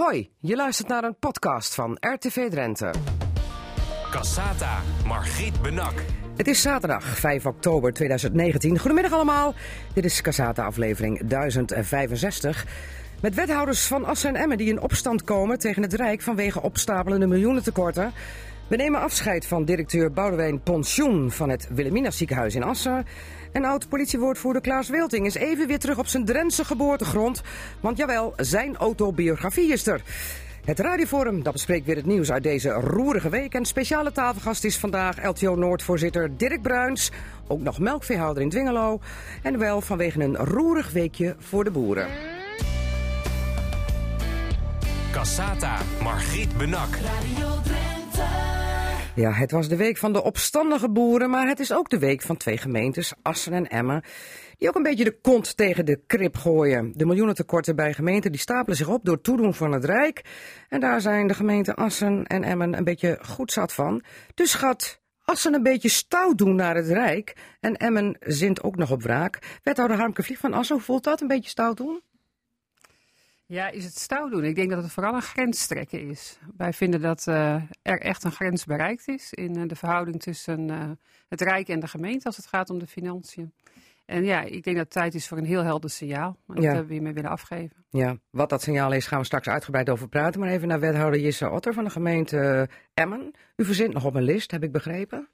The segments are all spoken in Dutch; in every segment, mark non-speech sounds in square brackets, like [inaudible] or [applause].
Hoi, je luistert naar een podcast van RTV Drenthe. Cassata, Margriet Benak. Het is zaterdag 5 oktober 2019. Goedemiddag allemaal. Dit is Cassata aflevering 1065. Met wethouders van Assen en Emmen die in opstand komen tegen het Rijk vanwege opstapelende miljoenentekorten. We nemen afscheid van directeur Boudewijn Pensioen van het Wilhelmina ziekenhuis in Assen. En oud-politiewoordvoerder Klaas Wilting is even weer terug op zijn Drentse geboortegrond. Want jawel, zijn autobiografie is er. Het Radioforum dat bespreekt weer het nieuws uit deze roerige week. En speciale tafelgast is vandaag LTO Noord-voorzitter Dirk Bruins. Ook nog melkveehouder in Dwingelo. En wel vanwege een roerig weekje voor de boeren. Cassata, Margriet Benak. Ja, het was de week van de opstandige boeren, maar het is ook de week van twee gemeentes, Assen en Emmen, die ook een beetje de kont tegen de krip gooien. De miljoenentekorten bij gemeenten die stapelen zich op door toedoen van het Rijk. En daar zijn de gemeenten Assen en Emmen een beetje goed zat van. Dus gaat Assen een beetje stout doen naar het Rijk. En Emmen zint ook nog op wraak. Wethouder Harmke Vlieg van Assen, hoe voelt dat, een beetje stout doen? Ja, is het stout doen? Ik denk dat het vooral een grensstrekken is. Wij vinden dat uh, er echt een grens bereikt is in uh, de verhouding tussen uh, het Rijk en de gemeente als het gaat om de financiën. En ja, ik denk dat het tijd is voor een heel helder signaal. En dat hebben we hiermee willen afgeven. Ja, wat dat signaal is, gaan we straks uitgebreid over praten. Maar even naar wethouder Jisse Otter van de gemeente eh, Emmen. U verzint nog op een list, heb ik begrepen?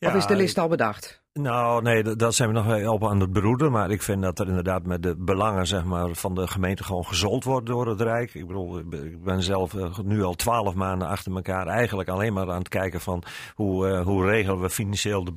Of is de list al bedacht? Nou, nee, dat zijn we nog wel op aan het beroeden. Maar ik vind dat er inderdaad met de belangen zeg maar, van de gemeente gewoon gezold wordt door het Rijk. Ik bedoel, ik ben- ik ben zelf eh, nu al twaalf maanden achter elkaar eigenlijk alleen maar aan het kijken van hoe, eh, hoe regelen we financieel de,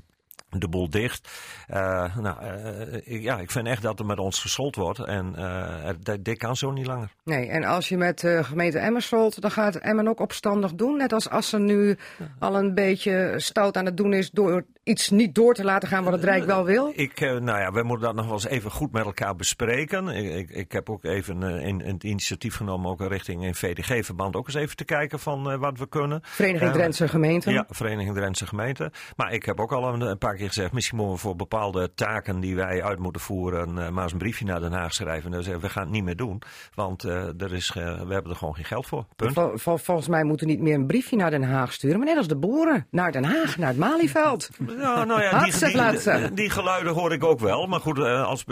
de boel dicht. Eh, nou, eh, ik, ja, ik vind echt dat er met ons gesold wordt. En eh, dit- dit kan zo niet langer. Nee, en als je met de gemeente Emmen solt, dan gaat Emmen ook opstandig doen. Net als Assen nu al een beetje stout aan het doen is door iets niet door te laten gaan wat het Rijk wel wil. Ik, eh, nou ja, wij moeten dat nog wel eens even goed met elkaar bespreken. Ik, ik, ik heb ook even eh, een, een initiatief genomen, ook richting een VDG-verband, ook eens even te kijken van eh, wat we kunnen. Vereniging. Drentse Gemeenten. Ja, Vereniging Drentse Gemeenten. Maar ik heb ook al een, een paar keer gezegd, misschien moeten we voor bepaalde taken die wij uit moeten voeren, eh, maar eens een briefje naar Den Haag schrijven. En dan zeggen we, we gaan het niet meer doen, want eh, er is, eh, we hebben er gewoon geen geld voor. Punt. Vol- vol- volgens mij moeten we niet meer een briefje naar Den Haag sturen, maar net als de boeren. Naar Den Haag, naar het Malieveld. [laughs] Ja, nou ja, die, die, geluiden hoor ik ook wel. Maar goed, eh, als,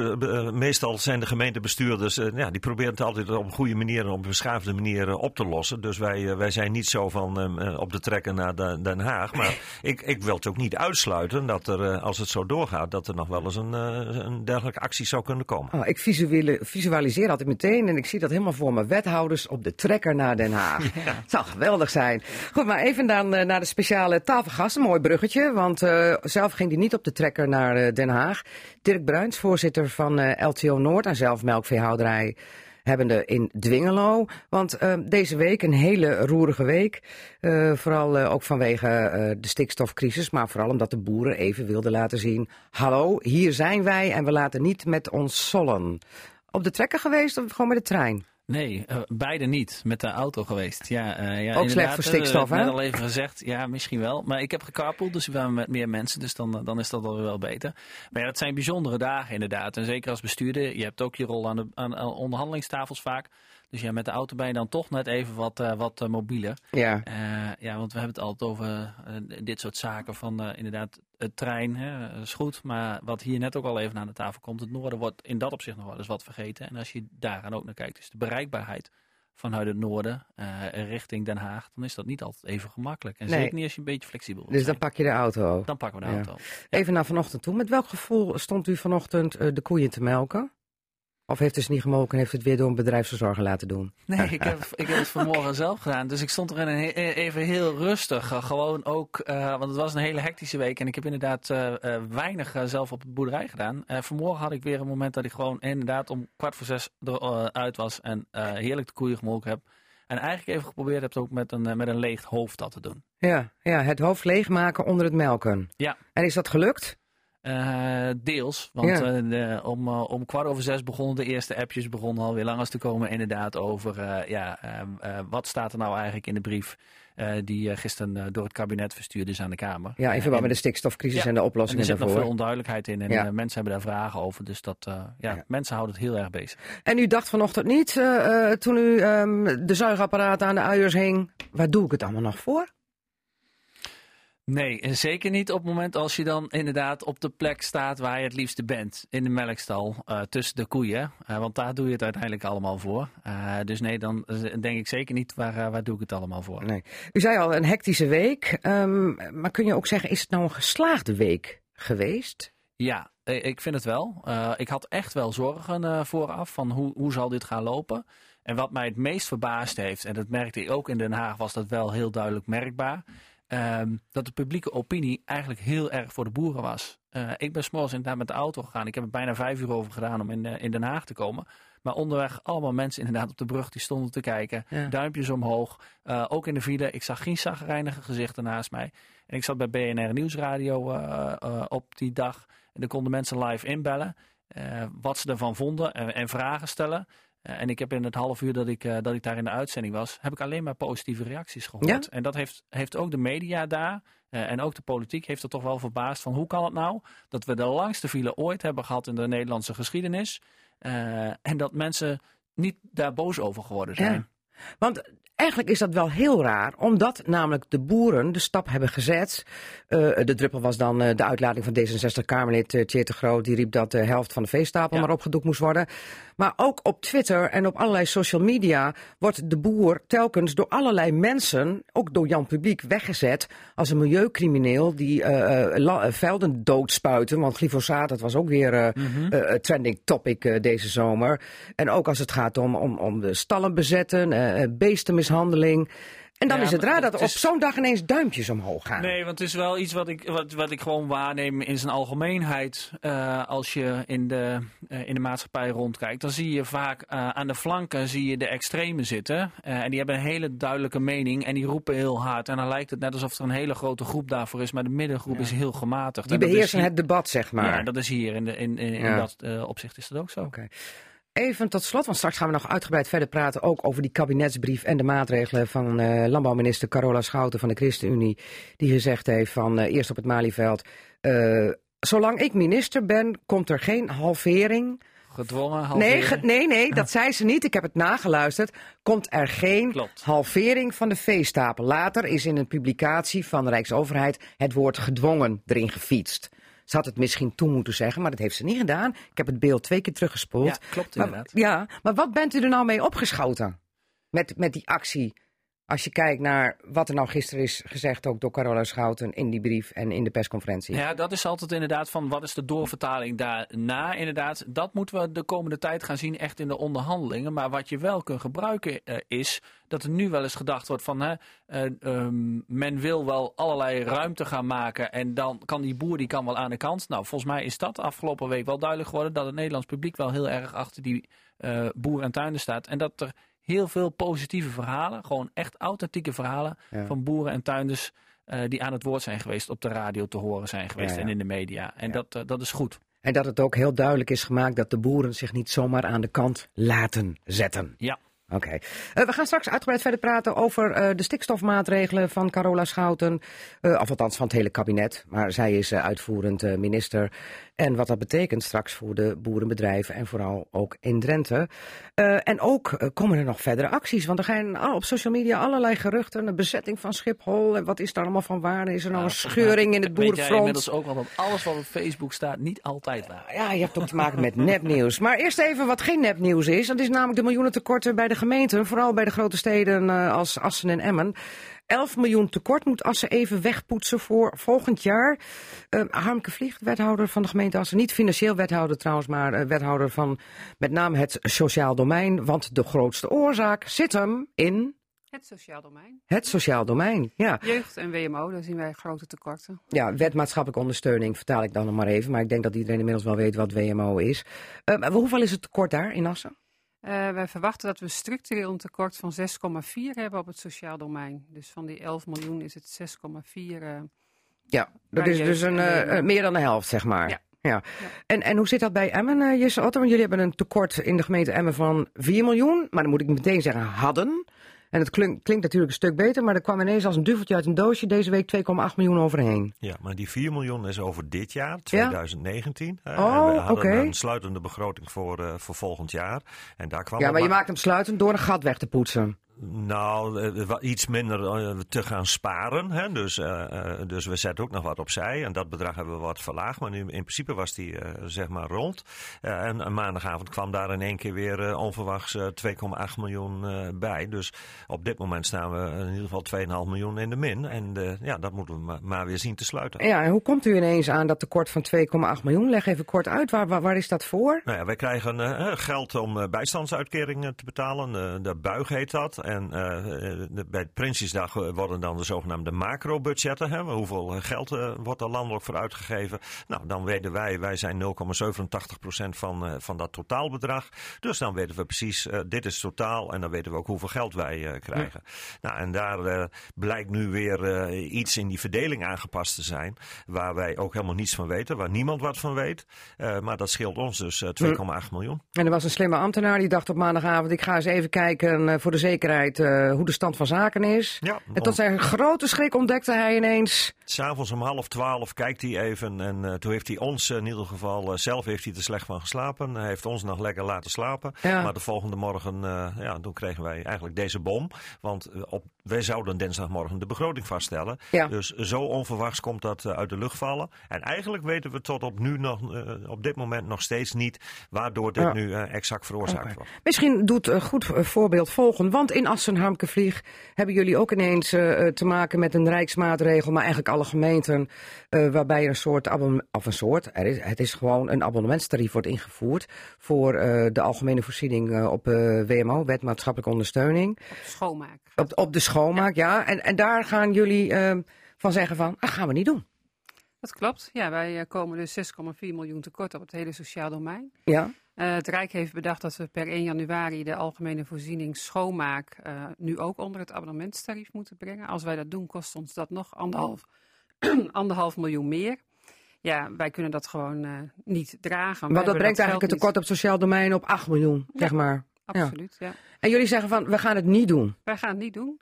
meestal zijn de gemeentebestuurders, eh, ja, die proberen het altijd op een goede manier en op een beschaafde manier op te lossen. Dus wij, eh, wij zijn niet zo van eh, eh, op de trekken naar Den- Haag. Maar [laughs] ik, ik wil het ook niet uitsluiten dat er, als het zo doorgaat, dat er nog wel eens een, een dergelijke actie zou kunnen komen. Oh, ik visualiseer altijd meteen en ik zie dat helemaal voor me. Wethouders op de trekker naar Den Haag. Het zou geweldig zijn. Goed, maar even dan naar de speciale tafelgast. Een mooi bruggetje, want zelf ging hij niet op de trekker naar eh, Den Haag. Dirk Bruins, voorzitter van eh, LTO Noord en zelf melkveehouderij hebbende in Dwingelo. Want eh, deze week een hele roerige week. Vooral ook vanwege de stikstofcrisis, maar vooral omdat de boeren even wilden laten zien... hallo, hier zijn wij en we laten niet met ons sollen. Op de trekker geweest of gewoon met de trein? Nee, eh, beide niet. Met de auto geweest. Ja, eh, ja, slecht inderdaad, voor eh, stikstof, Net hè? al even gezegd, ja, misschien wel. Maar ik heb gecarpooled, dus we waren met meer mensen. Dus dan, dan is dat alweer wel beter. Maar ja, dat zijn bijzondere dagen inderdaad. En zeker als bestuurder, je hebt ook je rol aan de aan, aan onderhandelingstafels vaak. Dus ja, met de auto ben je dan toch net even wat, wat mobieler. Ja. Ja, want we hebben het altijd over dit soort zaken van inderdaad het trein, hè, is goed. Maar wat hier net ook al even aan de tafel komt, het noorden wordt in dat opzicht nog wel eens wat vergeten. En als je daaraan ook naar kijkt, dus de bereikbaarheid vanuit het noorden eh, richting Den Haag, dan is dat niet altijd even gemakkelijk. En Nee. zeker niet als je een beetje flexibel wilt Dus dan pak je de auto. Dan pakken we de Ja. auto. Even naar vanochtend toe. Met welk gevoel stond u vanochtend eh, de koeien te melken? Of heeft ze niet gemolken en heeft het weer door een bedrijfsverzorger laten doen? Nee, ik heb, ik heb het vanmorgen [laughs] zelf gedaan. Dus ik stond er in een even heel rustig. eh, gewoon ook, eh, want het was een hele hectische week. En ik heb inderdaad eh, weinig zelf op de boerderij gedaan. Vanmorgen had ik weer een moment dat ik gewoon inderdaad om kwart voor zes eruit was. En heerlijk de koeien gemolken heb. En eigenlijk even geprobeerd heb ook met een, met een leeg hoofd dat te doen. Ja, ja, het hoofd leegmaken onder het melken. Ja. En is dat gelukt? Eh, deels, want Ja. eh, de- om, eh, om kwart over zes begonnen de eerste appjes begonnen alweer langers te komen. Inderdaad over ja, ehm, eh, wat staat er nou eigenlijk in de brief die gisteren door het kabinet verstuurd is aan de Kamer. Ja, in verband met de stikstofcrisis Ja, en de en er oplossingen zit nog veel daarvoor. onduidelijkheid in en Ja. mensen hebben daar vragen over. Dus dat, ja, mensen houden het heel erg bezig. En u dacht vanochtend niet, toen u ehm, de zuigapparaten aan de uiers hing, waar doe ik het allemaal nog voor? Nee, en zeker niet op het moment als je dan inderdaad op de plek staat waar je het liefste bent. In de melkstal, eh, tussen de koeien. Want daar doe je het uiteindelijk allemaal voor. Eh, dus nee, dan eh, denk ik zeker niet waar, waar doe ik het allemaal voor. Nee. U zei al, een hectische week. ehm, maar kun je ook zeggen, is het nou een geslaagde week geweest? Ja, eh, ik vind het wel. Ik had echt wel zorgen vooraf van hoe, hoe zal dit gaan lopen. En wat mij het meest verbaasd heeft, en dat merkte ik ook in Den Haag, was dat wel heel duidelijk merkbaar. Ehm, dat de publieke opinie eigenlijk heel erg voor de boeren was. Eh, ik ben s'morgens inderdaad met de auto gegaan. Ik heb er bijna vijf uur over gedaan om in, eh, in Den Haag te komen. Maar onderweg allemaal mensen inderdaad op de brug die stonden te kijken. Ja. Duimpjes omhoog. Eh, ook in de file. Ik zag geen zagrijnige gezichten naast mij. En ik zat bij BNR Nieuwsradio op die dag. En dan konden mensen live inbellen. wat ze ervan vonden en, en vragen stellen. Eh, en ik heb in het half uur dat ik, eh, dat ik daar in de uitzending was, heb ik alleen maar positieve reacties gehoord. Ja? En dat heeft, heeft ook de media daar eh, en ook de politiek heeft er toch wel verbaasd van hoe kan het nou dat we de langste file ooit hebben gehad in de Nederlandse geschiedenis. en dat mensen niet daar boos over geworden zijn. Ja. Want eigenlijk is dat wel heel raar, omdat namelijk de boeren de stap hebben gezet. Eh, de druppel was dan eh, de uitlating van D66-Kamerlid uh, Tjeerd de Groot. Die riep dat de helft van de veestapel Ja. maar opgedoekt moest worden. Maar ook op Twitter en op allerlei social media wordt de boer telkens door allerlei mensen, ook door Jan Publiek, weggezet als een milieucrimineel die eh, eh, eh, velden doodspuiten. Want glyfosaat, dat was ook weer eh, eh, eh, trending topic eh, deze zomer. En ook als het gaat om, om, om de stallen bezetten, eh, En dan Ja, is het raar het dat er op is- zo'n dag ineens duimpjes omhoog gaan. Nee, want het is wel iets wat ik, wat, wat ik gewoon waarneem in zijn algemeenheid. Eh, als je in de, eh, in de maatschappij rondkijkt, dan zie je vaak eh, aan de flanken zie je de extremen zitten. En die hebben een hele duidelijke mening en die roepen heel hard. En dan lijkt het net alsof er een hele grote groep daarvoor is, maar de middengroep is heel gematigd. Die beheersen hier- het debat, zeg maar. Ja, dat is hier. In, de, in, in, in Ja. dat opzicht is dat ook zo. Oké. Even tot slot, want straks gaan we nog uitgebreid verder praten ook over die kabinetsbrief en de maatregelen van eh, landbouwminister Carola Schouten van de ChristenUnie. Die gezegd heeft van eh, eerst op het Malieveld, eh, zolang ik minister ben, komt er geen halvering. Gedwongen, Nee, halveren. ge- nee, nee, dat zei ze niet. Ik heb het nageluisterd. Komt er geen Klopt. halvering van de veestapel. Later is in een publicatie van de Rijksoverheid het woord gedwongen erin gefietst. Ze had het misschien toe moeten zeggen, maar dat heeft ze niet gedaan. Ik heb het beeld twee keer teruggespoeld. Ja, klopt Maar, inderdaad. ja, maar wat bent u er nou mee opgeschoten? Met, met die actie. Als je kijkt naar wat er nou gisteren is gezegd, ook door Carola Schouten in die brief en in de persconferentie. Ja, dat is altijd inderdaad van wat is de doorvertaling daarna. Inderdaad, dat moeten we de komende tijd gaan zien echt in de onderhandelingen. Maar wat je wel kunt gebruiken eh, is dat er nu wel eens gedacht wordt van hè, eh, ehm, men wil wel allerlei ruimte gaan maken en dan kan die boer die kan wel aan de kant. Nou, volgens mij is dat afgelopen week wel duidelijk geworden dat het Nederlands publiek wel heel erg achter die eh boer en tuinder staat. En dat er heel veel positieve verhalen, gewoon echt authentieke verhalen Ja. van boeren en tuinders eh, die aan het woord zijn geweest, op de radio te horen zijn geweest Ja, en in de media. En dat, eh, dat is goed. En dat het ook heel duidelijk is gemaakt dat de boeren zich niet zomaar aan de kant laten zetten. Ja. Oké. Eh, we gaan straks uitgebreid verder praten over eh, de stikstofmaatregelen van Carola Schouten. Eh, of althans van het hele kabinet. Maar zij is uitvoerend minister. En wat dat betekent straks voor de boerenbedrijven en vooral ook in Drenthe. En ook komen er nog verdere acties. Want er gaan al- op social media allerlei geruchten. Een bezetting van Schiphol. En wat is daar allemaal van waar? Is er nou een scheuring in het boerenfront? inmiddels ook wel dat alles wat op Facebook staat niet altijd waar. Ja, je hebt ook te maken met nepnieuws. Maar eerst even wat geen nepnieuws is. Dat is namelijk de miljoenentekorten bij de gemeenten. Vooral bij de grote steden eh, als Assen en Emmen. 11 miljoen tekort moet Assen even wegpoetsen voor volgend jaar. Eh Harmke Vliegt, wethouder van de gemeente Assen. Niet financieel wethouder trouwens, maar eh, wethouder van met name het sociaal domein. Want de grootste oorzaak zit hem in Het sociaal domein. het sociaal domein. Ja, Jeugd en WMO, daar zien wij grote tekorten. ja wet maatschappelijke ondersteuning vertaal ik dan nog maar even. Maar ik denk dat iedereen inmiddels wel weet wat WMO is. Maar hoeveel is het tekort daar in Assen? Eh, wij verwachten dat we structureel een tekort van 6,4 hebben op het sociaal domein. Dus van die 11 miljoen is het 6,4. eh, Ja, dat is dus een, en eh, meer dan de helft, zeg maar. Ja. Ja. En, en hoe zit dat bij Emmen, Jesse Otto? Want jullie hebben een tekort in de gemeente Emmen van 4 miljoen. Maar dan moet ik meteen zeggen, hadden. En het klinkt, klinkt natuurlijk een stuk beter, maar er kwam ineens als een duveltje uit een doosje deze week 2,8 miljoen overheen. Ja, maar die 4 miljoen is over dit jaar, 2019. Ja? Oh, oké. Okay. een sluitende begroting voor, uh, voor volgend jaar. En daar kwam ja, maar je maakt hem sluitend door een gat weg te poetsen. Nou, iets minder te gaan sparen. Hè? Dus, uh, dus we zetten ook nog wat opzij. En dat bedrag hebben we wat verlaagd. Maar nu, in principe was die uh, zeg maar rond. en maandagavond kwam daar in één keer weer onverwachts 2,8 miljoen bij. Dus op dit moment staan we in ieder geval 2,5 miljoen in de min. En ja, dat moeten we maar, maar, weer zien te sluiten. Ja, en hoe komt u ineens aan dat tekort van 2,8 miljoen? Leg even kort uit, waar, waar, waar, is dat voor? Nou ja, wij krijgen geld om bijstandsuitkeringen te betalen. de buig heet dat. En uh, bij het Prinsjesdag worden dan de zogenaamde macrobudgetten. Hè? Hoeveel geld wordt er landelijk voor uitgegeven? Nou, dan weten wij, wij zijn 0,87% van, van dat totaalbedrag. Dus dan weten we precies, dit is totaal. En dan weten we ook hoeveel geld wij krijgen. Ja. Nou, en daar blijkt nu weer iets in die verdeling aangepast te zijn. Waar wij ook helemaal niets van weten. Waar niemand wat van weet. maar dat scheelt ons dus 2,8 miljoen. En er was een slimme ambtenaar die dacht op maandagavond, ik ga eens even kijken voor de zekerheid uh, hoe de stand van zaken is. Ja, en tot zijn grote schrik ontdekte hij ineens. S'avonds om half twaalf kijkt hij even. En uh, toen heeft hij ons in ieder geval, zelf heeft hij er slecht van geslapen. Hij heeft ons nog lekker laten slapen. Ja. Maar de volgende morgen, ja, toen kregen wij eigenlijk deze bom. Want op, wij zouden dinsdagmorgen de begroting vaststellen. Ja. Dus zo onverwachts komt dat uit de lucht vallen. En eigenlijk weten we tot op nu nog, op dit moment nog steeds niet waardoor dit Ja. nu exact veroorzaakt wordt. Misschien doet een goed eh, voorbeeld volgen. Want in Assen-Harmkevlieg hebben jullie ook ineens eh, te maken met een rijksmaatregel, maar eigenlijk alle gemeenten, eh, waarbij een soort abonnement, of een soort, er is, het is gewoon een abonnementstarief wordt ingevoerd voor eh, de algemene voorziening eh, op eh, WMO, Wet Maatschappelijke Ondersteuning. Schoonmaak. Op, op de schoonmaak, ja. En, en daar gaan jullie eh, van zeggen van, dat gaan we niet doen. Dat klopt. Ja, wij eh, komen dus 6,4 miljoen tekort op het hele sociaal domein. Ja, Eh, het Rijk heeft bedacht dat we per 1 januari de algemene voorziening schoonmaak eh, nu ook onder het abonnementstarief moeten brengen. Als wij dat doen, kost ons dat nog anderhalf, [clears throat] anderhalf miljoen meer. Ja, wij kunnen dat gewoon eh, niet dragen. Want dat brengt eigenlijk het tekort op het sociaal domein op 8 miljoen, Ja. zeg maar. Absoluut, ja. En jullie zeggen van, we gaan het niet doen. Wij gaan het niet doen.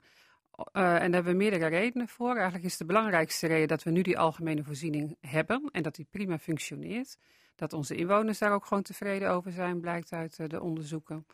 En daar hebben we meerdere redenen voor. Eigenlijk is de belangrijkste reden dat we nu die algemene voorziening hebben en dat die prima functioneert. Dat onze inwoners daar ook gewoon tevreden over zijn, blijkt uit eh, de onderzoeken.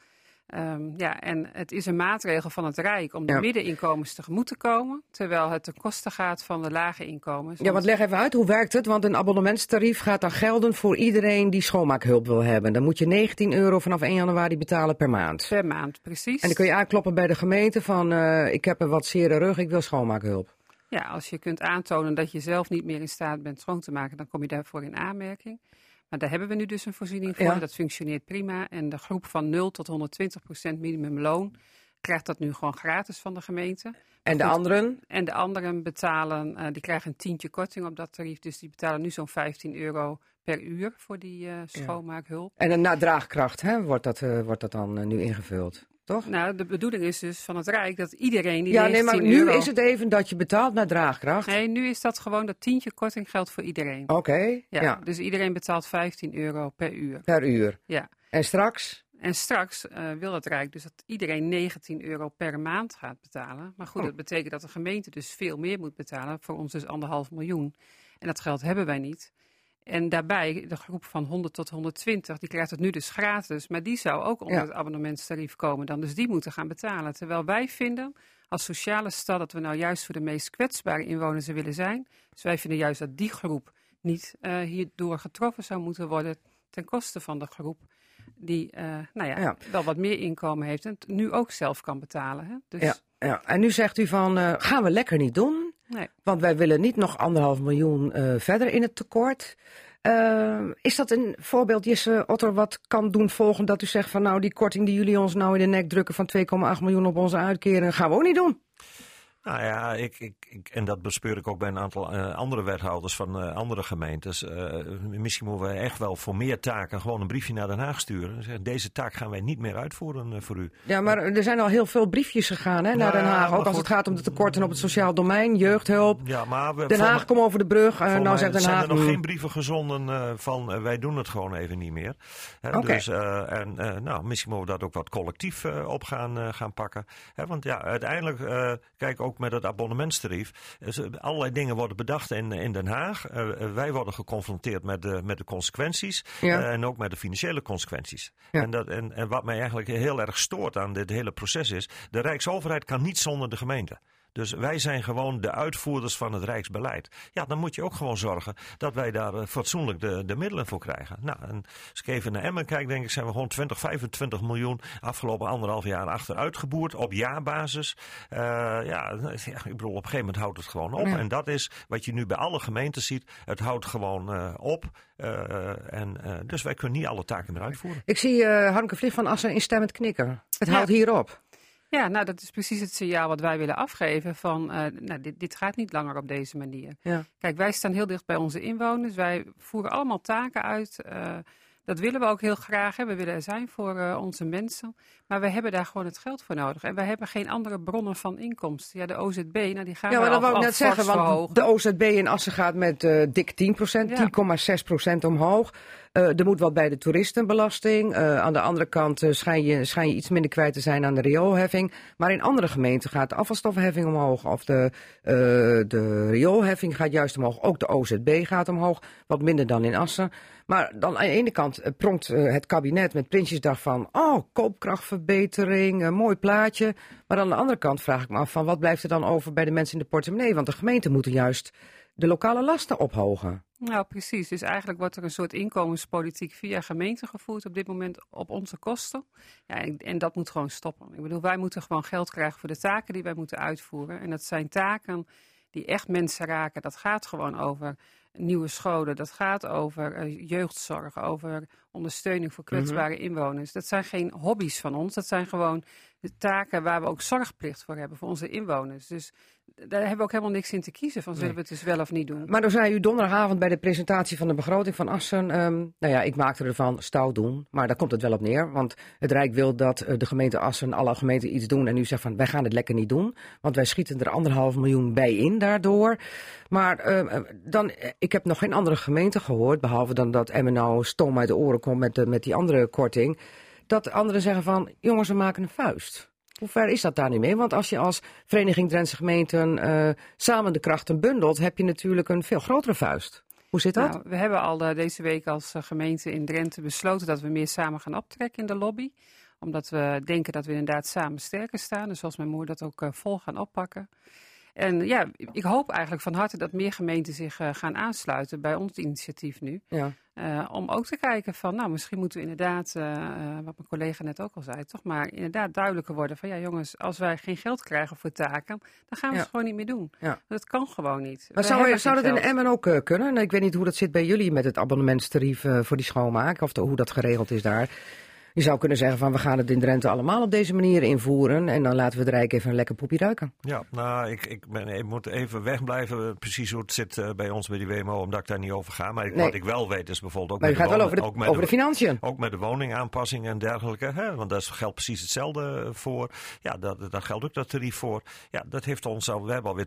Ehm, ja, en het is een maatregel van het Rijk om de Ja. middeninkomens tegemoet te komen, terwijl het ten koste gaat van de lage inkomens. Ja, want leg even uit, hoe werkt het? Want een abonnementstarief gaat dan gelden voor iedereen die schoonmaakhulp wil hebben. Dan moet je 19 euro vanaf 1 januari betalen per maand. Per maand, precies. En dan kun je aankloppen bij de gemeente van, eh, ik heb een wat zere rug, ik wil schoonmaakhulp. Ja, als je kunt aantonen dat je zelf niet meer in staat bent schoon te maken, dan kom je daarvoor in aanmerking. Maar daar hebben we nu dus een voorziening voor. Ja. Dat functioneert prima. En de groep van 0 tot 120 procent minimumloon krijgt dat nu gewoon gratis van de gemeente. En de Goed. anderen? En de anderen betalen, eh, die krijgen een tientje korting op dat tarief. Dus die betalen nu zo'n 15 euro per uur voor die eh, schoonmaakhulp. En een na draagkracht hè, wordt, dat, eh, wordt dat dan nu ingevuld, toch? Nou, de bedoeling is dus van het Rijk dat iedereen die Ja, nee, 19 maar nu euro... is het even dat je betaalt naar draagkracht. Nee, nu is dat gewoon dat tientje korting geldt voor iedereen. Oké, Ja, ja, Dus iedereen betaalt 15 euro per uur. per uur. Ja. En straks? En straks eh, wil het Rijk dus dat iedereen 19 euro per maand gaat betalen. Maar goed, Oh. dat betekent dat de gemeente dus veel meer moet betalen. Voor ons dus anderhalf miljoen. En dat geld hebben wij niet. En daarbij, de groep van 100 tot 120, die krijgt het nu dus gratis. Maar die zou ook onder Ja. het abonnementstarief komen dan. Dus die moeten gaan betalen. Terwijl wij vinden, als sociale stad, dat we nou juist voor de meest kwetsbare inwoners er willen zijn. Dus wij vinden juist dat die groep niet eh, hierdoor getroffen zou moeten worden ten koste van de groep die eh, nou ja, Ja. wel wat meer inkomen heeft en het nu ook zelf kan betalen. Hè? Dus Ja, ja. En nu zegt u van, eh, gaan we lekker niet doen? Nee. Want wij willen niet nog anderhalf miljoen eh, verder in het tekort. Eh, is dat een voorbeeld, Jesse Otter, wat kan doen volgen dat u zegt van nou die korting die jullie ons nou in de nek drukken van 2,8 miljoen op onze uitkering, gaan we ook niet doen? Nou ja, ik, ik, ik, en dat bespeur ik ook bij een aantal eh, andere wethouders van eh, andere gemeentes. Eh, misschien moeten we echt wel voor meer taken gewoon een briefje naar Den Haag sturen. En zeggen, deze taak gaan wij niet meer uitvoeren voor u. Ja, maar er zijn al heel veel briefjes gegaan hè, naar Nou Den Haag. Ook als het gaat om de tekorten op het sociaal domein, jeugdhulp. Ja, maar we, Den Haag, kom over de brug. Nou zegt Den zijn Haag... er nog geen brieven gezonden van wij doen het gewoon even niet meer. Hè, Oké. Dus, en, nou, misschien moeten we dat ook wat collectief op gaan, gaan pakken. Hè, want ja, uiteindelijk, kijk ook met het abonnementstarief. eh, ze- allerlei dingen worden bedacht in, in Den Haag. Eh, eh, wij worden geconfronteerd met de, met de consequenties. Ja. eh, en ook met de financiële consequenties. Ja. En, dat, en, en wat mij eigenlijk heel erg stoort aan dit hele proces is. De Rijksoverheid kan niet zonder de gemeente. Dus wij zijn gewoon de uitvoerders van het Rijksbeleid. Ja, dan moet je ook gewoon zorgen dat wij daar eh, fatsoenlijk de, de middelen voor krijgen. Nou, en als ik even naar Emmen kijk, denk ik, zijn we gewoon 20, 25 miljoen afgelopen anderhalf jaar achteruit geboerd op jaarbasis. Eh, ja, ja, ik bedoel, op een gegeven moment houdt het gewoon op. Ja. En dat is wat je nu bij alle gemeenten ziet. Het houdt gewoon eh, op. Eh, en, eh, dus wij kunnen niet alle taken meer uitvoeren. Ik zie eh Harmke Vlieg van Assen instemmend knikken. Het Ja. houdt hier op. Ja, nou dat is precies het signaal wat wij willen afgeven van, eh, nou, dit, dit gaat niet langer op deze manier. Ja. Kijk, wij staan heel dicht bij onze inwoners. Wij voeren allemaal taken uit. eh, dat willen we ook heel graag. Hè. We willen er zijn voor eh, onze mensen. Maar we hebben daar gewoon het geld voor nodig. En wij hebben geen andere bronnen van inkomsten. Ja, de OZB, nou die gaan Ja, we maar dat wou ik net zeggen, want de OZB in Assen gaat met eh, dik 10 Ja. 10,6% omhoog. Eh, er moet wat bij de toeristenbelasting. Aan de andere kant schijn, je, schijn je iets minder kwijt te zijn aan de rioolheffing. Maar in andere gemeenten gaat de afvalstoffenheffing omhoog. Of de, de rioolheffing gaat juist omhoog. Ook de OZB gaat omhoog. Wat minder dan in Assen. Maar dan aan de ene kant eh, pronkt eh, het kabinet met Prinsjesdag van... oh, koopkrachtverbetering, mooi plaatje. Maar aan de andere kant vraag ik me af van... wat blijft er dan over bij de mensen in de portemonnee? Want de gemeenten moeten juist de lokale lasten ophogen. Nou, precies. Dus eigenlijk wordt er een soort inkomenspolitiek via gemeenten gevoerd op dit moment op onze kosten. Ja, en, en dat moet gewoon stoppen. Ik bedoel, wij moeten gewoon geld krijgen voor de taken die wij moeten uitvoeren. En dat zijn taken die echt mensen raken. Dat gaat gewoon over nieuwe scholen, dat gaat over eh, jeugdzorg, over ondersteuning voor kwetsbare inwoners. Dat zijn geen hobby's van ons, dat zijn gewoon de taken waar we ook zorgplicht voor hebben voor onze inwoners. Dus daar hebben we ook helemaal niks in te kiezen van zullen we het dus wel of niet doen. Maar dan zei u donderdagavond bij de presentatie van de begroting van Assen... ehm, nou ja, ik maakte ervan stout doen, maar daar komt het wel op neer. Want het Rijk wil dat eh, de gemeente Assen, alle gemeenten iets doen... en u zegt van, wij gaan het lekker niet doen. Want wij schieten er anderhalf miljoen bij in daardoor. Maar ehm, eh, dan, eh, ik heb nog geen andere gemeente gehoord... behalve dan dat Emmen nou stom uit de oren komt met, de, met die andere korting... dat anderen zeggen van, jongens, we maken een vuist. Hoe ver is dat daar nu mee? Want als je als Vereniging Drentse Gemeenten eh, samen de krachten bundelt, heb je natuurlijk een veel grotere vuist. Hoe zit dat? Nou, we hebben al eh, deze week als eh, gemeente in Drenthe besloten dat we meer samen gaan optrekken in de lobby. Omdat we denken dat we inderdaad samen sterker staan. Dus zoals mijn moeder dat ook vol gaan oppakken. En ja, ik hoop eigenlijk van harte dat meer gemeenten zich gaan aansluiten bij ons initiatief nu. ja. Eh, om ook te kijken van, nou, misschien moeten we inderdaad, eh, eh, wat mijn collega net ook al zei, toch maar inderdaad duidelijker worden van, ja jongens, als wij geen geld krijgen voor taken, dan gaan we Ja. het gewoon niet meer doen. Ja. Dat kan gewoon niet. Maar zou, zou dat in. Emmen ook eh, kunnen? Ik weet niet hoe dat zit bij jullie met het abonnementstarief voor die schoonmaak. Of de- hoe dat geregeld is daar. Je zou kunnen zeggen van we gaan het in Drenthe allemaal op deze manier invoeren. En dan laten we het Rijk even een lekker poepie ruiken. Ja, nou, ik, ik, ben, ik moet even wegblijven, eh, precies hoe het zit eh, bij ons bij die WMO, omdat ik daar niet over ga. Maar ik, Nee. wat ik wel weet is bijvoorbeeld ook Maar met gaat de wel over de, over de financiën. Ook met de woningaanpassing en dergelijke. Hè? Want daar geldt precies hetzelfde voor. Ja, dat, daar geldt ook dat tarief voor. Ja, dat heeft ons al, we hebben alweer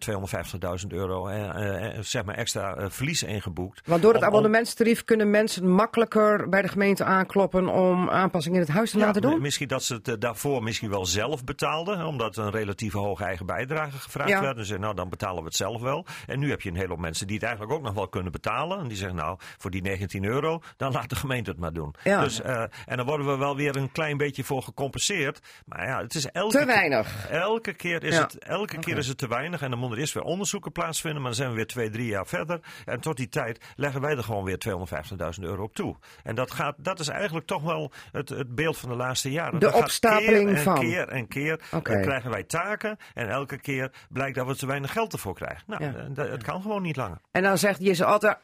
250.000 euro eh, eh, zeg maar extra eh, verlies ingeboekt. Want door het om- abonnementstarief kunnen mensen makkelijker bij de gemeente aankloppen om aanpassingen in het huis te Ja, laten doen? Misschien dat ze het eh, daarvoor misschien wel zelf betaalden. Omdat een relatief hoge eigen bijdrage gevraagd Ja. werd. En zeiden, nou dan betalen we het zelf wel. En nu heb je een hele hoop mensen die het eigenlijk ook nog wel kunnen betalen. En die zeggen, nou voor die 19 euro, dan laat de gemeente het maar doen. Ja. Dus, eh, en dan worden we wel weer een klein beetje voor gecompenseerd. Maar ja, het is elke Te keer- weinig. Elke keer is, het, elke keer is het te weinig. En dan moeten er eerst weer onderzoeken plaatsvinden. Maar dan zijn we weer twee, drie jaar verder. En tot die tijd leggen wij er gewoon weer 250.000 euro op toe. En dat, gaat, dat is eigenlijk toch wel het, het beeld van de laatste jaren. De Dat opstapeling keer en van. keer en keer. Dan krijgen wij taken. En elke keer blijkt dat we te weinig geld ervoor krijgen. Nou, Ja. eh, dat- het kan gewoon niet langer. En dan zegt Jesse altijd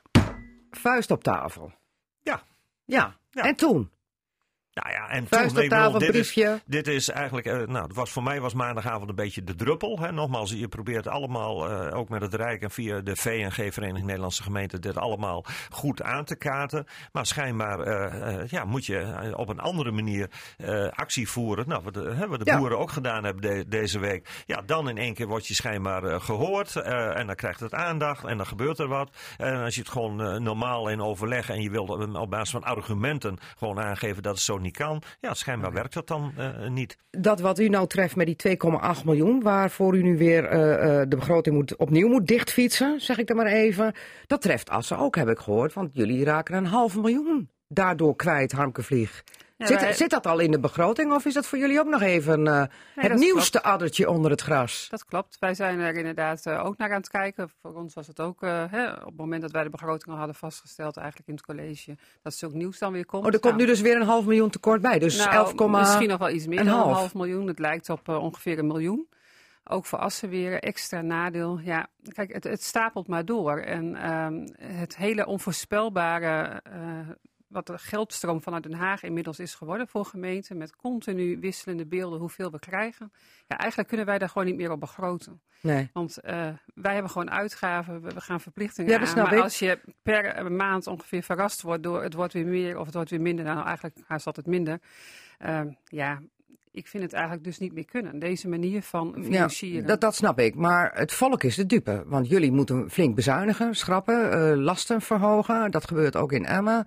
vuist op tafel. Ja. Ja. Ja. En toen? Nou ja, en Vuist toen, op bedoel, dit is, dit is eigenlijk, eh, nou, het was voor mij was maandagavond een beetje de druppel. Hè. Nogmaals, je probeert allemaal, eh, ook met het Rijk en via de VNG, Vereniging Nederlandse Gemeenten, dit allemaal goed aan te kaarten. Maar schijnbaar eh, ja, moet je op een andere manier actie voeren. Nou, wat de, hè, wat de Ja. boeren ook gedaan hebben de- deze week. Ja, dan in één keer word je schijnbaar eh, gehoord eh, en dan krijgt het aandacht en dan gebeurt er wat. En als je het gewoon normaal in overleg en je wilt op basis van argumenten gewoon aangeven dat het zo niet kan. Ja, schijnbaar werkt dat dan eh, niet. Dat wat u nou treft met die 2,8 miljoen, waarvoor u nu weer eh, eh, de begroting moet, opnieuw moet dichtfietsen, zeg ik dan maar even. Dat treft Assen ook, heb ik gehoord, want jullie raken een half miljoen daardoor kwijt, Harmke Vlieg. Ja, zit, wij- zit dat al in de begroting of is dat voor jullie ook nog even eh, het nieuwste addertje onder het gras? Dat klopt. Wij zijn er inderdaad eh, ook naar aan het kijken. Voor ons was het ook eh, hè, op het moment dat wij de begroting al hadden vastgesteld, eigenlijk in het college, dat zulk nieuws dan weer komt. Oh, er komt Nou, nu dus weer een half miljoen tekort bij. Dus nou, 11, misschien nog wel iets meer een dan een half. miljoen. Het lijkt op ongeveer een miljoen. Ook voor Assen weer extra nadeel. Ja, kijk, het, het stapelt maar door. En ehm, het hele onvoorspelbare, wat de geldstroom vanuit Den Haag inmiddels is geworden voor gemeenten, met continu wisselende beelden hoeveel we krijgen. Ja, eigenlijk kunnen wij daar gewoon niet meer op begroten. Nee. Want eh, wij hebben gewoon uitgaven, we, we gaan verplichtingen Ja, dat aan. snap Maar ik. als je per eh, maand ongeveer verrast wordt door het wordt weer meer of het wordt weer minder, nou eigenlijk haast altijd minder. Ehm, ja, ik vind het eigenlijk dus niet meer kunnen. Deze manier van financieren. Ja, dat, dat snap ik. Maar het volk is de dupe. Want jullie moeten flink bezuinigen, schrappen, eh, lasten verhogen. Dat gebeurt ook in Emma.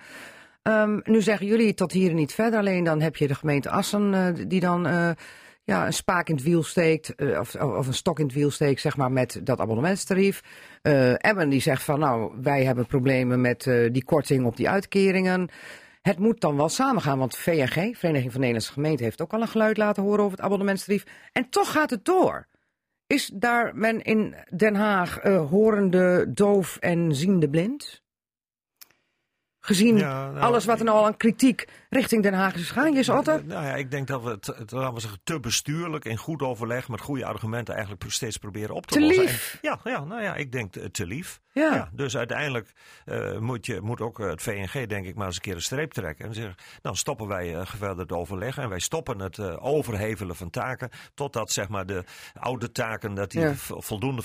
Ehm, nu zeggen jullie tot hier niet verder. Alleen dan heb je de gemeente Assen eh, die dan eh, ja, een spaak in het wiel steekt. eh, of, of een stok in het wiel steekt, zeg maar, met dat abonnementstarief. Emmen die zegt van nou, wij hebben problemen met die korting op die uitkeringen. Het moet dan wel samengaan, want VNG, Vereniging van Nederlandse Gemeenten, heeft ook al een geluid laten horen over het abonnementstarief. En toch gaat het door. Is daar men in Den Haag horende, doof en ziende blind? Gezien Ja, nou, alles wat er nou al aan kritiek richting Den Haag is gegaan, Jesse Otter? Nou ja, ik denk dat we het, het laten we zeggen, te bestuurlijk in goed overleg met goede argumenten eigenlijk steeds proberen op te, Te lossen. lief. En- ja, ja, nou ja, ik denk te, te lief. Ja. dus uiteindelijk eh, moet, je, moet ook eh, het VNG denk ik maar eens een keer een streep trekken. En zeggen, nou stoppen wij uh, gevorderd overleg en wij stoppen het uh, overhevelen van taken. Totdat zeg maar de oude taken dat die Ja. voldoende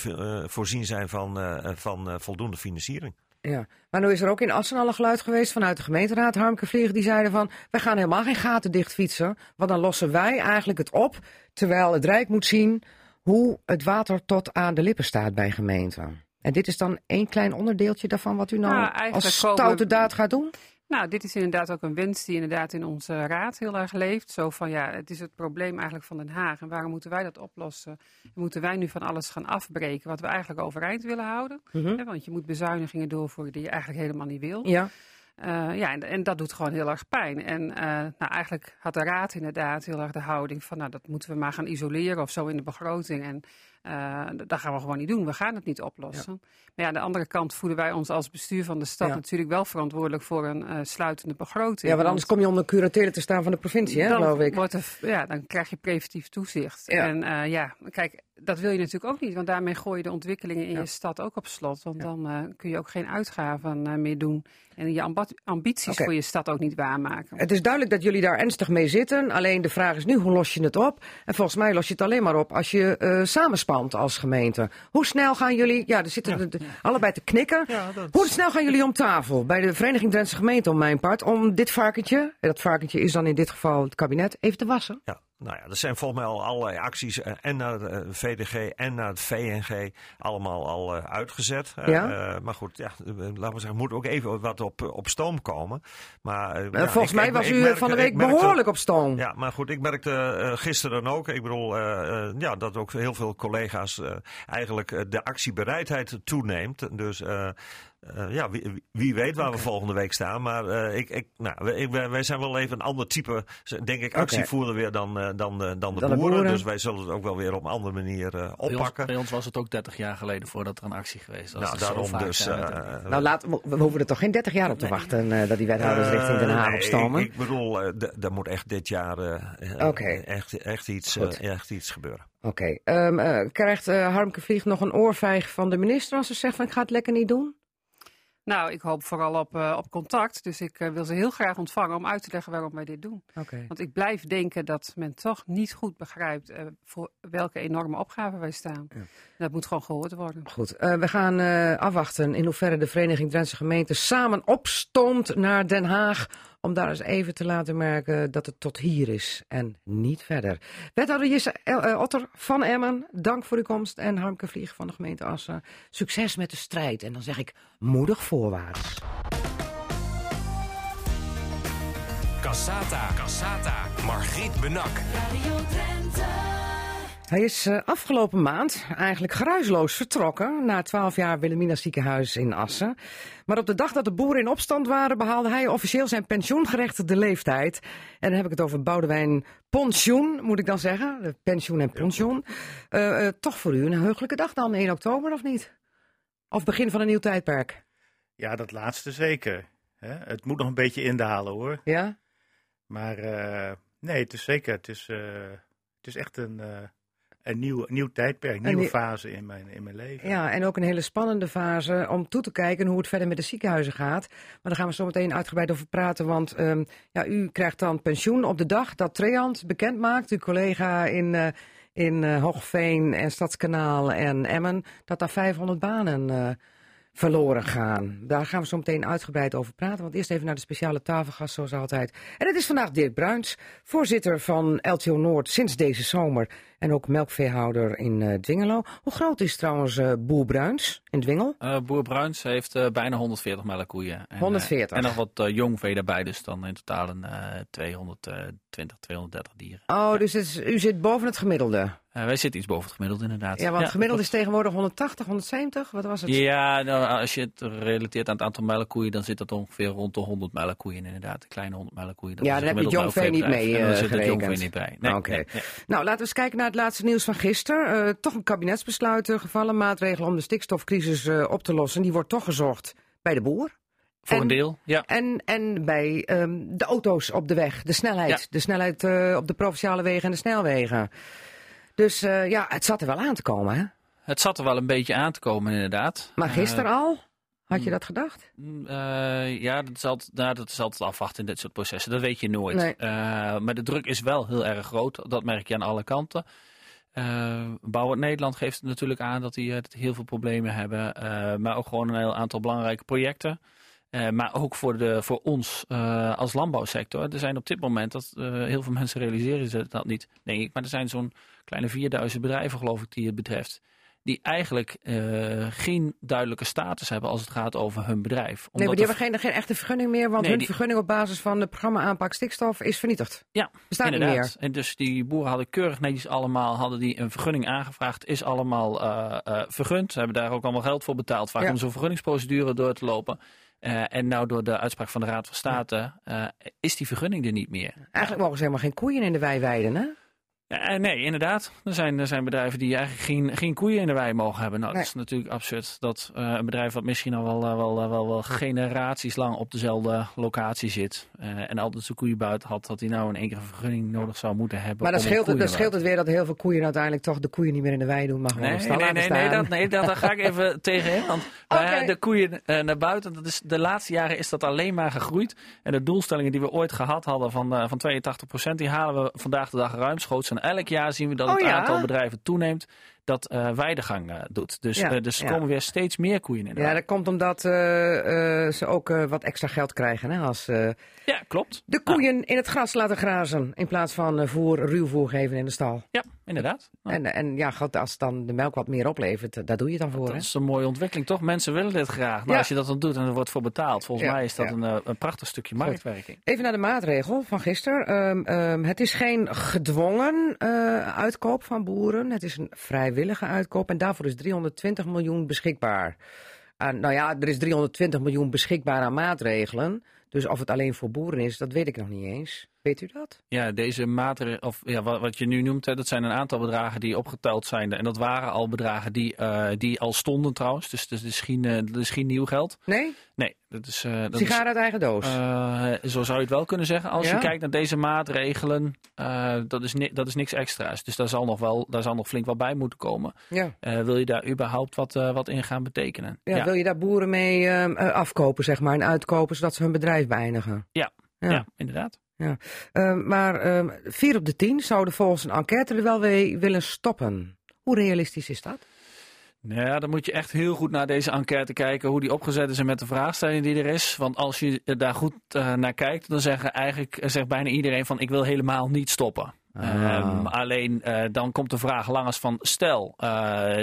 voorzien zijn van, van voldoende financiering. Ja, maar nu is er ook in Assen al een geluid geweest vanuit de gemeenteraad, Harmke Vlieg, die zeiden van, wij gaan helemaal geen gaten dichtfietsen, want dan lossen wij eigenlijk het op, terwijl het Rijk moet zien hoe het water tot aan de lippen staat bij gemeenten. En dit is dan één klein onderdeeltje daarvan wat u nou als stoute daad gaat doen? Nou, dit is inderdaad ook een wens die inderdaad in onze raad heel erg leeft. Zo van ja, het is het probleem eigenlijk van Den Haag. En waarom moeten wij dat oplossen? Moeten wij nu van alles gaan afbreken wat we eigenlijk overeind willen houden? Mhm. Hè, want je moet bezuinigingen doorvoeren die je eigenlijk helemaal niet wil. Ja, Eh, ja, en, en dat doet gewoon heel erg pijn. En eh, nou, eigenlijk had de raad inderdaad heel erg de houding van, nou, dat moeten we maar gaan isoleren of zo in de begroting. En d- dat gaan we gewoon niet doen. We gaan het niet oplossen. Maar ja, aan de andere kant voelen wij ons als bestuur van de stad Ja. natuurlijk wel verantwoordelijk voor een eh, sluitende begroting. ja want anders kom je onder curatele te staan van de provincie, hè, dan geloof ik. Wordt er, ja, dan krijg je preventief toezicht. Ja. En eh, ja, kijk, dat wil je natuurlijk ook niet. Want daarmee gooi je de ontwikkelingen in Ja. je stad ook op slot. Want dan eh, kun je ook geen uitgaven eh, meer doen. En je ambities voor je stad ook niet waarmaken. Het is duidelijk dat jullie daar ernstig mee zitten. Alleen de vraag is nu, hoe los je het op? En volgens mij los je het alleen maar op als je eh, samenspant als gemeente. Hoe snel gaan jullie, ja, er zitten de- de- allebei te knikken. Dat- Hoe snel gaan jullie om tafel bij de Vereniging Drentse Gemeente, om mijn part, om dit varkentje, en dat varkentje is dan in dit geval het kabinet, even te wassen? Ja, nou ja, er zijn volgens mij al allerlei acties eh, en naar de eh, VDG en naar het VNG allemaal al eh, uitgezet. Ja? maar goed, ja, laten we zeggen, moet ook even wat op, op stoom komen. Maar, ja, volgens ik- mij ik- was ik u van de week merkte- behoorlijk op stoom. Ja, maar goed, ik merkte eh, gisteren ook, ik bedoel, ja, dat ook heel veel collega's eigenlijk de actiebereidheid toeneemt. Dus eh, ja, wie, wie- weet waar we volgende week staan. Maar eh, ik, ik, nou, wij- ik, wij zijn wel even een ander type, denk ik, actievoerder weer dan, eh, dan, dan de Dan de boeren. boeren. Dus wij zullen het ook wel weer op een andere manier eh, Bij ons, oppakken. bij ons was het ook 30 jaar geleden voordat er een actie geweest was. Nou, daarom dus. eh, Nou, laten we, we hoeven er toch geen 30 jaar op te Nee. wachten eh, dat die wethouders richting Den Haag nee, opstomen. Ik, ik bedoel, d- er moet echt dit jaar echt, echt, iets, echt iets gebeuren. Oké, ehm, eh, krijgt Harmke Vlieg nog een oorvijg van de minister als ze zegt van ik ga het lekker niet doen? Nou, ik hoop vooral op, eh, op contact. Dus ik eh, wil ze heel graag ontvangen om uit te leggen waarom wij dit doen. Want ik blijf denken dat men toch niet goed begrijpt eh, voor welke enorme opgave wij staan. Dat moet gewoon gehoord worden. Goed, we gaan afwachten in hoeverre de Vereniging Drentse Gemeenten samen opstond naar Den Haag. Om daar eens even te laten merken dat het tot hier is en niet verder. Wethouder Jisse El- eh, Otter van Emmen, dank voor uw komst. En Harmke Vlieg van de gemeente Assen, succes met de strijd. En dan zeg ik moedig voorwaarts. Cassata. Cassata. Margriet Benak. Hij is eh, afgelopen maand eigenlijk geruisloos vertrokken na 12 jaar Wilhelmina ziekenhuis in Assen. Maar op de dag dat de boeren in opstand waren, behaalde hij officieel zijn pensioengerechtigde leeftijd. En dan heb ik het over Boudewijn Pensioen, moet ik dan zeggen. De pensioen en pensioen. Eh, eh, toch voor u een heugelijke dag dan, 1 oktober of niet? Of begin van een nieuw tijdperk? Ja, dat laatste zeker. Hè? Het moet nog een beetje indalen hoor. Ja? Maar nee, het is zeker. Het is, het is echt een, een nieuw, nieuw tijdperk, een nieuwe nieuw- fase in mijn, in mijn leven. Ja, en ook een hele spannende fase om toe te kijken hoe het verder met de ziekenhuizen gaat. Maar daar gaan we zo meteen uitgebreid over praten. Want ehm, ja, u krijgt dan pensioen op de dag dat Treant bekend maakt, uw collega in, eh, in eh, Hoogveen en Stadskanaal en Emmen, dat daar 500 banen eh, verloren gaan. Daar gaan we zo meteen uitgebreid over praten. Want eerst even naar de speciale tafelgast, zoals altijd. En het is vandaag Dirk Bruins, voorzitter van LTO Noord sinds deze zomer. En ook melkveehouder in eh Dwingelo. Hoe groot is trouwens eh, Boer Bruins in Dwingel? Eh, Boer Bruins heeft bijna 140 melkkoeien. En, eh, 140. en nog wat eh, jong vee daarbij, dus dan in totaal een eh 220, 230 dieren. Oh, dus is- u zit boven het gemiddelde. Eh, wij zitten iets boven het gemiddelde inderdaad. Ja, want het gemiddelde is tegenwoordig 180, 170. Wat was het? Ja, nou, als je het relateert aan het aantal melkkoeien, dan zit dat ongeveer rond de 100 melkkoeien inderdaad. De kleine 100 melkkoeien. Dat Ja, dan heb je jongvee niet mee, dan eh, zit het gerekend. niet bij. Nee, Oké. nee, nee. Nou, laten we eens kijken naar het laatste nieuws van gisteren. Eh, toch een kabinetsbesluit gevallen. Maatregelen om de stikstofcrisis op te lossen. Die wordt toch gezocht bij de boer. Voor En- een deel, ja. En, en bij ehm, de auto's op de weg, de snelheid. Ja. De snelheid op de provinciale wegen en de snelwegen. Dus eh, ja, het zat er wel aan te komen, hè? Het zat er wel een beetje aan te komen inderdaad. Maar gisteren al? Had je mm. dat gedacht? Mm, eh, ja, dat is, altijd, nou, dat is altijd afwachten in dit soort processen. Dat weet je nooit. Nee. Eh, maar de druk is wel heel erg groot. Dat merk je aan alle kanten. Eh Bouwend Nederland geeft natuurlijk aan dat die eh, dat heel veel problemen hebben. eh, maar ook gewoon een heel aantal belangrijke projecten. Eh, maar ook voor, de, voor ons eh, als landbouwsector. Er zijn op dit moment, dat, eh, heel veel mensen realiseren zich dat niet, denk ik. Maar er zijn zo'n kleine 4000 bedrijven, geloof ik, die het betreft. Die eigenlijk geen duidelijke status hebben als het gaat over hun bedrijf. Nee, Omdat maar die hebben geen, geen echte vergunning meer. Want Nee, hun die- vergunning op basis van het programma aanpak stikstof is vernietigd. Ja, Bestaat niet inderdaad. meer. En dus die boeren hadden keurig netjes allemaal hadden die een vergunning aangevraagd. Is allemaal vergund. Ze hebben daar ook allemaal geld voor betaald. Vaak Ja. om zo'n vergunningsprocedure door te lopen. Eh, en nou door de uitspraak van de Raad van State eh, is die vergunning er niet meer. Eigenlijk mogen ze helemaal geen koeien in de wei weiden, hè? Ja, eh, nee, inderdaad. Er zijn, er zijn bedrijven die eigenlijk geen, geen koeien in de wei mogen hebben. Nou, Nee. dat is natuurlijk absurd. Dat eh, een bedrijf wat misschien al wel, eh, wel, wel, wel generaties lang op dezelfde locatie zit. en altijd zijn koeien buiten had, dat hij nou in één keer een vergunning nodig zou moeten hebben. Maar dan scheelt, het, dan scheelt het weer dat heel veel koeien uiteindelijk toch de koeien niet meer in de wei doen, maar gewoon Nee, nee, nee, nee, dat, nee dat, daar ga ik even [laughs] tegenin. Want de koeien naar buiten, dat is, de laatste jaren is dat alleen maar gegroeid. En de doelstellingen die we ooit gehad hadden van, van 82%, die halen we vandaag de dag ruimschoots. Elk jaar zien we dat Oh het ja? aantal bedrijven toeneemt dat eh weidegang eh, doet. Dus, Ja, eh, dus er ja. komen weer steeds meer koeien in. de Ja, dat komt omdat ze ook wat extra geld krijgen. Hè, als ja, klopt. de koeien in het gras laten grazen. In plaats van voer, ruw voer geven in de stal. Ja, inderdaad. En, en ja, goed, als dan de melk wat meer oplevert, daar doe je het dan voor. dat Hè? is een mooie ontwikkeling, toch? Mensen willen dit graag. Maar als je dat dan doet en er wordt voor betaald, volgens mij is dat een, een prachtig stukje marktwerking. Even naar de maatregel van gisteren. Ehm, ehm, het is geen gedwongen uitkoop van boeren. Het is een vrijwillige uitkoop. En daarvoor is 320 miljoen beschikbaar. Ah, nou ja, er is 320 miljoen beschikbaar aan maatregelen. Dus of het alleen voor boeren is, dat weet ik nog niet eens. Weet u dat? Ja, deze maatregelen, of ja, wat, wat je nu noemt, hè, dat zijn een aantal bedragen die opgeteld zijn. En dat waren al bedragen die, eh, die al stonden trouwens. Dus dat is geen, eh, dat is geen nieuw geld. Nee? Nee, dat is. eh, dat uit eigen doos. zo zou je het wel kunnen zeggen. Als Ja? je kijkt naar deze maatregelen, dat, is dat is niks extra's. Dus daar zal nog, wel, daar zal nog flink wat bij moeten komen. ja. Wil je daar überhaupt wat, wat in gaan betekenen? Ja, Wil je daar boeren mee afkopen, zeg maar, en uitkopen, zodat ze hun bedrijf beëindigen? Ja. ja. ja, inderdaad. Ehm, maar ehm, vier op de tien zouden volgens een enquête er wel weer willen stoppen. Hoe realistisch is dat? Nou ja, dan moet je echt heel goed naar deze enquête kijken, hoe die opgezet is en met de vraagstelling die er is. Want als je daar goed eh, naar kijkt, dan zeggen eigenlijk, eh, zegt bijna iedereen van ik wil helemaal niet stoppen. Ah. Ehm, alleen eh, dan komt de vraag langs van stel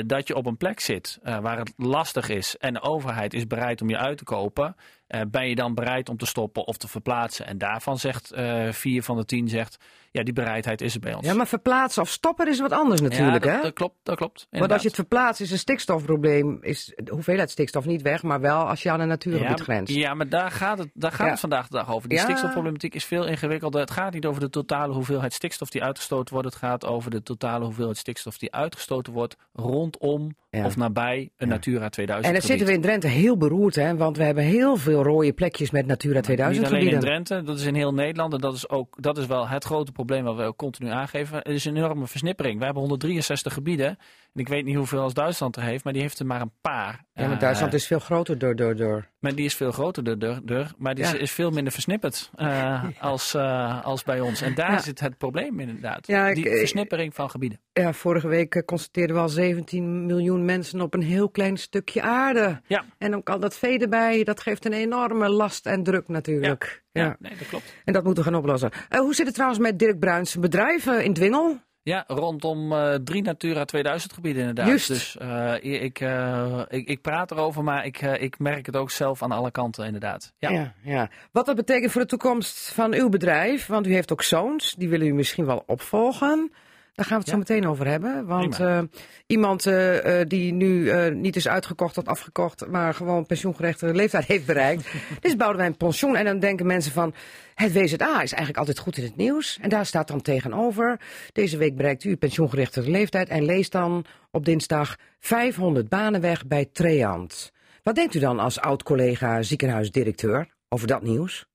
dat je op een plek zit waar het lastig is en de overheid is bereid om je uit te kopen. Eh, ben je dan bereid om te stoppen of te verplaatsen? En daarvan zegt eh vier van de tien zegt, ja die bereidheid is er bij ons. Ja, maar verplaatsen of stoppen is wat anders natuurlijk, Ja, dat, hè? dat klopt, dat klopt. Want als je het verplaatst, is een stikstofprobleem, is de hoeveelheid stikstof niet weg, maar wel als je aan een natuurgebied ja, grenst. Ja, maar daar gaat het, daar gaat Ja. het vandaag de dag over. Die stikstofproblematiek is veel ingewikkelder. Het gaat niet over de totale hoeveelheid stikstof die uitgestoten wordt. Het gaat over de totale hoeveelheid stikstof die uitgestoten wordt rondom Ja. of nabij een Natura 2000 En dan zitten we in Drenthe heel beroerd, hè? Want we hebben heel veel rode plekjes met Natura 2000 Niet alleen in. Drenthe, dat is in heel Nederland. En dat is, ook, dat is wel het grote probleem wat we ook continu aangeven. Er is een enorme versnippering. We hebben 163 gebieden. En ik weet niet hoeveel als Duitsland er heeft, maar die heeft er maar een paar. Ja, maar Eh, Duitsland is veel groter door, door, door. Maar die is veel groter, de, de, de, maar die is, Ja. is veel minder versnipperd eh, [laughs] als, eh, als bij ons. En daar Ja. zit het probleem inderdaad. Die ik- versnippering van gebieden. Ja, vorige week eh, constateerden we al 17 miljoen mensen op een heel klein stukje aarde. Ja. En dan kan dat vee erbij, dat geeft een enorme last en druk natuurlijk. Ja, Ja. nee, dat klopt. En dat moeten we gaan oplossen. Eh, hoe zit het trouwens met Dirk Bruins bedrijf eh, in Dwingel? Ja, rondom eh, drie Natura 2000 gebieden inderdaad. Juist. Dus eh, ik, eh, ik, ik praat erover, maar ik, ik merk het ook zelf aan alle kanten inderdaad. Ja. Ja, ja. Wat dat betekent voor de toekomst van uw bedrijf, want u heeft ook zoons, die willen u misschien wel opvolgen. Daar gaan we het zo meteen over hebben. Want eh, iemand eh, eh, die nu niet is uitgekocht of afgekocht, maar gewoon pensioengerechtigde leeftijd heeft bereikt. [laughs] Dit is Boudewijn Pensioen. En dan denken mensen van, het WZA is eigenlijk altijd goed in het nieuws. En daar staat dan tegenover, deze week bereikt u pensioengerechtigde leeftijd en leest dan op dinsdag 500 banen weg bij Treant. Wat denkt u dan als oud-collega ziekenhuisdirecteur over dat nieuws?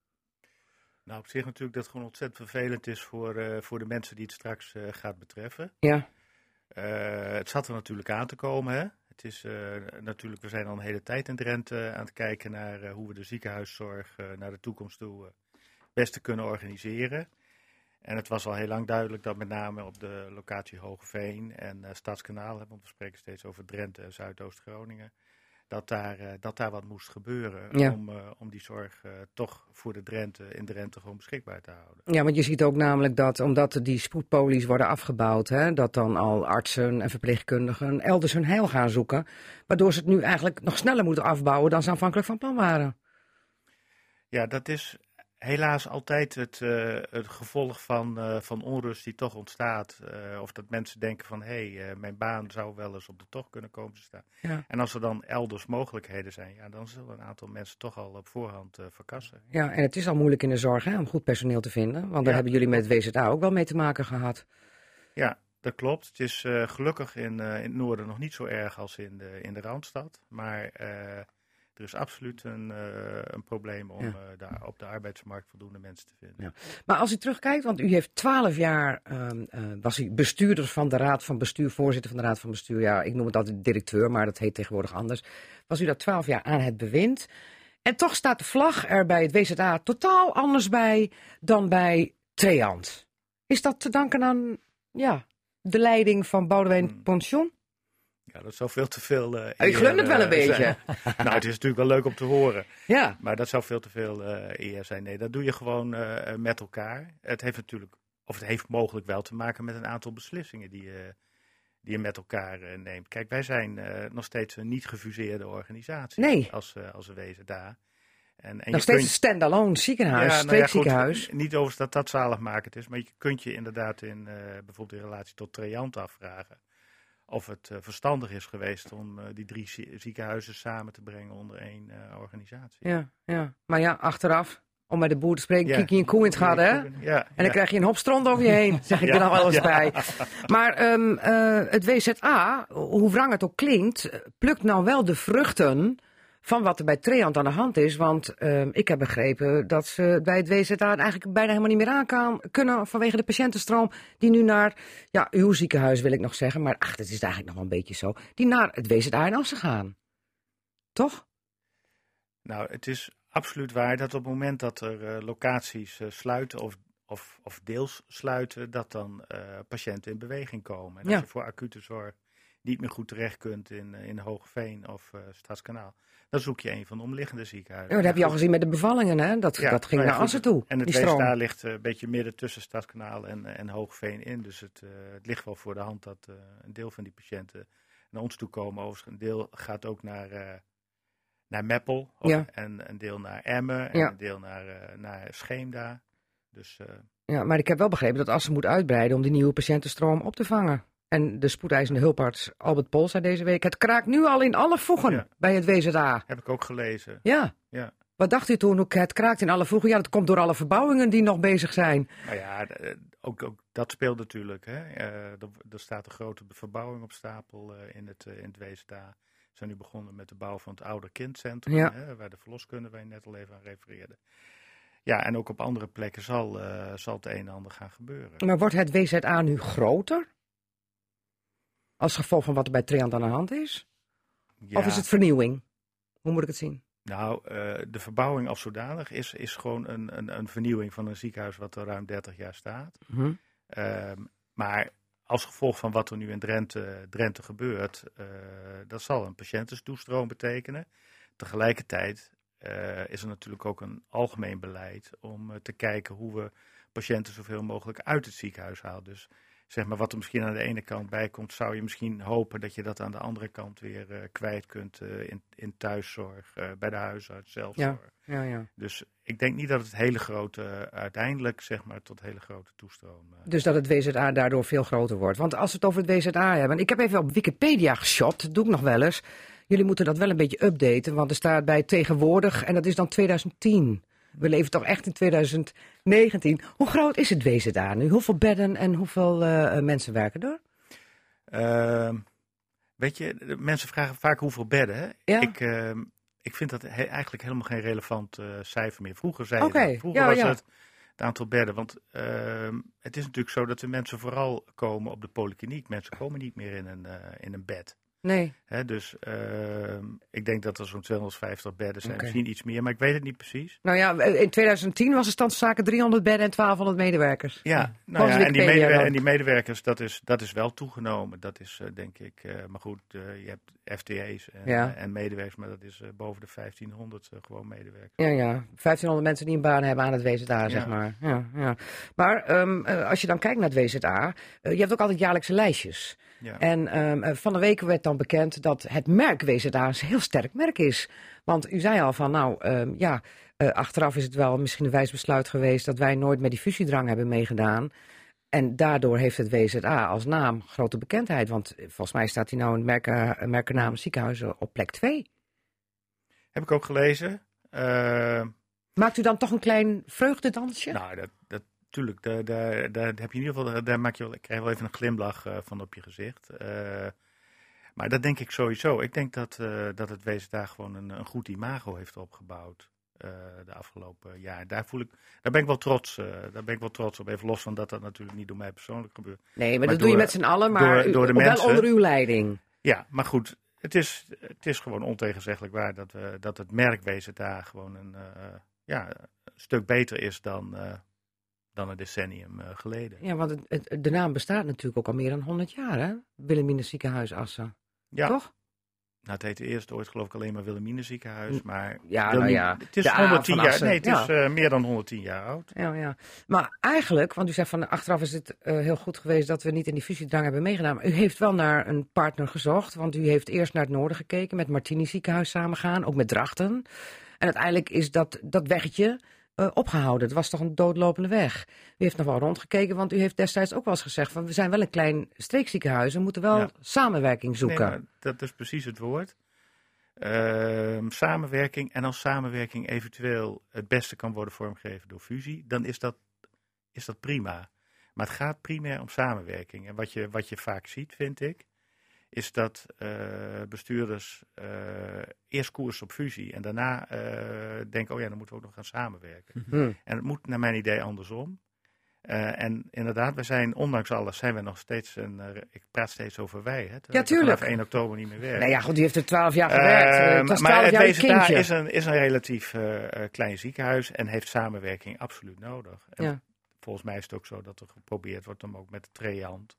Nou, op zich natuurlijk dat het gewoon ontzettend vervelend is voor, eh, voor de mensen die het straks eh, gaat betreffen. Ja, Eh, het zat er natuurlijk aan te komen. Hè? Het is natuurlijk, we zijn al een hele tijd in Drenthe aan het kijken naar hoe we de ziekenhuiszorg naar de toekomst toe beste kunnen organiseren. En het was al heel lang duidelijk dat met name op de locatie Hogeveen en Stadskanaal, hè, want we spreken steeds over Drenthe en Zuidoost-Groningen, dat daar, eh, dat daar wat moest gebeuren Ja. om, eh, om die zorg eh, toch voor de Drenthe, in Drenthe gewoon beschikbaar te houden. ja, want je ziet ook namelijk dat omdat die spoedpolies worden afgebouwd, hè, dat dan al artsen en verpleegkundigen elders hun heil gaan zoeken. Waardoor ze het nu eigenlijk nog sneller moeten afbouwen dan ze aanvankelijk van plan waren. Ja, dat is helaas altijd het, eh, het gevolg van, eh, van onrust die toch ontstaat. Eh, of dat mensen denken van, hé, hey, mijn baan zou wel eens op de tocht kunnen komen te staan. Ja. En als er dan elders mogelijkheden zijn, ja, dan zullen een aantal mensen toch al op voorhand verkassen. Ja, en het is al moeilijk in de zorg hè, om goed personeel te vinden. Want daar Ja. hebben jullie met WZA ook wel mee te maken gehad. Ja, dat klopt. Het is gelukkig in, in het noorden nog niet zo erg als in de, in de Randstad. Maar er is absoluut een, eh, een probleem om Ja. eh, daar op de arbeidsmarkt voldoende mensen te vinden. Ja. Maar als u terugkijkt, want u heeft twaalf jaar, eh, was u bestuurder van de Raad van Bestuur, voorzitter van de Raad van Bestuur. Ja, ik noem het altijd directeur, maar dat heet tegenwoordig anders. Was u dat twaalf jaar aan het bewind. En toch staat de vlag er bij het WZA totaal anders bij dan bij Treant. Is dat te danken aan ja, de leiding van Boudewijn Hmm. Pension? Ja, dat zou veel te veel. Ik eer, glund het wel een eh, beetje. [laughs] nou, het is natuurlijk wel leuk om te horen. Ja, Maar dat zou veel te veel eh eer zijn. Nee, dat doe je gewoon met elkaar. Het heeft natuurlijk, of het heeft mogelijk wel te maken met een aantal beslissingen die je, die je met elkaar neemt. Kijk, wij zijn nog steeds een niet gefuseerde organisatie Nee. als, als een WZA. En, en nog je steeds kunt- een stand-alone ziekenhuis, Ja, nou ja, goed, niet over dat dat zaligmakend is, maar je kunt je inderdaad in bijvoorbeeld in relatie tot Triant afvragen of het eh, verstandig is geweest om eh, die drie zie- ziekenhuizen samen te brengen onder één eh, organisatie. Ja, ja. Maar ja, achteraf Om met de boer te spreken, Ja. kiki en koe in het gaat, hè? Ja, En dan krijg je een hoop stront over je heen, [laughs] zeg ik er nog wel eens bij. Maar ehm, eh, het WZA, hoe wrang het ook klinkt, plukt nou wel de vruchten van wat er bij Treant aan de hand is. Want ehm, ik heb begrepen dat ze bij het WZA het eigenlijk bijna helemaal niet meer aan kan, kunnen vanwege de patiëntenstroom die nu naar, ja, uw ziekenhuis wil ik nog zeggen, maar ach, dat is eigenlijk nog wel een beetje zo, die naar het WZA in Assen gaan. Toch? Nou, het is absoluut waar dat op het moment dat er eh, locaties eh, sluiten of, of, of deels sluiten, dat dan eh, patiënten in beweging komen. En Ja. als je voor acute zorg niet meer goed terecht kunt in, eh, in Hoogveen of eh Stadskanaal, dan zoek je een van de omliggende ziekenhuizen. Ja, dat heb je al gezien met de bevallingen, hè? Dat, Ja, dat ging naar Assen toe, En het. WSTA ligt eh, een beetje midden tussen Stadskanaal en, en Hoogveen in. Dus het, het ligt wel voor de hand dat een deel van die patiënten naar ons toe komen. Overigens, een deel gaat ook naar, naar Meppel. Ja. En een deel naar Emmen. En Ja. een deel naar, naar Scheemda. Dus Ja, maar ik heb wel begrepen dat Assen moet uitbreiden om die nieuwe patiëntenstroom op te vangen. En de spoedeisende hulparts Albert Pol zei deze week: het kraakt nu al in alle voegen Ja. bij het WZA. heb ik ook gelezen. Ja. Ja. Wat dacht u toen ook het kraakt in alle voegen? Ja, dat komt door alle verbouwingen die nog bezig zijn. Nou ja, eh, ook, ook dat speelt natuurlijk. Hè. Eh, er, er staat een grote verbouwing op stapel eh, in, het, in het WSTA. We zijn nu begonnen met de bouw van het oude kindcentrum, Ja. hè, waar de verloskunde je net al even aan refereerde. Ja, en ook op andere plekken zal, zal het een en ander gaan gebeuren. Maar wordt het WZA nu groter? Als gevolg van wat er bij Triant aan de hand is? Ja, Of is het vernieuwing? Hoe moet ik het zien? Nou, eh, de verbouwing als zodanig is, is gewoon een, een, een vernieuwing van een ziekenhuis wat er ruim 30 jaar staat. Hm? Ehm, maar als gevolg van wat er nu in Drenthe, Drenthe gebeurt, eh, dat zal een patiëntentoestroom betekenen. Tegelijkertijd eh, is er natuurlijk ook een algemeen beleid om te kijken hoe we patiënten zoveel mogelijk uit het ziekenhuis halen. Dus zeg maar wat er misschien aan de ene kant bij komt, zou je misschien hopen dat je dat aan de andere kant weer eh, kwijt kunt eh, in, in thuiszorg, eh, bij de huisarts, zelfzorg. Ja, ja. Dus ik denk niet dat het hele grote, uiteindelijk zeg maar tot hele grote toestroom. Dus dat het WZA daardoor veel groter wordt. Want als we het over het WZA hebben. Ik heb even op Wikipedia geshopt. Dat doe ik nog wel eens. Jullie moeten dat wel een beetje updaten. Want er staat bij tegenwoordig. En dat is dan 2010. We leven toch echt in 2019. Hoe groot is het WZA nu? Hoeveel bedden en hoeveel eh, eh, mensen werken er? Ehm, weet je, mensen vragen vaak hoeveel bedden. Ja. Ik, ehm, ik vind dat he- eigenlijk helemaal geen relevant eh, cijfer meer. Vroeger zei dat. Vroeger ja, was ja. het het aantal bedden. Want ehm, het is natuurlijk zo dat de mensen vooral komen op de polykliniek. Mensen komen niet meer in een, in een bed. Nee. Dus ehm, ik denk dat er zo'n 250 bedden zijn. Misschien iets meer, maar ik weet het niet precies. Nou ja, in 2010 was de stand van zaken 300 bedden en 1200 medewerkers. Ja, nou ja en, die medewer- en die medewerkers, dat is, dat is wel toegenomen. Dat is eh, denk ik, eh, maar goed, eh, je hebt FTE's en, Ja. en medewerkers, maar dat is boven de 1500 eh, gewoon medewerkers. Ja, ja. 1500 mensen die een baan hebben aan het WZA, zeg maar. Ja, ja. Maar ehm, eh, als je dan kijkt naar het WZA, je hebt ook altijd jaarlijkse lijstjes. Ja. En ehm, eh, van de week werd dan bekend dat het merk WZA een heel sterk merk is. Want u zei al van, nou ehm, ja, eh, achteraf is het wel misschien een wijs besluit geweest dat wij nooit met die fusiedrang hebben meegedaan. En daardoor heeft het WZA als naam grote bekendheid. Want eh, volgens mij staat hij nou in merken, merkennaam ziekenhuizen op plek 2. Heb ik ook gelezen. Maakt u dan toch een klein vreugdedansje? Nou, dat, tuurlijk, daar, daar, daar heb je in ieder geval, daar maak je wel, krijg je wel even een glimlach eh, van op je gezicht. Eh, maar dat denk ik sowieso. Ik denk dat, eh, dat het WZA gewoon een, een goed imago heeft opgebouwd de afgelopen jaar. Daar, voel ik, daar ben ik wel trots, daar ben ik wel trots op. Even los van dat dat natuurlijk niet door mij persoonlijk gebeurt. Nee, maar, Maar dat doe je met z'n allen, maar door- u- door de wel mensen- onder uw leiding. Ja, maar goed, het is, het is gewoon ontegenzeggelijk waar dat, we, dat het merk WZA gewoon een, ja, een stuk beter is dan, dan een decennium eh, geleden. Ja, want het, het- de naam bestaat natuurlijk ook al meer dan 100 jaar, hè? Wilhelmina ziekenhuis Assen. Ja, Toch? Nou, het heette eerst ooit geloof ik alleen maar Wilhelmine ziekenhuis, maar Ja, nou ja, het is de A 110 van jaar, nee, het ja. is eh, meer dan 110 jaar oud. Ja, ja. Maar eigenlijk, want u zegt van achteraf is het eh, heel goed geweest dat we niet in die fusiedrang hebben meegedaan. Maar u heeft wel naar een partner gezocht, want u heeft eerst naar het noorden gekeken, met Martini ziekenhuis samengaan, ook met Drachten. En uiteindelijk is dat, dat weggetje eh, opgehouden. Het was toch een doodlopende weg. U heeft nog wel rondgekeken, want u heeft destijds ook wel eens gezegd van we zijn wel een klein streekziekenhuis, we moeten wel Ja. samenwerking Nee, zoeken. maar dat is precies het woord. ehm, samenwerking en als samenwerking eventueel het beste kan worden vormgegeven door fusie, dan is dat, is dat prima. Maar het gaat primair om samenwerking. En wat je, wat je vaak ziet, vind ik, is dat eh, bestuurders eh, eerst koers op fusie en daarna eh, denken, oh ja, dan moeten we ook nog gaan samenwerken. Hm. En het moet naar mijn idee andersom. Eh, en inderdaad, we zijn, ondanks alles, zijn we nog steeds een. ik praat steeds over wij. Hè, Ja, tuurlijk. Vanaf 1 oktober niet meer werk. Nou ja, goed, die heeft er twaalf jaar gewerkt. Het was maar het kindje. is een, is een relatief eh, eh, klein ziekenhuis en heeft samenwerking absoluut nodig. En Ja. Volgens mij is het ook zo dat er geprobeerd wordt om ook met de Treant,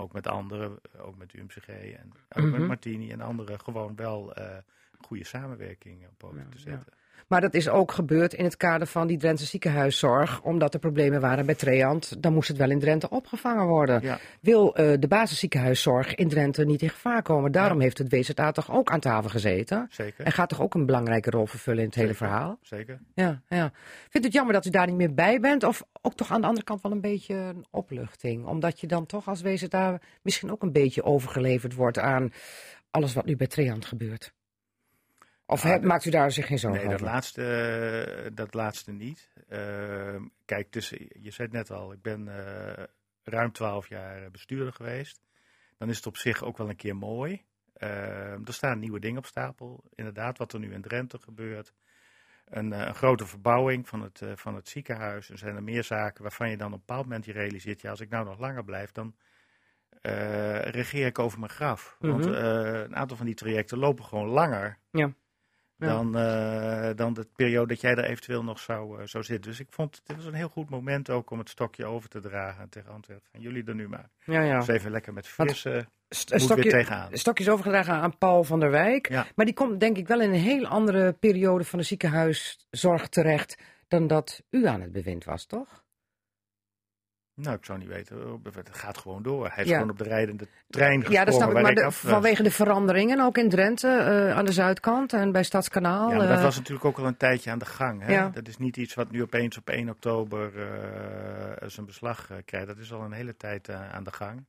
maar ook met anderen, ook met UMCG en ook Mhm. met Martini en anderen, gewoon wel eh, goede samenwerking op poten te zetten. Maar dat is ook gebeurd in het kader van die Drentse ziekenhuiszorg. Omdat er problemen waren bij Treant. Dan moest het wel in Drenthe opgevangen worden. Ja. Wil eh, de basisziekenhuiszorg in Drenthe niet in gevaar komen? Daarom Ja. heeft het WZA toch ook aan tafel gezeten. Zeker. En gaat toch ook een belangrijke rol vervullen in het hele verhaal? Zeker. Ja, ja. Vindt u het jammer dat u daar niet meer bij bent? Of ook toch aan de andere kant wel een beetje een opluchting? Omdat je dan toch als WZA misschien ook een beetje overgeleverd wordt aan alles wat nu bij Treant gebeurt. Of dat- maakt u daar zich geen zorgen Nee, dat over? laatste, eh, dat laatste niet. Ehm, kijk, dus, je zei het net al, ik ben eh, ruim twaalf jaar bestuurder geweest. Dan is het op zich ook wel een keer mooi. Ehm, er staan nieuwe dingen op stapel. Inderdaad, wat er nu in Drenthe gebeurt. Een, eh, een grote verbouwing van het, eh, van het ziekenhuis. Er zijn er meer zaken waarvan je dan op een bepaald moment je realiseert... ja, als ik nou nog langer blijf, dan eh, regeer ik over mijn graf. Want Mhm. eh, een aantal van die trajecten lopen gewoon langer Ja. Ja. dan, eh, dan de periode dat jij er eventueel nog zou, eh, zou zitten. Dus ik vond het was een heel goed moment ook om het stokje over te dragen tegen Antwerpen. Gaan jullie er nu maar. Ja, ja. Dus even lekker met frisse St- stokje, tegenaan. stokjes overgedragen aan Paul van der Wijk. Ja. Maar die komt denk ik wel in een heel andere periode van de ziekenhuiszorg terecht dan dat u aan het bewind was, toch? Nou, ik zou niet weten. Het gaat gewoon door. Hij is Ja. gewoon op de rijdende trein gesprongen. Ja, dat snap ik. Maar ik de- af was. vanwege de veranderingen, ook in Drenthe, eh, aan de zuidkant en bij Stadskanaal. Ja, maar dat eh, was natuurlijk ook al een tijdje aan de gang. Hè? Ja. Dat is niet iets wat nu opeens op 1 oktober eh, zijn beslag eh, krijgt. Dat is al een hele tijd eh, aan de gang.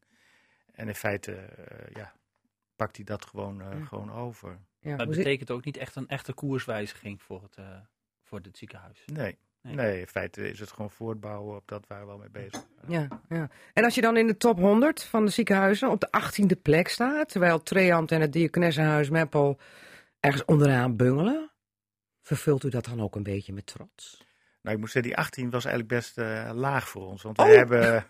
En in feite eh, ja, pakt hij dat gewoon, eh, Ja. gewoon over. ja, Maar het betekent ook niet echt een echte koerswijziging voor het, eh, voor het ziekenhuis. Nee. Nee. Nee. in feite is het gewoon voortbouwen op dat waar we wel mee bezig zijn. ja, ja. En als je dan in de top 100 van de ziekenhuizen op de 18e plek staat, terwijl Treant en het Diakonessenhuis Meppel ergens onderaan bungelen, vervult u dat dan ook een beetje met trots? Nou, ik moet zeggen, die 18 was eigenlijk best eh, laag voor ons. Want Oh. we, hebben,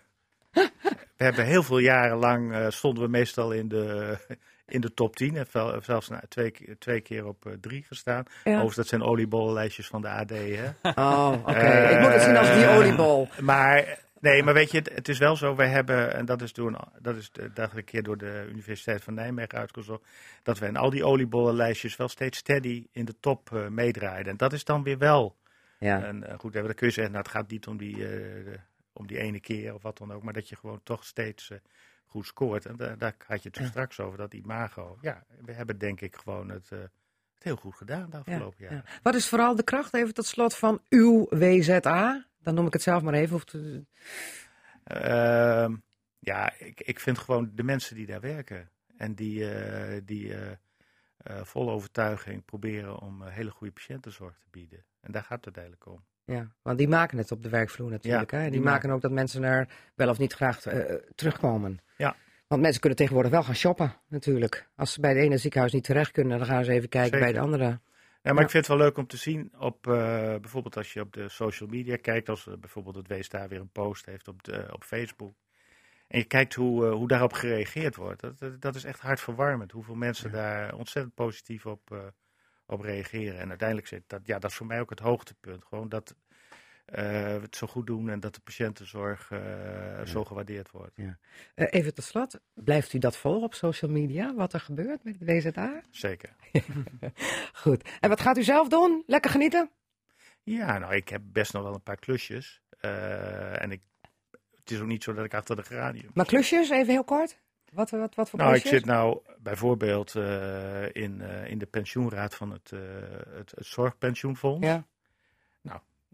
[laughs] we hebben heel veel jaren lang eh, stonden we meestal in de, in de top 10. En vel- zelfs nou, twee, keer- twee keer op eh, drie gestaan. Ja. Overigens, dat zijn oliebollenlijstjes van de AD. Hè? [laughs] Oh, oké. Eh, ik moet het zien als die oliebol. Maar, nee, maar weet je, het, is wel zo. Wij hebben, en dat is, door een, dat is de, dat een keer door de Universiteit van Nijmegen uitgezocht. Dat we in al die oliebollenlijstjes wel steeds steady in de top eh, meedraaien. En dat is dan weer wel Ja. en goed, dan kun je zeggen, nou, het gaat niet om die, om die ene keer of wat dan ook, maar dat je gewoon toch steeds goed scoort. En da- daar had je het Ja. straks over, dat imago. Ja, we hebben denk ik gewoon het, eh, het heel goed gedaan de afgelopen Ja, jaren. ja. Wat is vooral de kracht, even tot slot, van uw WZA? Dan noem ik het zelf maar even. Of te- Ehm, ja, ik, ik vind gewoon de mensen die daar werken en die, eh, die eh, vol overtuiging proberen om hele goede patiëntenzorg te bieden. En daar gaat het uiteindelijk om. Ja, want die maken het op de werkvloer natuurlijk. Ja, hè? Die, die maken ook dat mensen er wel of niet graag eh, terugkomen. Ja. Want mensen kunnen tegenwoordig wel gaan shoppen, natuurlijk. Als ze bij het ene ziekenhuis niet terecht kunnen, dan gaan ze even kijken bij de andere. Ja, maar Ja. ik vind het wel leuk om te zien op eh, bijvoorbeeld als je op de social media kijkt, als eh, bijvoorbeeld het WSTA weer een post heeft op, de, op Facebook. En je kijkt hoe, hoe daarop gereageerd wordt. Dat, dat, dat is echt hartverwarmend. Hoeveel mensen daar ontzettend positief op, op reageren. En uiteindelijk zit dat, ja, dat is voor mij ook het hoogtepunt. Gewoon dat eh, we het zo goed doen en dat de patiëntenzorg eh, zo gewaardeerd wordt. Eh, even tot slot, blijft u dat volgen op social media, wat er gebeurt met het WZA? Zeker. [laughs] Goed. En wat gaat u zelf doen? Lekker genieten? Ja, nou, ik heb best nog wel een paar klusjes. Eh, en ik, het is ook niet zo dat ik achter de geranium Maar klusjes, even heel kort. Wat, wat, wat voor Nou, ik zit nou bijvoorbeeld eh, in, eh, in de pensioenraad van het, eh, het, het Zorgpensioenfonds. Ja.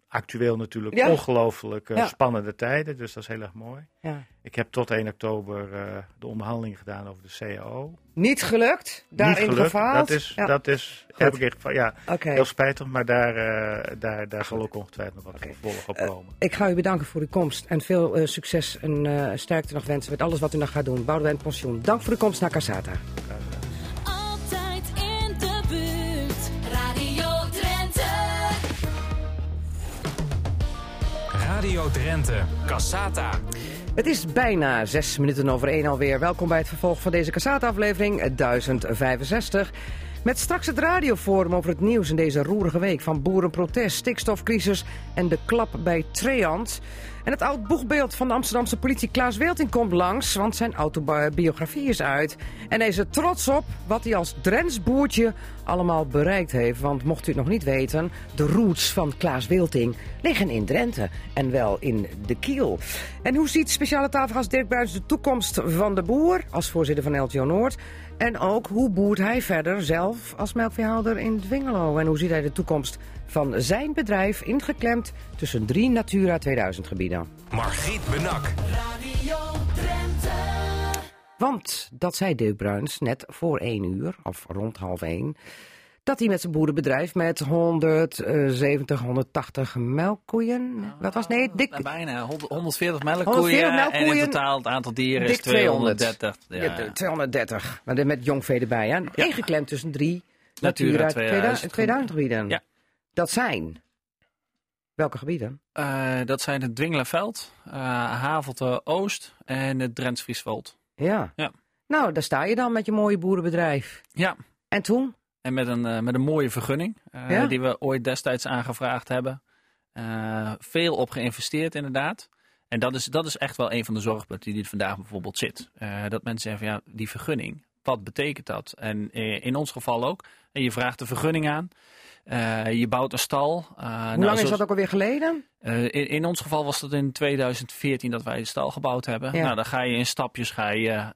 Actueel natuurlijk Ja. ongelooflijk eh, Ja. spannende tijden, dus dat is heel erg mooi. Ja. Ik heb tot 1 oktober eh, de onderhandelingen gedaan over de CAO. Niet gelukt? Daarin Niet gelukt. gefaald? Dat is, dat is heb ik in ja, heel spijtig, maar daar, eh, daar, daar zal ook ongetwijfeld nog wat vervolg op komen. Ik ga u bedanken voor uw komst en veel succes en sterkte nog wensen met alles wat u nog gaat doen. Boudewijn Pensioen, dank voor uw komst naar Casata. Radio Drenthe. Cassata. Het is bijna zes minuten over één alweer. Welkom bij het vervolg van deze Casata-aflevering eh, 1065. Met straks het radioforum over het nieuws in deze roerige week... van boerenprotest, stikstofcrisis en de klap bij Treant. En het oud boegbeeld van de Amsterdamse politie Klaas Weelting komt langs... want zijn autobiografie is uit. En hij is er trots op wat hij als Drents boertje allemaal bereikt heeft. Want mocht u het nog niet weten, de roots van Klaas Wilting liggen in Drenthe. En wel in de Kiel. En hoe ziet speciale tafelgast Dirk Bruins de toekomst van de boer als voorzitter van LTO Noord? En ook hoe boert hij verder zelf als melkveehouder in Dwingelo? En hoe ziet hij de toekomst van zijn bedrijf ingeklemd tussen drie Natura 2000 gebieden? Margriet Benak. Radio Drenthe. Want dat zei Dirk Bruins net voor één uur, of rond half één, dat hij met zijn boerenbedrijf met 170, 180 melkkoeien. Wat was nee, dik, bijna 100 140 melkkoeien. 140 En melkkoeien. in totaal het aantal dieren is 230. Ja. Ja, 230. Maar met jongvee erbij. Hè? Ingeklemd tussen drie Natura Natura 2000 2000, 2000 gebieden. Ja. Dat zijn. Welke gebieden? Eh, dat zijn het Dwingelenveld, eh Havelte Oost en het Drents Friesveld. Ja. Ja. Nou, daar sta je dan met je mooie boerenbedrijf. Ja, En toen? En met een, eh, met een mooie vergunning eh, Ja? die we ooit destijds aangevraagd hebben. Eh, veel op geïnvesteerd inderdaad. En dat is, dat is echt wel een van de zorgpunten die er vandaag bijvoorbeeld zit. Dat mensen zeggen van ja, die vergunning, wat betekent dat? En in ons geval ook. En je vraagt de vergunning aan. Eh, je bouwt een stal. Eh, Hoe nou, lang is zoals- dat ook alweer geleden? Eh, in, in ons geval was dat in 2014 dat wij de stal gebouwd hebben. Ja. Nou, dan ga je in stapjes ga je,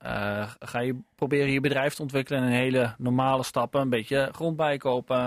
ga je proberen je bedrijf te ontwikkelen in hele normale stappen. Een beetje grond bijkopen.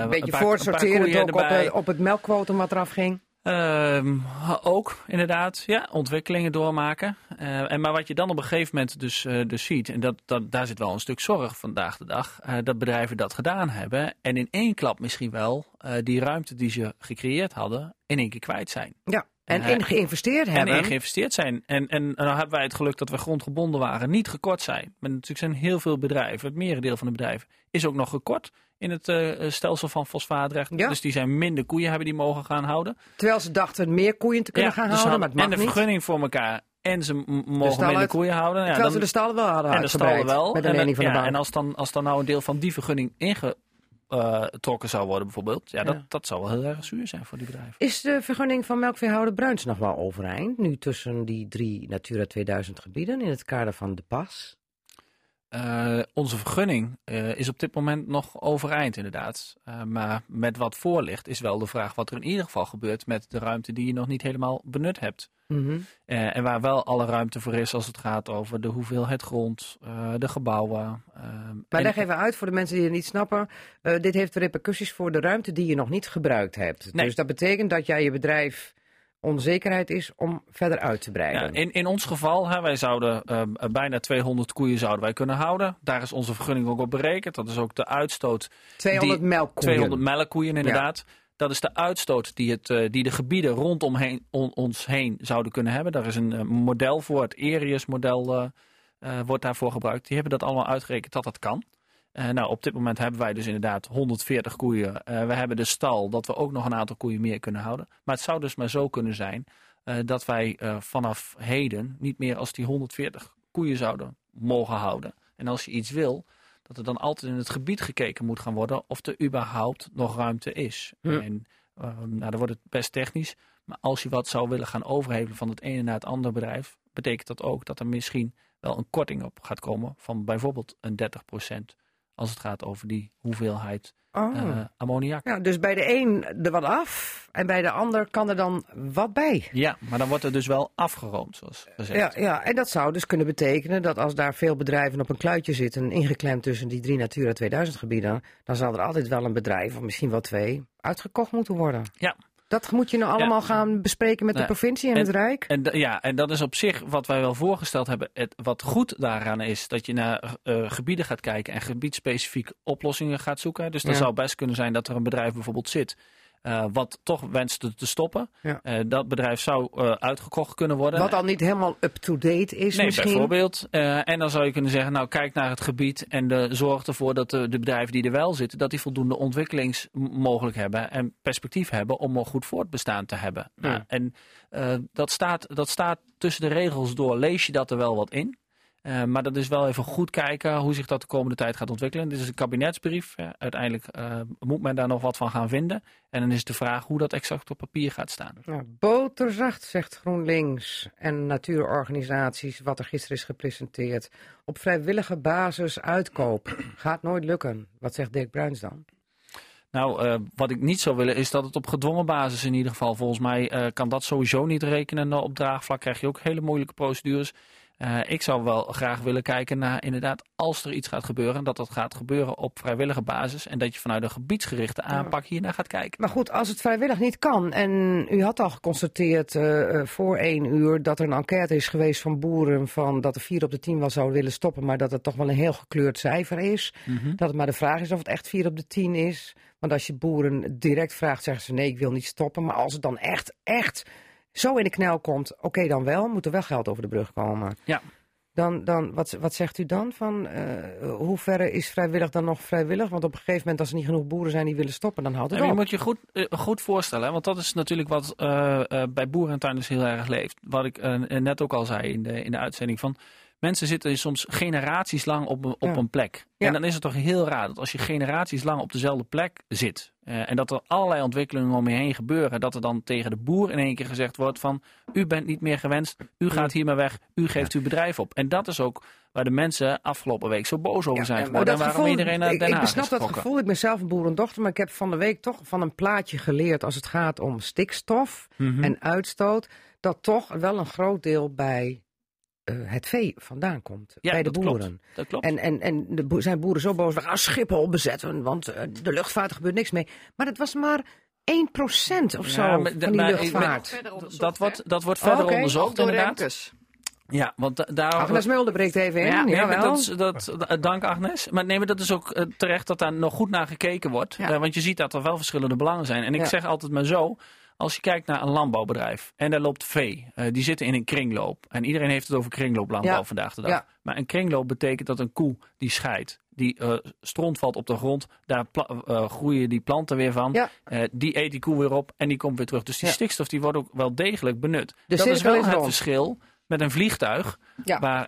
Een beetje paar- voortsorteren paar ook op, op het melkquotum wat eraf ging. Ehm, ook, inderdaad. Ja, ontwikkelingen doormaken. Eh, en maar wat je dan op een gegeven moment dus, eh, dus ziet, en dat, dat, daar zit wel een stuk zorg vandaag de dag, eh, dat bedrijven dat gedaan hebben. En in één klap misschien wel die ruimte die ze gecreëerd hadden, in één keer kwijt zijn. Ja. En in geïnvesteerd En hebben. in geïnvesteerd zijn. En, en, dan hebben wij het geluk dat we grondgebonden waren, niet gekort zijn. Maar natuurlijk zijn heel veel bedrijven, het merendeel van de bedrijven, is ook nog gekort in het eh, stelsel van fosfaatrecht. Ja. Dus die zijn minder koeien hebben die mogen gaan houden. Terwijl ze dachten meer koeien te kunnen Ja, gaan dus houden, maar het mag en de niet. vergunning voor elkaar en ze mogen minder uit- koeien houden. Ja, Terwijl dan, ze de stallen wel hadden en de stallen wel. Met de en, van de en als dan, als dan nou een deel van die vergunning ingetrokken zou worden bijvoorbeeld, ja, Ja. Dat, dat zou wel heel erg zuur zijn voor die bedrijven. Is de vergunning van melkveehouder Bruins nog wel overeind? Nu tussen die drie Natura 2000 gebieden in het kader van de pas? Eh, onze vergunning eh, is op dit moment nog overeind, inderdaad. Eh, maar met wat voor ligt, is wel de vraag wat er in ieder geval gebeurt met de ruimte die je nog niet helemaal benut hebt. Mhm. En waar wel alle ruimte voor is als het gaat over de hoeveelheid grond, de gebouwen. Maar leg even uit voor de mensen die het niet snappen. Dit heeft repercussies voor de ruimte die je nog niet gebruikt hebt. Nee. Dus dat betekent dat jij je bedrijf onzekerheid is om verder uit te breiden. Ja, in, in ons geval, hè, wij zouden eh, bijna 200 koeien zouden wij kunnen houden. Daar is onze vergunning ook op berekend. Dat is ook de uitstoot 200 die- melkkoeien. 200 melkkoeien inderdaad. Dat is de uitstoot die, het, eh, die de gebieden rondom heen, on- ons heen zouden kunnen hebben. Daar is een eh, model voor, het Erius-model eh, wordt daarvoor gebruikt. Die hebben dat allemaal uitgerekend dat dat kan. Eh, nou, op dit moment hebben wij dus inderdaad 140 koeien. Eh, we hebben de stal dat we ook nog een aantal koeien meer kunnen houden. Maar het zou dus maar zo kunnen zijn eh, dat wij vanaf heden niet meer als die 140 koeien zouden mogen houden. En als je iets wil, dat er dan altijd in het gebied gekeken moet gaan worden of er überhaupt nog ruimte is. En nou, dan wordt het best technisch. Maar als je wat zou willen gaan overhevelen van het ene naar het andere bedrijf, betekent dat ook dat er misschien wel een korting op gaat komen van bijvoorbeeld een 30%. Als het gaat over die hoeveelheid Oh. eh, ammoniak. ja, dus bij de een er wat af en bij de ander kan er dan wat bij. Ja, maar dan wordt er dus wel afgeroomd, zoals gezegd. Ja, ja, en dat zou dus kunnen betekenen dat als daar veel bedrijven op een kluitje zitten, ingeklemd tussen die drie Natura 2000 gebieden, dan zal er altijd wel een bedrijf, of misschien wel twee, uitgekocht moeten worden. Ja, Dat moet je nou allemaal gaan bespreken met de Nee. provincie en, het Rijk. En, ja, en dat is op zich wat wij wel voorgesteld hebben. Het, wat goed daaraan is dat je naar eh, gebieden gaat kijken en gebiedspecifiek oplossingen gaat zoeken. Dus dat Ja. zou best kunnen zijn dat er een bedrijf bijvoorbeeld zit. Eh, wat toch wenste te stoppen. Ja. Eh, dat bedrijf zou eh, uitgekocht kunnen worden. Wat al niet helemaal up-to-date is Nee, misschien. bijvoorbeeld. En dan zou je kunnen zeggen, nou kijk naar het gebied en de, zorg ervoor dat de, de bedrijven die er wel zitten, dat die voldoende ontwikkelingsmogelijk hebben en perspectief hebben om een goed voortbestaan te hebben. Ja. Nou, en eh, dat, staat, dat staat tussen de regels door, lees je dat er wel wat in. Eh, maar dat is wel even goed kijken hoe zich dat de komende tijd gaat ontwikkelen. Dit is een kabinetsbrief. Ja, uiteindelijk eh, moet men daar nog wat van gaan vinden. En dan is de vraag hoe dat exact op papier gaat staan. Nou, boterzacht, zegt GroenLinks en natuurorganisaties, wat er gisteren is gepresenteerd. Op vrijwillige basis uitkoop. Gaat nooit lukken. Wat zegt Dirk Bruins dan? Nou, eh, wat ik niet zou willen is dat het op gedwongen basis in ieder geval. Volgens mij kan dat sowieso niet rekenen. Op draagvlak krijg je ook hele moeilijke procedures. Eh, ik zou wel graag willen kijken naar inderdaad als er iets gaat gebeuren. Dat dat gaat gebeuren op vrijwillige basis. En dat je vanuit een gebiedsgerichte aanpak hiernaar gaat kijken. Maar goed, als het vrijwillig niet kan. En u had al geconstateerd eh, eh, voor één uur dat er een enquête is geweest van boeren. Van dat er vier op de tien wel zouden willen stoppen. Maar dat het toch wel een heel gekleurd cijfer is. Dat het maar de vraag is of het echt vier op de tien is. Want als je boeren direct vraagt, zeggen ze nee, ik wil niet stoppen. Maar als het dan echt, echt zo in de knel komt, oké dan wel. Moet er wel geld over de brug komen. Ja. Dan, dan, wat, wat zegt u dan? Van, eh hoe ver is vrijwillig dan nog vrijwillig? Want op een gegeven moment, als er niet genoeg boeren zijn die willen stoppen, dan houdt het En je moet je goed, eh, goed voorstellen, hè, want dat is natuurlijk wat eh, bij boeren en tuinders heel erg leeft. Wat ik net ook al zei in de, in de uitzending van. Mensen zitten soms generaties lang op, een- op Ja. een plek. Ja. En dan is het toch heel raar dat als je generaties lang op dezelfde plek zit. eh, en dat er allerlei ontwikkelingen om je heen gebeuren. Dat er dan tegen de boer in één keer gezegd wordt van. U bent niet meer gewenst, u gaat hier maar weg, u geeft uw bedrijf op. En dat is ook waar de mensen afgelopen week zo boos over zijn en- geworden. En waarom gevoel- iedereen naar ik, Den ik besnap is dat gevoel. Ik ben zelf een boerendochter, maar ik heb van de week toch van een plaatje geleerd als het gaat om stikstof Mhm. en uitstoot. Dat toch wel een groot deel bij eh, het vee vandaan komt. Ja, bij de dat klopt. boeren. Dat klopt. En, en, en de boer- zijn boeren zo boos, we gaan Schiphol bezetten, want eh, de luchtvaart gebeurt niks mee. Maar het was maar 1% of zo Ja, maar- van die maar- luchtvaart. dat, wordt, dat wordt verder Oh, oké. onderzocht Door inderdaad. Remkes. Ja, want da- daar... Agnes Mulder breekt even in. Ja, Nee, Ja, maar wel. dat, is- dat, dat- dank Agnes. Maar nee, maar dat is ook eh, terecht dat daar nog goed naar gekeken wordt. Ja. Eh, want je ziet dat er wel verschillende belangen zijn. En ik Ja. zeg altijd maar zo. Als je kijkt naar een landbouwbedrijf en daar loopt vee, eh, die zitten in een kringloop. En iedereen heeft het over kringlooplandbouw Ja. vandaag de dag. Ja. Maar een kringloop betekent dat een koe die scheidt, die eh, stront valt op de grond, daar eh, groeien die planten weer van. Ja. Die eet die koe weer op en die komt weer terug. Dus die stikstof die wordt ook wel degelijk benut. De dat is wel is het verschil met een vliegtuig waar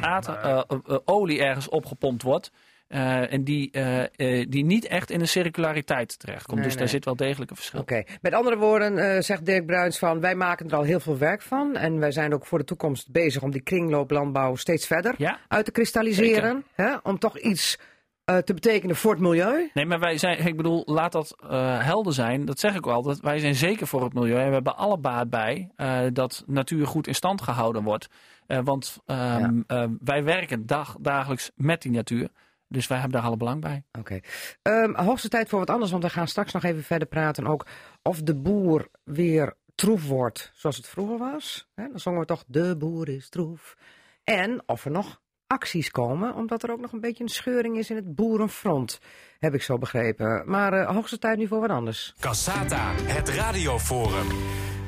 aard- olie ergens opgepompt wordt. Eh, en die, eh, eh, die niet echt in een circulariteit terechtkomt. Nee, dus nee. daar zit wel degelijk een verschil. Oké, met andere woorden zegt Dirk Bruins van wij maken er al heel veel werk van. En wij zijn ook voor de toekomst bezig om die kringlooplandbouw steeds verder Ja? uit te kristalliseren. Hè, om toch iets te betekenen voor het milieu. Nee, maar wij zijn, ik bedoel, laat dat helder zijn. Dat zeg ik wel altijd. Wij zijn zeker voor het milieu. En we hebben alle baat bij dat natuur goed in stand gehouden wordt. Want ehm, eh, wij werken dag, dagelijks met die natuur. Dus wij hebben daar alle belang bij. Oké. Ehm, hoogste tijd voor wat anders, want we gaan straks nog even verder praten ook of de boer weer troef wordt zoals het vroeger was. Hè, dan zongen we toch de boer is troef. En of er nog acties komen, omdat er ook nog een beetje een scheuring is in het boerenfront, heb ik zo begrepen. Maar eh, hoogste tijd nu voor wat anders. Cassata, het radioforum.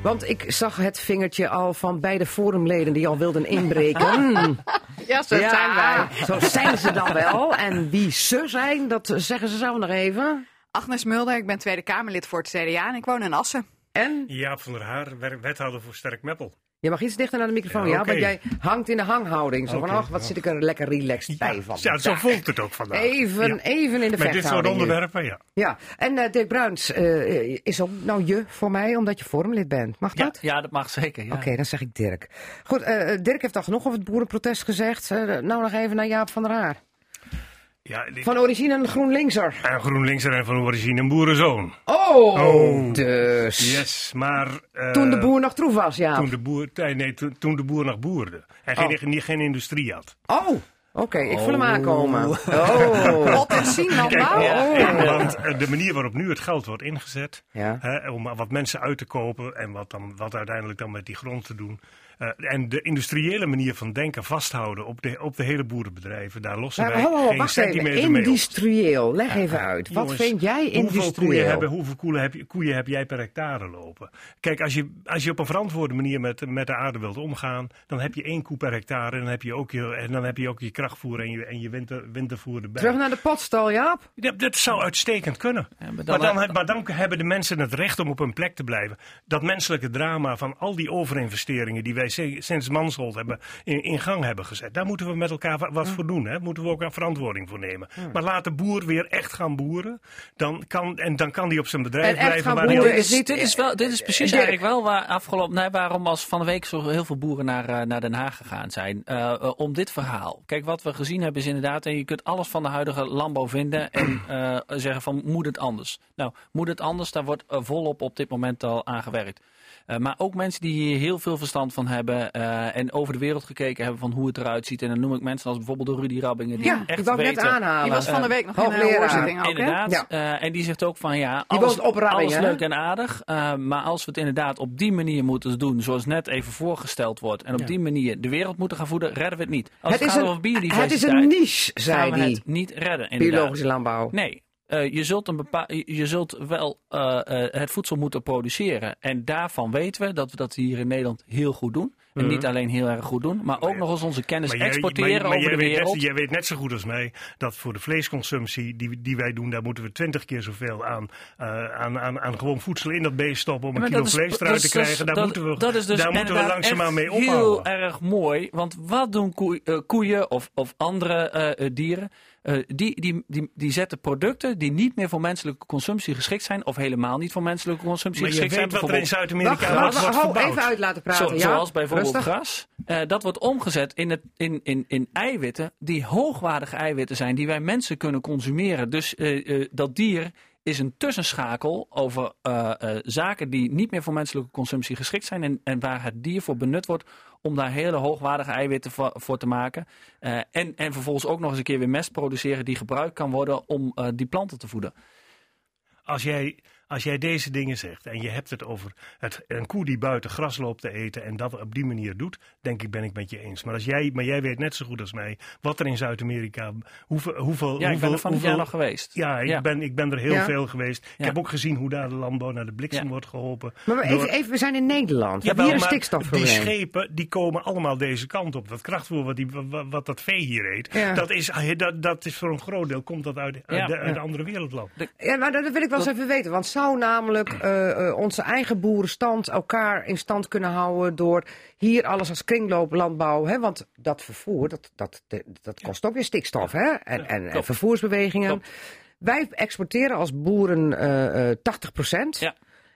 Want ik zag het vingertje al van beide forumleden die al wilden inbreken. [laughs] Ja, zo zijn wij. Zo zijn ze dan wel. En wie ze zijn, dat zeggen ze zelf nog even. Agnes Mulder, ik ben Tweede Kamerlid voor het CDA en ik woon in Assen. En Jaap van der Haar, wethouder voor Sterk Meppel. Je mag iets dichter naar de microfoon, Ja, want jij hangt in de hanghouding. Zo van, ach, wat zit ik er lekker relaxed bij van. Ja, zo voelt het ook vandaag. Even, Ja. even in de Met dit soort onderwerpen, ja. Ja, en eh, Dirk Bruins eh, is ook nou je voor mij, omdat je forumlid bent. Mag dat? ja, dat mag zeker. Ja. Oké, dan zeg ik Dirk. Goed, eh, Dirk heeft al genoeg over het boerenprotest gezegd. Nou nog even naar Jaap van der Haar. Ja die- Van origine een GroenLinkser. En GroenLinkser en van origine een boerenzoon. Oh, Oh. dus. Yes, maar... eh, Toen de boer nog troef was, ja. Toen de boer, nee, toen, toen de boer nog boerde. En geen, niet- geen industrie had. Oh, Oké, ik voel hem aankomen. [laughs] Oh. Wat en zien. Ja, Want eh, de manier waarop nu het geld wordt ingezet, Ja. hè, om wat mensen uit te kopen en wat, dan, wat uiteindelijk dan met die grond te doen. Eh, en de industriële manier van denken vasthouden op de, op de hele boerenbedrijven, daar lossen Maar wij ho, ho, geen wacht even. centimeter mee. Industrieel. Leg even uit. Wat Jongens, vind jij Hoeveel koeien, industrieel? hebben, hoeveel koeien, heb je, koeien heb jij per hectare lopen? Kijk, als je, als je op een verantwoorde manier met, met de aarde wilt omgaan, dan heb je één koe per hectare en dan heb je ook je, en dan heb je, ook je krachtvoer en je, en je winter, wintervoer erbij. Terug naar de potstal, Jaap. Ja, dat zou uitstekend kunnen. Ja, maar maar, dan- dan, heb- maar dan hebben de mensen het recht om op hun plek te blijven. Dat menselijke drama van al die overinvesteringen die wij sinds Manshold hebben in, in gang hebben gezet. Daar moeten we met elkaar wa- wat voor doen. Hè? Moeten we ook een verantwoording voor nemen. Maar laat de boer weer echt gaan boeren. Dan kan, en dan kan die op zijn bedrijf En echt blijven. gaan waar boeren is dit, is wel, dit is precies Dirk. eigenlijk wel waar afgelopen, nee, waarom als van de week zo heel veel boeren naar, eh, naar Den Haag gegaan zijn. Eh, eh, om dit verhaal. Kijk, wat we gezien hebben is inderdaad, en je kunt alles van de huidige landbouw vinden en [clears throat] eh, zeggen van moet het anders. Nou, moet het anders, daar wordt volop op dit moment al aan gewerkt. Eh, maar ook mensen die hier heel veel verstand van hebben eh, en over de wereld gekeken hebben van hoe het eruit ziet. En dan noem ik mensen als bijvoorbeeld de Rudy Rabbingen die Ja, echt die wou ik net weten aanhalen. Die was van de week nog in een hoogleraar. hoorzitting? Inderdaad. Ja. eh, en die zegt ook van ja, alles, woont op Rabbingen, alles leuk en aardig. eh, maar als we het inderdaad op die manier moeten doen, zoals net even voorgesteld wordt. En op die manier de wereld moeten gaan voeden, redden we het niet. Als Het het, gaat een, over het is een niche, zei gaan we hij. het niet redden. Inderdaad. Biologische landbouw. Nee. Eh, je, zult een je zult wel eh, eh, het voedsel moeten produceren. En daarvan weten we dat we dat hier in Nederland heel goed doen. En niet alleen heel erg goed doen, maar ook nog eens onze kennis Maar jij- exporteren maar- maar over jij de weet wereld. Net, jij weet net zo goed als mij dat voor de vleesconsumptie die, die wij doen, daar moeten we twintig keer zoveel aan, aan, aan, aan gewoon voedsel in dat beest stoppen om een kilo is- vlees eruit te dus- krijgen. Daar dat- moeten we, dat is dus daar moeten we langzaamaan mee heel erg mooi. Want wat doen koe- koeien of, of andere dieren? Eh, die, die, die, die zetten producten die niet meer voor menselijke consumptie geschikt zijn. Of helemaal niet voor menselijke consumptie Maar je geschikt weet zijn. wat er in Zuid-Amerika wordt, verbouwd. even uit laten praten. Zo- ja? zoals bijvoorbeeld Rustig. gras. Eh, dat wordt omgezet in, het, in, in, in eiwitten die hoogwaardige eiwitten zijn. Die wij mensen kunnen consumeren. Dus eh, eh, dat dier is een tussenschakel over eh, eh, zaken die niet meer voor menselijke consumptie geschikt zijn. En, en waar het dier voor benut wordt om daar hele hoogwaardige eiwitten voor, te maken. Eh, en, en vervolgens ook nog eens een keer weer mest produceren die gebruikt kan worden om eh, die planten te voeden. Als jij, als jij deze dingen zegt en je hebt het over het, een koe die buiten gras loopt te eten en dat op die manier doet, denk ik ben ik met je eens. Maar, als jij, maar jij weet net zo goed als mij wat er in Zuid-Amerika, hoeveel, hoeveel, Ja, ik ben hoeveel, er van het hoeveel- geweest. Ja, ik, Ja. Ben, ik ben er heel Ja. veel geweest. Ik Ja. heb ook gezien hoe daar de landbouw naar de bliksem Ja. wordt geholpen. Maar door- even, even, we zijn in Nederland. We hebben Jawel, hier een stikstofprobleem. Die schepen die komen allemaal deze kant op. Dat krachtvoer wat, die, wat, wat dat vee hier eet, Ja. dat, is, dat, dat is voor een groot deel komt dat uit, uit, Ja. de, uit andere wereldlanden. Ja, maar dat wil ik wel eens even weten. Want zou namelijk eh, eh, onze eigen boerenstand elkaar in stand kunnen houden door hier alles als kringlooplandbouw. Hè? Want dat vervoer, dat, dat, dat kost ook weer stikstof. Hè? En, en, vervoersbewegingen. Klopt. Wij exporteren als boeren eh, eh 80 Ja.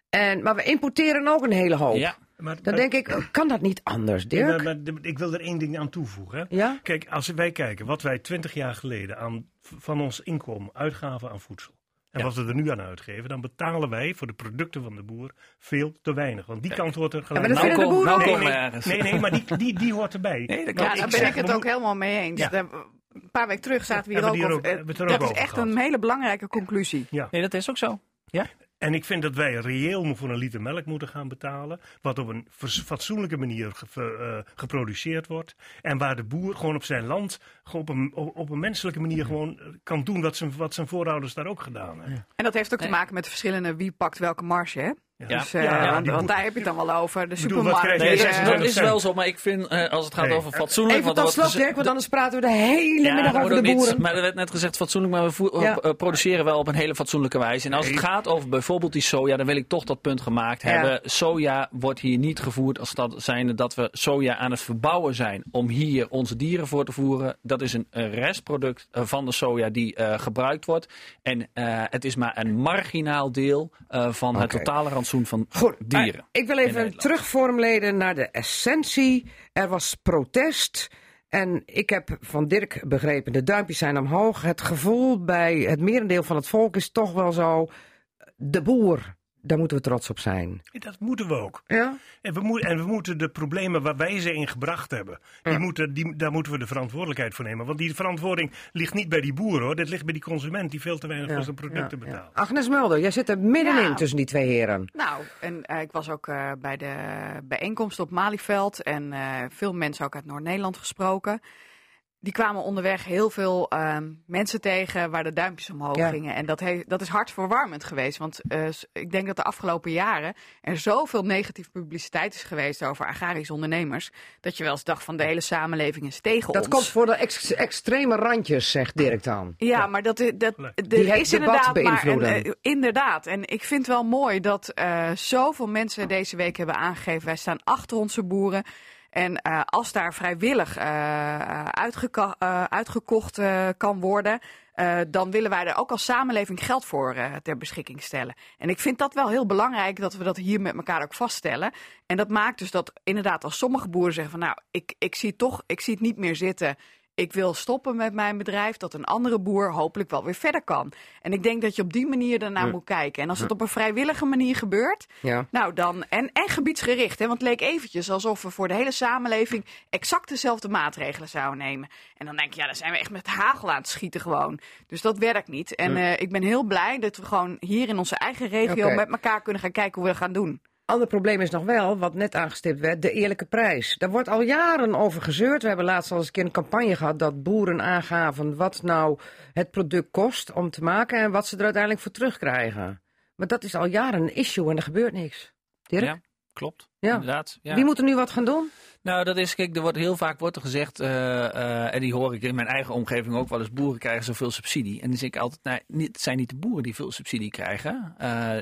En, maar we importeren ook een hele hoop. Ja. Maar, Dan denk ik, kan dat niet anders, Dirk? maar- maar ik wil er één ding aan toevoegen. Hè. Ja? Kijk, als wij kijken wat wij twintig jaar geleden aan, van ons inkomen uitgaven aan voedsel. En wat we er nu aan uitgeven, dan betalen wij voor de producten van de boer veel te weinig. Want die kant hoort er maar gelijk dat Nou, vinden de nou nee, ergens. nee, nee, maar die, die, die hoort erbij. Nee, dat. Ja, daar ben ik het ook helemaal mee eens. Ja. Een paar weken terug zaten we hier ook we over. hier ook- hebben we het er Dat ook is over echt gehad. een hele belangrijke conclusie. Nee, dat is ook zo. Ja? En ik vind dat wij reëel voor een liter melk moeten gaan betalen. Wat op een fatsoenlijke manier ge- eh, geproduceerd wordt. En waar de boer gewoon op zijn land gewoon op, een, op op een menselijke manier gewoon eh, kan doen wat zijn, wat zijn voorouders daar ook gedaan hebben. En dat heeft ook te maken met de verschillende wie pakt welke marge. Hè? Ja. Dus, eh, Ja, want, daar heb je het dan wel over. De supermarkt. krijg Nee, dat, eh, 26 dat is wel zo, maar ik vind eh, als het gaat Nee. over fatsoenlijk. Even want tot slot, Dirk, want anders praten we de hele Ja, middag over de niet, boeren. maar er werd net gezegd fatsoenlijk, maar we eh, produceren wel op een hele fatsoenlijke wijze. En als het gaat over bijvoorbeeld die soja, dan wil ik toch dat punt gemaakt Ja. hebben. Soja wordt hier niet gevoerd als dat zijnde dat we soja aan het verbouwen zijn om hier onze dieren voor te voeren. Dat is een restproduct eh, van de soja die eh, gebruikt wordt. En eh, het is maar een marginaal deel eh, van het totale rantsoen van Goed, dieren. ik wil even Nederland. terugformuleren naar de essentie. Er was protest. En ik heb van Dirk begrepen, de duimpjes zijn omhoog. Het gevoel bij het merendeel van het volk is toch wel zo. De boer daar moeten we trots op zijn. Dat moeten we ook. Ja? En we, moet, en we moeten de problemen waar wij ze in gebracht hebben, die moeten, die, daar moeten we de verantwoordelijkheid voor nemen. Want die verantwoording ligt niet bij die boeren hoor, dit ligt bij die consument die veel te weinig voor zijn producten ja, ja. betaalt. Agnes Mulder, jij zit er middenin Ja. tussen die twee heren. Nou, en eh, ik was ook eh, bij de bijeenkomst op Malieveld en eh, veel mensen ook uit Noord-Nederland gesproken. Die kwamen onderweg heel veel ehm, mensen tegen waar de duimpjes omhoog Ja. gingen. En dat, he- dat is hartverwarmend geweest. Want eh, ik denk dat de afgelopen jaren er zoveel negatieve publiciteit is geweest over agrarische ondernemers. Dat je wel eens dacht van de hele samenleving is tegen Dat ons. komt voor de ex- extreme randjes, zegt Dirk dan. Ja, maar dat, dat, Die er het is debat inderdaad maar eh, inderdaad. En ik vind wel mooi dat eh, zoveel mensen deze week hebben aangegeven. Wij staan achter onze boeren. En eh, als daar vrijwillig eh, eh, uitgekocht kan worden. dan willen wij er ook als samenleving geld voor ter beschikking stellen. En ik vind dat wel heel belangrijk dat we dat hier met elkaar ook vaststellen. En dat maakt dus dat inderdaad als sommige boeren zeggen van nou, ik, ik zie toch, ik zie het niet meer zitten. Ik wil stoppen met mijn bedrijf, dat een andere boer hopelijk wel weer verder kan. En ik denk dat je op die manier daarnaar Ja. moet kijken. En als het op een vrijwillige manier gebeurt, Ja. nou dan, en, en gebiedsgericht, hè, want het leek eventjes alsof we voor de hele samenleving exact dezelfde maatregelen zouden nemen. En dan denk je, ja, dan zijn we echt met hagel aan het schieten gewoon. Dus dat werkt niet. En eh, ik ben heel blij dat we gewoon hier in onze eigen regio met elkaar kunnen gaan kijken hoe we dat gaan doen. Ander probleem is nog wel, wat net aangestipt werd, de eerlijke prijs. Daar wordt al jaren over gezeurd. We hebben laatst al eens een keer een campagne gehad dat boeren aangaven wat nou het product kost om te maken en wat ze er uiteindelijk voor terugkrijgen. Maar dat is al jaren een issue en er gebeurt niks. Dirk? Ja, klopt. Ja. Inderdaad. Ja. Wie moet er nu wat gaan doen? Nou, dat is, kijk, er wordt heel vaak wordt er gezegd, eh, eh, en die hoor ik in mijn eigen omgeving ook wel eens, boeren krijgen zoveel subsidie. En dan zeg ik altijd, nou, niet, het zijn niet de boeren die veel subsidie krijgen. Eh,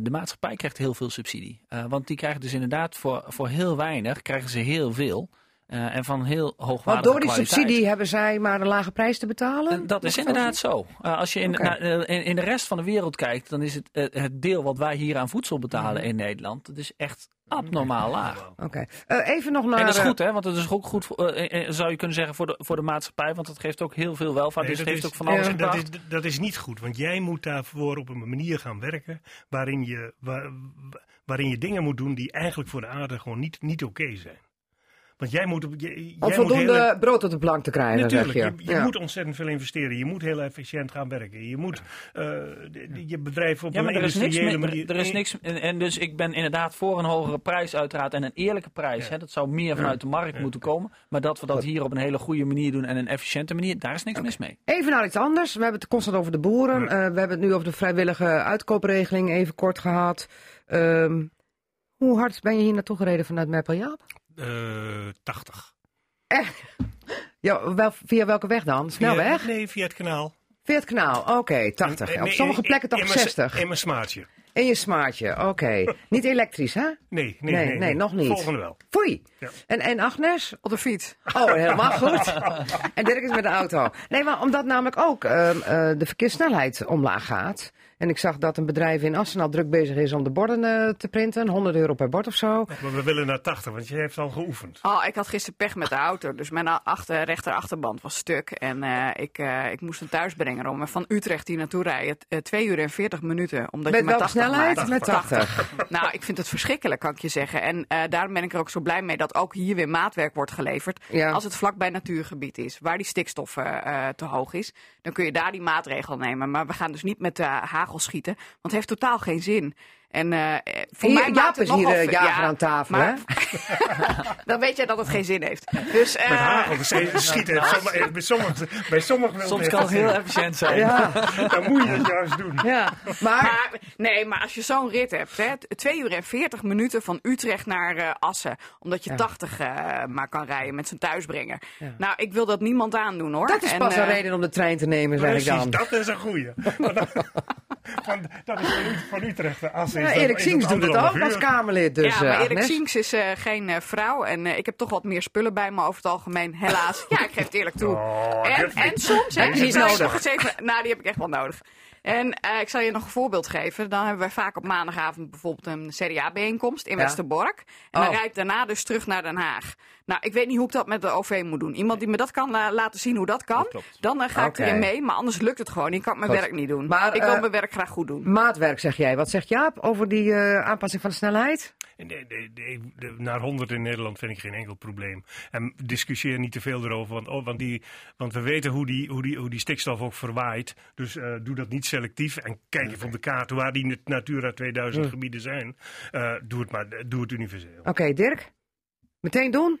de maatschappij krijgt heel veel subsidie. Want die krijgen dus inderdaad voor, voor heel weinig, krijgen ze heel veel. Eh, en van heel hoogwaardige Want door die kwaliteit. subsidie hebben zij maar een lage prijs te betalen? En Dat is inderdaad zo. Uh, als je in, naar, uh, in, in de rest van de wereld kijkt, dan is het, uh, het deel wat wij hier aan voedsel betalen in Nederland, dat is echt abnormaal laag. Oké. Eh, even nog naar... En dat is eh, goed, hè? Want het is ook goed, voor, eh, eh, zou je kunnen zeggen, voor de, voor de maatschappij. Want het geeft ook heel veel welvaart. Nee, dus dat het heeft is- ook van alles dat, is, dat is niet goed, want jij moet daarvoor op een manier gaan werken waarin je, waar- waarin je dingen moet doen die eigenlijk voor de aarde gewoon niet, niet oké zijn. Want jij moet, jij Om moet voldoende hele- brood op de plank te krijgen, Natuurlijk, zeg je, je. je Ja. moet ontzettend veel investeren. Je moet heel efficiënt gaan werken. Je moet eh, je bedrijf op Ja, maar een er is niks, manier... er is niks en, en dus ik ben inderdaad voor een hogere prijs uiteraard en een eerlijke prijs. Ja. Hè, dat zou meer vanuit de markt moeten komen. Maar dat we dat hier op een hele goede manier doen en een efficiënte manier, daar is niks mis mee. Even naar iets anders. We hebben het constant over de boeren. Ja. Eh, we hebben het nu over de vrijwillige uitkoopregeling even kort gehad. Ehm, hoe hard ben je hier naartoe gereden vanuit Meppeljaap? Eh, 80. Ja, wel, via welke weg dan? Snelweg? Via, nee, via het kanaal. Via het kanaal, oké, 80. En- Op sommige plekken toch mijn- 60. In mijn smaatje. In je smaatje, oké. [laughs] Niet elektrisch, hè? Nee, nee, Nee, nee, nee, nog niet. Volgende wel. Foei. Ja. En, en Agnes? Op de fiets. Oh, helemaal [laughs] goed. En Dirk is met de auto. Nee, maar omdat namelijk ook ehm, eh, de verkeerssnelheid omlaag gaat. En ik zag dat een bedrijf in Assen al druk bezig is om de borden eh, te printen. 100 euro per bord of zo. Maar we willen naar 80, want je heeft al geoefend. Oh, ik had gisteren pech met de auto. Dus mijn achter, rechter achterband was stuk. En eh, ik, eh, ik moest hem thuis brengen om van Utrecht hier naartoe rijden. Eh, twee uur en 40 minuten. Omdat Met je 80 snelheid? maakt. Met 80. Nou, ik vind het verschrikkelijk, kan ik je zeggen. En eh, daarom ben ik er ook zo blij mee dat ook hier weer maatwerk wordt geleverd. Ja. Als het vlakbij natuurgebied is, waar die stikstof eh, eh, te hoog is, dan kun je daar die maatregel nemen. Maar we gaan dus niet met eh, schieten, want het heeft totaal geen zin. En eh, voor Hier, mij Jaap is hier eh, ve- jager ja, aan tafel, maar- hè? [laughs] dan weet jij dat het geen zin heeft. Dus, eh, Met hagel ze- schieten. [laughs] Sommige- Bij sommigen bij sommigen wil Soms kan het heel zin. efficiënt zijn. Ja, [laughs] Dan moet je het juist doen. ja. Maar, Maar, nee, maar als je zo'n rit hebt, hè, t- twee uur en 40 minuten van Utrecht naar eh, Assen, omdat je 80 eh, maar kan rijden met zijn thuisbrenger. Nou, ik wil dat niemand aandoen hoor. dat is En, pas een eh, reden om de trein te nemen, zeg ik Precies, dan. dat is een goeie. Van, dat is van Utrecht naar Assen. Ja, Erik dat doet het ook als. Kamerlid, dus ja, maar eh, Erik. Sinks is eh, geen eh, vrouw en eh, ik heb toch wat meer spullen bij me over het algemeen, helaas. ja, ik geef het eerlijk toe. Oh, en, soms, hè, nodig. eens even, nou die heb ik echt wel nodig. En eh, ik zal je nog een voorbeeld geven. Dan hebben wij vaak op maandagavond bijvoorbeeld een CDA-bijeenkomst in Ja. Westerbork. En dan Oh. rijd ik daarna dus terug naar Den Haag. Nou, ik weet niet hoe ik dat met de OV moet doen. Iemand die me dat kan la- laten zien hoe dat kan, dan eh, ga ik erin mee. Maar anders lukt het gewoon. niet. Ik kan mijn Goed. werk niet doen. Maar, ik eh, wil mijn werk graag goed doen. Maatwerk zeg jij. Wat zegt Jaap over die eh, aanpassing van de snelheid? Nee, nee, nee, de- naar 100 in Nederland vind ik geen enkel probleem. En discussieer niet te veel erover, want, oh, want, die, want we weten hoe die, hoe, die, hoe die stikstof ook verwaait. Dus eh, doe dat niet selectief en kijk even op de kaart waar die Nat- Natura 2000 gebieden zijn. Eh, doe het maar, doe het universeel. Oké, Dirk? Meteen doen?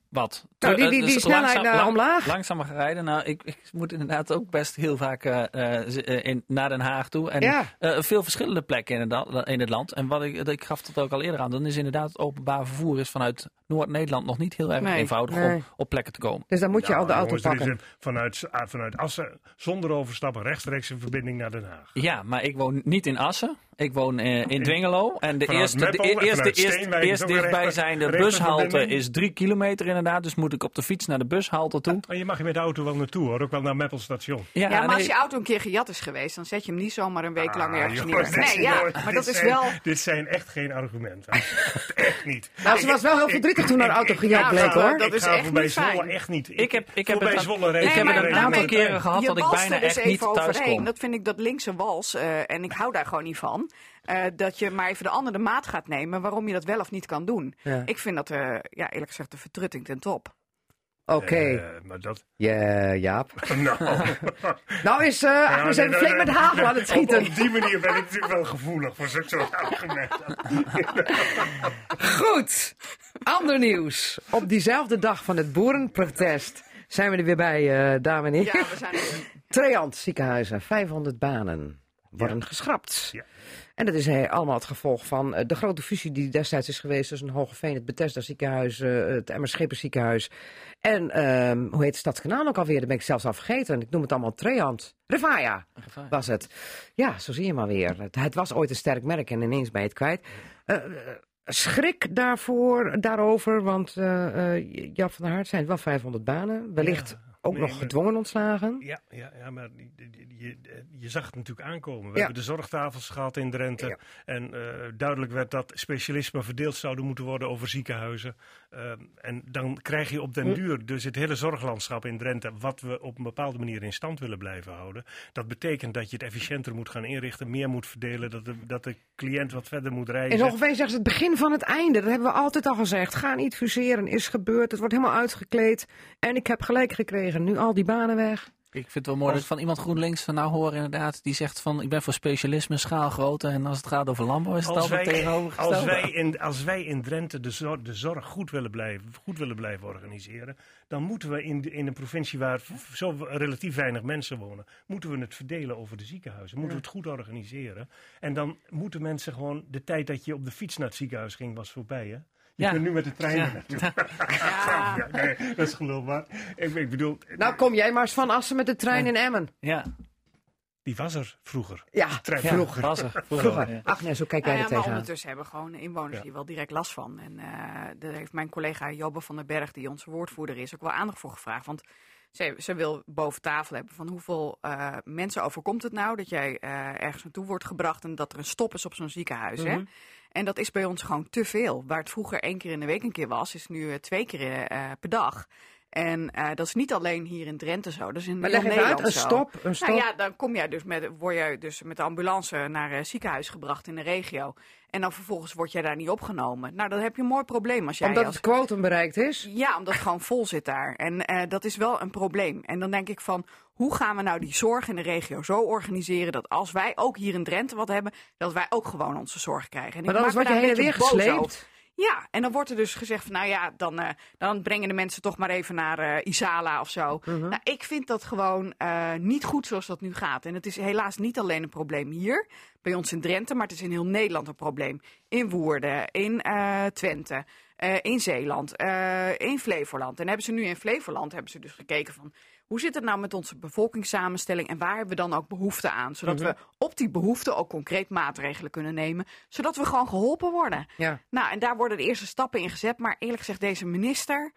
Wat? Nou, die- die- die dus snelheid langzaam- naar omlaag? Langzamer gaan rijden. Nou, ik, ik moet inderdaad ook best heel vaak eh, eh, eh, in, naar Den Haag toe. En Ja. eh, veel verschillende plekken in het, in het land. En wat ik, ik gaf dat ook al eerder aan. Dan is inderdaad het openbaar vervoer is vanuit Noord-Nederland nog niet heel erg Nee. eenvoudig Nee. om op plekken te komen. Dus dan moet je Ja, al de auto pakken. een- vanuit, ah, vanuit Assen, zonder overstappen, rechtstreeks een verbinding naar Den Haag. Ja, maar ik woon niet in Assen. Ik woon in Dwingelo. En de Vanuit eerste, de Meppel eerste, vanuit eerst, Steenwijk is eerst ook een rechte- dichtbijzijnde bushalte is drie kilometer inderdaad. Dus moet ik op de fiets naar de bushalte toe. Maar je mag je met de auto wel naartoe hoor, ook wel naar Meppel station. Ja, maar nee. als je auto een keer gejat is geweest, dan zet je hem niet zomaar een week lang Ah, ergens neer. dit Nee, ja, maar dat is zijn- wel... Dit zijn echt geen argumenten. [laughs] echt niet. Nou, ze was wel heel verdrietig toen haar auto gejat Ja, bleek hoor. dat is echt niet fijn. Echt niet. Ik heb- ik heb een aantal keren gehad je dat ik bijna er dus echt niet thuis overheen. kom. Dat vind ik dat linkse wals, eh, en ik hou daar gewoon niet van. Eh, dat je maar even de andere maat gaat nemen waarom je dat wel of niet kan doen. Ja. Ik vind dat, eh, ja, eerlijk gezegd, de vertrutting ten top. Oké, Eh, maar dat... Ja, Jaap. [laughs] Nou, [laughs] Nou is eh Agnes nee, even nee, flink nee. met hagel aan het schieten. op die manier ben ik natuurlijk wel gevoelig voor zo'n soort argumenten. Goed, ander nieuws. Op diezelfde dag van het boerenprotest zijn we er weer bij, eh dame en heren. Ja, we zijn er. Treant ziekenhuizen, 500 banen worden geschrapt. Ja. En dat is eh, allemaal het gevolg van eh, de grote fusie die destijds is geweest tussen Hogeveen, het Bethesda ziekenhuis, eh, het Emmer ziekenhuis. En ehm, hoe heet Stadskanaal ook alweer? Dat ben ik zelfs al vergeten. Ik noem het allemaal Treant. Revaya was het. Ja, zo zie je maar weer. Het, het was ooit een sterk merk en ineens ben je het kwijt. Schrik daarvoor, daarover, want Jan van der Hart zijn wel 500 banen. Wellicht ook nee, nog gedwongen ontslagen. Ja, ja, ja maar die- die- je, je zag het natuurlijk aankomen. We Ja. hebben de zorgtafels gehad in Drenthe. Ja. En eh, duidelijk werd dat specialismen verdeeld zouden moeten worden over ziekenhuizen. Ehm, en dan krijg je op den Hm. duur dus het hele zorglandschap in Drenthe... wat we op een bepaalde manier in stand willen blijven houden. Dat betekent dat je het efficiënter moet gaan inrichten, meer moet verdelen... dat de, dat de cliënt wat verder moet In reizen. Hogeveen zeggen ze het begin van het einde. Dat hebben we altijd al gezegd. Ga niet fuseren, is gebeurd. Het wordt helemaal uitgekleed. En ik heb gelijk gekregen. Nu al die banen weg. Ik vind het wel mooi dat ik van iemand GroenLinks van nou hoor inderdaad. Die zegt van ik ben voor specialisme, schaalgrootte. En als het gaat over landbouw is het Als altijd tegenovergesteld. als, wij in, als wij in Drenthe de zorg, de zorg goed, willen blijven, goed willen blijven organiseren, dan moeten we in, de, in een provincie waar zo relatief weinig mensen wonen, moeten we het verdelen over de ziekenhuizen. Moeten we het goed organiseren. En dan moeten mensen gewoon, de tijd dat je op de fiets naar het ziekenhuis ging was voorbij hè. Je Ja. kunt nu met de trein Ja. [laughs] naartoe. Ja, [laughs] nee, dat is geloofwaar. Ik, ik bedoel, Nou, kom jij maar eens van Assen met de trein in Emmen. Ja, die was er vroeger. Ja, Trein. ja vroeger. was er. Vroeger, Vroeger. ja. Agnes, hoe kijk jij Nou er ja, maar tegenaan? ondertussen hebben gewoon inwoners Ja. hier wel direct last van. En eh daar heeft mijn collega Jobbe van den Berg, die onze woordvoerder is, ook wel aandacht voor gevraagd. Want ze, ze wil boven tafel hebben van hoeveel eh, mensen overkomt het nou dat jij eh, ergens naartoe wordt gebracht en dat er een stop is op zo'n ziekenhuis. hè? En dat is bij ons gewoon te veel. Waar het vroeger één keer in de week een keer was, is nu eh, twee keer eh, per dag. En eh, dat is niet alleen hier in Drenthe zo, dat is in Maar leg even uit, Nederland een stop, een stop. Nou ja, dan kom jij dus met, word jij dus met de ambulance naar het ziekenhuis gebracht in de regio. En dan vervolgens word jij daar niet opgenomen. Nou, dan heb je een mooi probleem als jij... Omdat als- het quotum bereikt is. ja, omdat het gewoon vol zit daar. En eh, dat is wel een probleem. En dan denk ik van, hoe gaan we nou die zorg in de regio zo organiseren... dat als wij ook hier in Drenthe wat hebben, dat wij ook gewoon onze zorg krijgen. En Maar ik dan is wat je heen en een weer gesleept. Ja, en dan wordt er dus gezegd van, nou ja, dan, eh, dan brengen de mensen toch maar even naar eh, Isala of zo. Mhm. Nou, ik vind dat gewoon eh, niet goed zoals dat nu gaat. En het is helaas niet alleen een probleem hier, bij ons in Drenthe, maar het is in heel Nederland een probleem. In Woerden, in Twente, in Zeeland, in Flevoland. En hebben ze nu in Flevoland hebben ze dus gekeken van, hoe zit het nou met onze bevolkingssamenstelling en waar hebben we dan ook behoefte aan? Zodat Mhm. we op die behoefte ook concreet maatregelen kunnen nemen, zodat we gewoon geholpen worden. Ja. Nou, en daar worden de eerste stappen in gezet. Maar eerlijk gezegd, deze minister.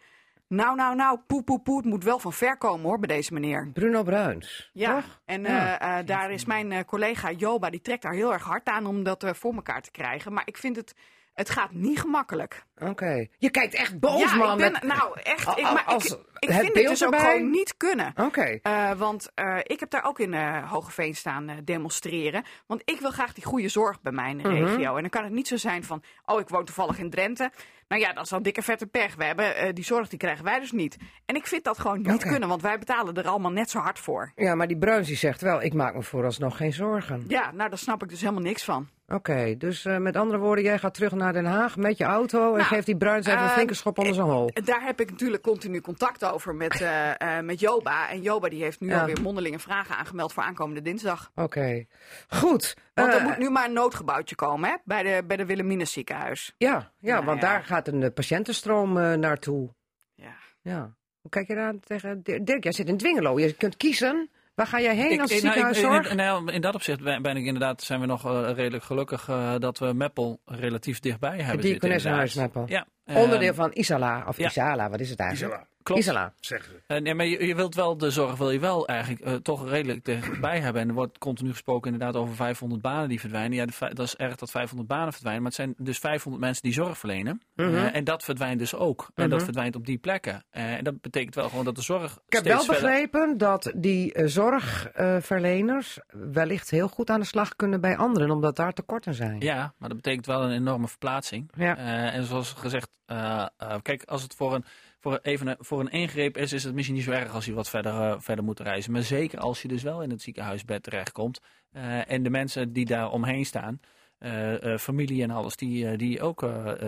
Nou, nou, nou, poe, poe, poe. Het moet wel van ver komen hoor, bij deze meneer. Bruno Bruins. Ja, Toch? en Ja. eh, eh, daar is mijn eh, collega Joba, die trekt daar heel erg hard aan om dat voor elkaar te krijgen. Maar ik vind het Het gaat niet gemakkelijk. Oké. Je kijkt echt boos, ja, man. ik ben, nou echt. Ik, Al- maar als ik, ik het vind het dus ook gewoon niet kunnen. Oké. Eh, want eh, ik heb daar ook in eh Hogeveen staan demonstreren. Want ik wil graag die goede zorg bij mij in de Mhm. regio. En dan kan het niet zo zijn van, oh, ik woon toevallig in Drenthe. Nou ja, dat is dan dikke vette pech. We hebben, die zorg die krijgen wij dus niet. En ik vind dat gewoon niet kunnen, want wij betalen er allemaal net zo hard voor. Ja, maar die Bruins die zegt wel, ik maak me vooralsnog geen zorgen. Ja, nou daar snap ik dus helemaal niks van. Oké, dus eh, met andere woorden, jij gaat terug naar Den Haag met je auto en Nou, geeft die Bruins even een ehm, flinke schop onder zijn hol. Daar heb ik natuurlijk continu contact over met, eh, eh, met Joba. En Joba die heeft nu Ja. alweer mondelinge vragen aangemeld voor aankomende dinsdag. Oké, goed. Want er Eh, moet nu maar een noodgebouwtje komen hè, bij de, bij de Wilhelminus ziekenhuis. Ja, ja Nou want ja. daar gaat een eh, patiëntenstroom eh, naartoe. Ja. Ja. Hoe kijk je daar tegen? Dirk, jij zit in Dwingelo. Je kunt kiezen. Waar ga jij heen Ik- als ik- nou, ziekenhuiszorg? in, nou, in dat opzicht ben, ben ik inderdaad, zijn we nog eh, redelijk gelukkig eh, dat we Meppel relatief dichtbij hebben Het zitten. Inderdaad. Meppel. Ja, Onderdeel ehm, van Isala, of ja. Isala, wat is het eigenlijk? Isala, klopt. Isala. zeggen ze. Eh, nee, maar je, je wilt wel de zorg wil je wel eigenlijk eh, toch redelijk dichtbij hebben. En er wordt continu gesproken inderdaad over 500 banen die verdwijnen. Ja, de dat is erg dat 500 banen verdwijnen. Maar het zijn dus 500 mensen die zorg verlenen. Mhm. Eh, en dat verdwijnt dus ook. En dat Mhm. verdwijnt op die plekken. En dat betekent wel gewoon dat de zorg Ik heb wel begrepen dat die zorgverleners wellicht heel goed aan de slag kunnen bij anderen, omdat daar tekorten zijn. Ja, maar dat betekent wel een enorme verplaatsing. Ja. En zoals gezegd, kijk, als het voor een, voor, een- even een, voor een ingreep is, is het misschien niet zo erg als je wat verder, eh, verder moet reizen. Maar zeker als je dus wel in het ziekenhuisbed terechtkomt. eh, en de mensen die daar omheen staan, eh, eh, familie en alles, die, die ook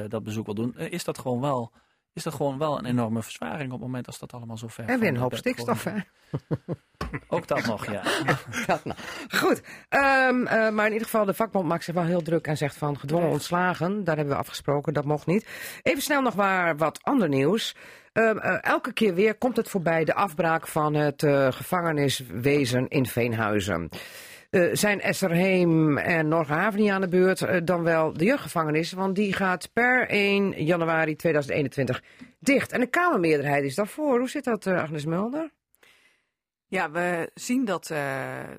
dat bezoek wil doen, is dat gewoon wel. Is dat gewoon wel een enorme verzwaring op het moment als dat allemaal zo ver En weer een hoop stikstof, hè? [laughs] Ook dat nog, ja. [laughs] Dat nou. Goed, Ehm, eh, maar in ieder geval, de vakbond maakt zich wel heel druk en zegt van gedwongen ontslagen. Daar hebben we afgesproken, dat mocht niet. Even snel nog maar wat ander nieuws. Ehm, eh, elke keer weer komt het voorbij de afbraak van het eh, gevangeniswezen in Veenhuizen. Eh, zijn Esserheem en Norgerhaven niet aan de beurt, dan wel de jeugdgevangenis, want die gaat per 1 januari 2021 dicht. En de Kamermeerderheid is daarvoor. Hoe zit dat, Agnes Mulder? Ja, we zien dat,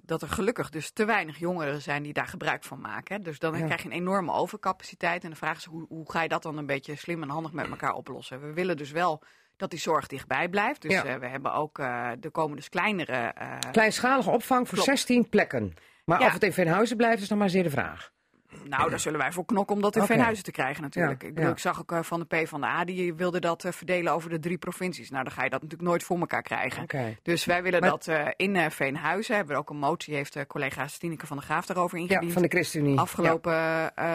dat er gelukkig dus te weinig jongeren zijn die daar gebruik van maken. hè. Dus dan Ja. krijg je een enorme overcapaciteit. En de vraag is, hoe, hoe ga je dat dan een beetje slim en handig met elkaar oplossen? We willen dus wel dat die zorg dichtbij blijft. Dus Ja. eh, we hebben ook, eh er komen dus kleinere... eh, Kleinschalige opvang voor Klopt. 16 plekken. Maar Ja. of het in Veenhuizen blijft, is nog maar zeer de vraag. nou, daar zullen wij voor knokken om dat in. Veenhuizen te krijgen natuurlijk. Ja, ik, bedoel, ja. ik zag ook van de P van de A, die wilde dat verdelen over de drie provincies. Nou, dan ga je dat natuurlijk nooit voor elkaar krijgen. Dus wij willen Maar- dat in Veenhuizen. Hebben we ook een motie, heeft collega Stineke van der Graaf daarover Ja, ingediend. van de ChristenUnie. Afgelopen eh,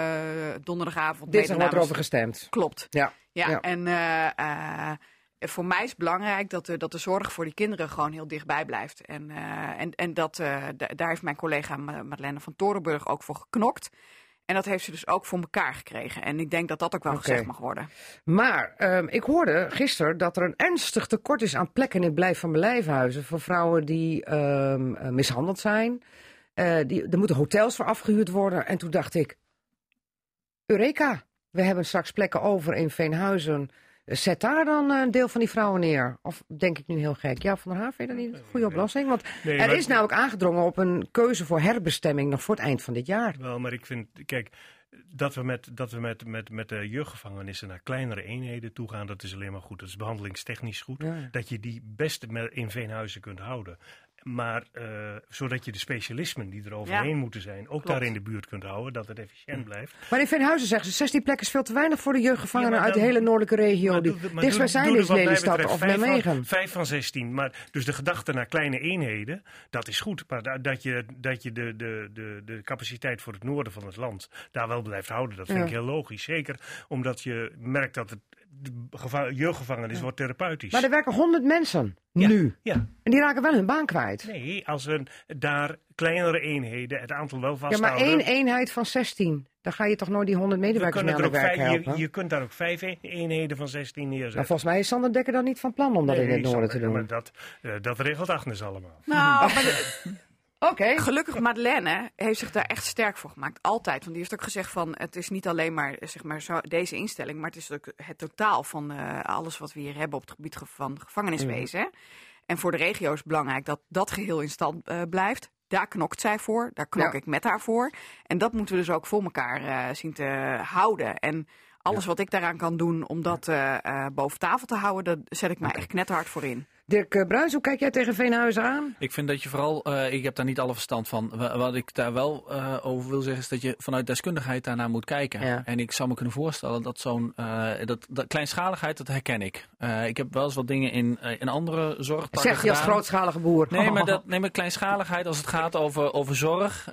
donderdagavond. Ja. Dinsdag wordt erover gestemd. Klopt. Ja. Ja, Ja. en voor mij is belangrijk dat de, dat de zorg voor die kinderen gewoon heel dichtbij blijft. En, eh, en, en dat, eh, da- daar heeft mijn collega Ma- Madeleine van Torenburg ook voor geknokt. En dat heeft ze dus ook voor elkaar gekregen. En ik denk dat dat ook wel gezegd mag worden. Maar ehm, ik hoorde gisteren dat er een ernstig tekort is aan plekken in blijf van blijfhuizen voor vrouwen die ehm, eh, mishandeld zijn. Die, er moeten hotels voor afgehuurd worden. En toen dacht ik, Eureka, we hebben straks plekken over in Veenhuizen. Zet daar dan een deel van die vrouwen neer. Of denk ik nu heel gek? Ja, Van der Haaf, vind je dat niet een goede oplossing? Want Nee, er is namelijk aangedrongen op een keuze voor herbestemming nog voor het eind van dit jaar. Wel, maar ik vind, kijk, dat we met, dat we met, met, met de jeugdgevangenissen naar kleinere eenheden toe gaan, dat is alleen maar goed. Dat is behandelingstechnisch goed. Ja. Dat je die best met- in Veenhuizen kunt houden. Maar eh, zodat je de specialismen die er overheen Ja. moeten zijn, ook Klopt. daar in de buurt kunt houden, dat het efficiënt blijft. Maar in Veenhuizen zeggen ze, 16 plekken is veel te weinig voor de jeugdgevangenen Ja, uit de hele noordelijke regio. Maar Die is Lelystad of vijf Nijmegen. Van, vijf van 16. Maar, dus de gedachte naar kleine eenheden, dat is goed. Maar da- dat je, dat je de, de, de, de capaciteit voor het noorden van het land daar wel blijft houden, dat vind Ja. ik heel logisch. Zeker omdat je merkt dat het de jeugdgevangenis wordt therapeutisch. Maar er werken 100 mensen Ja. nu. Ja, En die raken wel hun baan kwijt. nee, als we daar kleinere eenheden, het aantal wel Ja, vasthouden. maar één eenheid van 16. Dan ga je toch nooit die 100 we medewerkers mee kunnen aan het ook werk vijf, helpen? je, je kunt daar ook vijf een- eenheden van 16 neerzetten. Nou, volgens mij is Sander Dekker dan niet van plan om dat in het noorden te doen. Maar dat, eh, dat regelt Agnes allemaal. Nou, [laughs] maar Oké. gelukkig Madeleine heeft zich daar echt sterk voor gemaakt. Altijd. Want die heeft ook gezegd van het is niet alleen maar, zeg maar zo, deze instelling. Maar het is ook het totaal van eh, alles wat we hier hebben op het gebied ge- van gevangeniswezen. hè. En voor de regio is het belangrijk dat dat geheel in stand eh, blijft. Daar knokt zij voor, daar knok Ja. ik met haar voor. En dat moeten we dus ook voor elkaar eh, zien te houden. En alles wat ik daaraan kan doen om dat boven tafel te houden, daar zet ik mij echt knetterhard voor in. Dirk eh, Bruins, hoe kijk jij tegen Veenhuizen aan? Ik vind dat je vooral, eh, ik heb daar niet alle verstand van. Wa- Wat ik daar wel eh, over wil zeggen is dat je vanuit deskundigheid daarnaar moet kijken. Ja. En ik zou me kunnen voorstellen dat zo'n, dat, dat kleinschaligheid, dat herken ik. Ik heb wel eens wat dingen in, in andere zorgtakken Zeg je als grootschalige boer. Nee, maar, dat, [laughs] nee, maar kleinschaligheid als het gaat over, over zorg,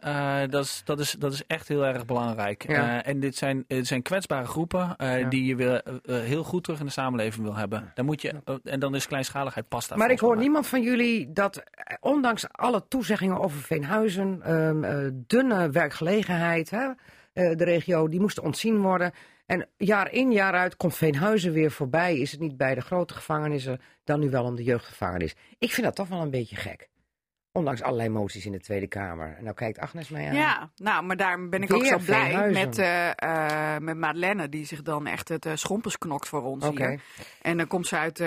dat, is, dat, is, dat is echt heel erg belangrijk. Ja. En dit zijn, dit zijn kwetsbare groepen Ja. die je weer heel goed terug in de samenleving wil hebben. Dan moet je, en dan is kleinschaligheid past Maar ik hoor niemand van jullie dat, eh, ondanks alle toezeggingen over Veenhuizen, ehm, eh, dunne werkgelegenheid, hè, eh, de regio, die moest ontzien worden. En jaar in, jaar uit komt Veenhuizen weer voorbij. Is het niet bij de grote gevangenissen, dan nu wel om de jeugdgevangenis. Ik vind dat toch wel een beetje gek. Ondanks allerlei moties in de Tweede Kamer. En nou kijkt Agnes mij aan. Ja, nou, maar daarom ben ik ook zo blij met, eh eh, met Madeleine, die zich dan echt het eh, schompers knokt voor ons Oké. hier. En dan komt ze uit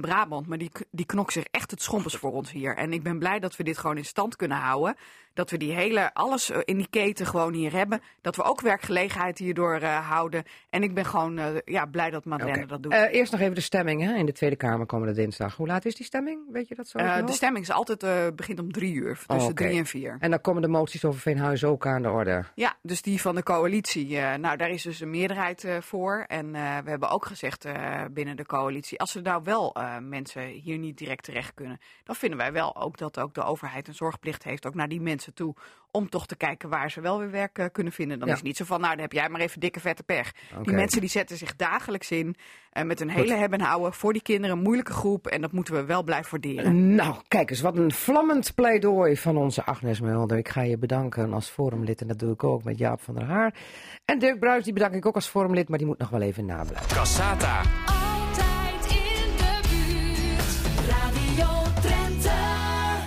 Brabant, maar die, die knokt zich echt het schompers voor ons hier. En ik ben blij dat we dit gewoon in stand kunnen houden. Dat we die hele, alles eh, in die keten gewoon hier hebben. Dat we ook werkgelegenheid hierdoor eh, houden. En ik ben gewoon eh, ja, blij dat Madeleine dat doet. Eerst nog even de stemming hè, in de Tweede Kamer komende dinsdag. Hoe laat is die stemming? Weet je dat zo? de stemming is altijd, begint om drie uur, tussen oké. drie en vier. En dan komen de moties over Veenhuizen ook aan de orde. Ja, dus die van de coalitie. nou, daar is dus een meerderheid voor. En we hebben ook gezegd binnen de coalitie, als er nou wel mensen hier niet direct terecht kunnen, dan vinden wij wel ook dat ook de overheid een zorgplicht heeft, ook naar die mensen toe, om toch te kijken waar ze wel weer werk eh, kunnen vinden. Dan Ja. is het niet zo van, nou, dan heb jij maar even dikke vette pech. Die mensen die zetten zich dagelijks in eh, met een hele hebben en houden voor die kinderen, een moeilijke groep. En dat moeten we wel blijven waarderen. Nou, kijk eens, wat een vlammend pleidooi van onze Agnes Mulder. Ik ga je bedanken als forumlid en dat doe ik ook met Jaap van der Haar. En Dirk Bruis, die bedank ik ook als forumlid, maar die moet nog wel even nablijven. Cassata. Altijd in de buurt. Radio Drenthe.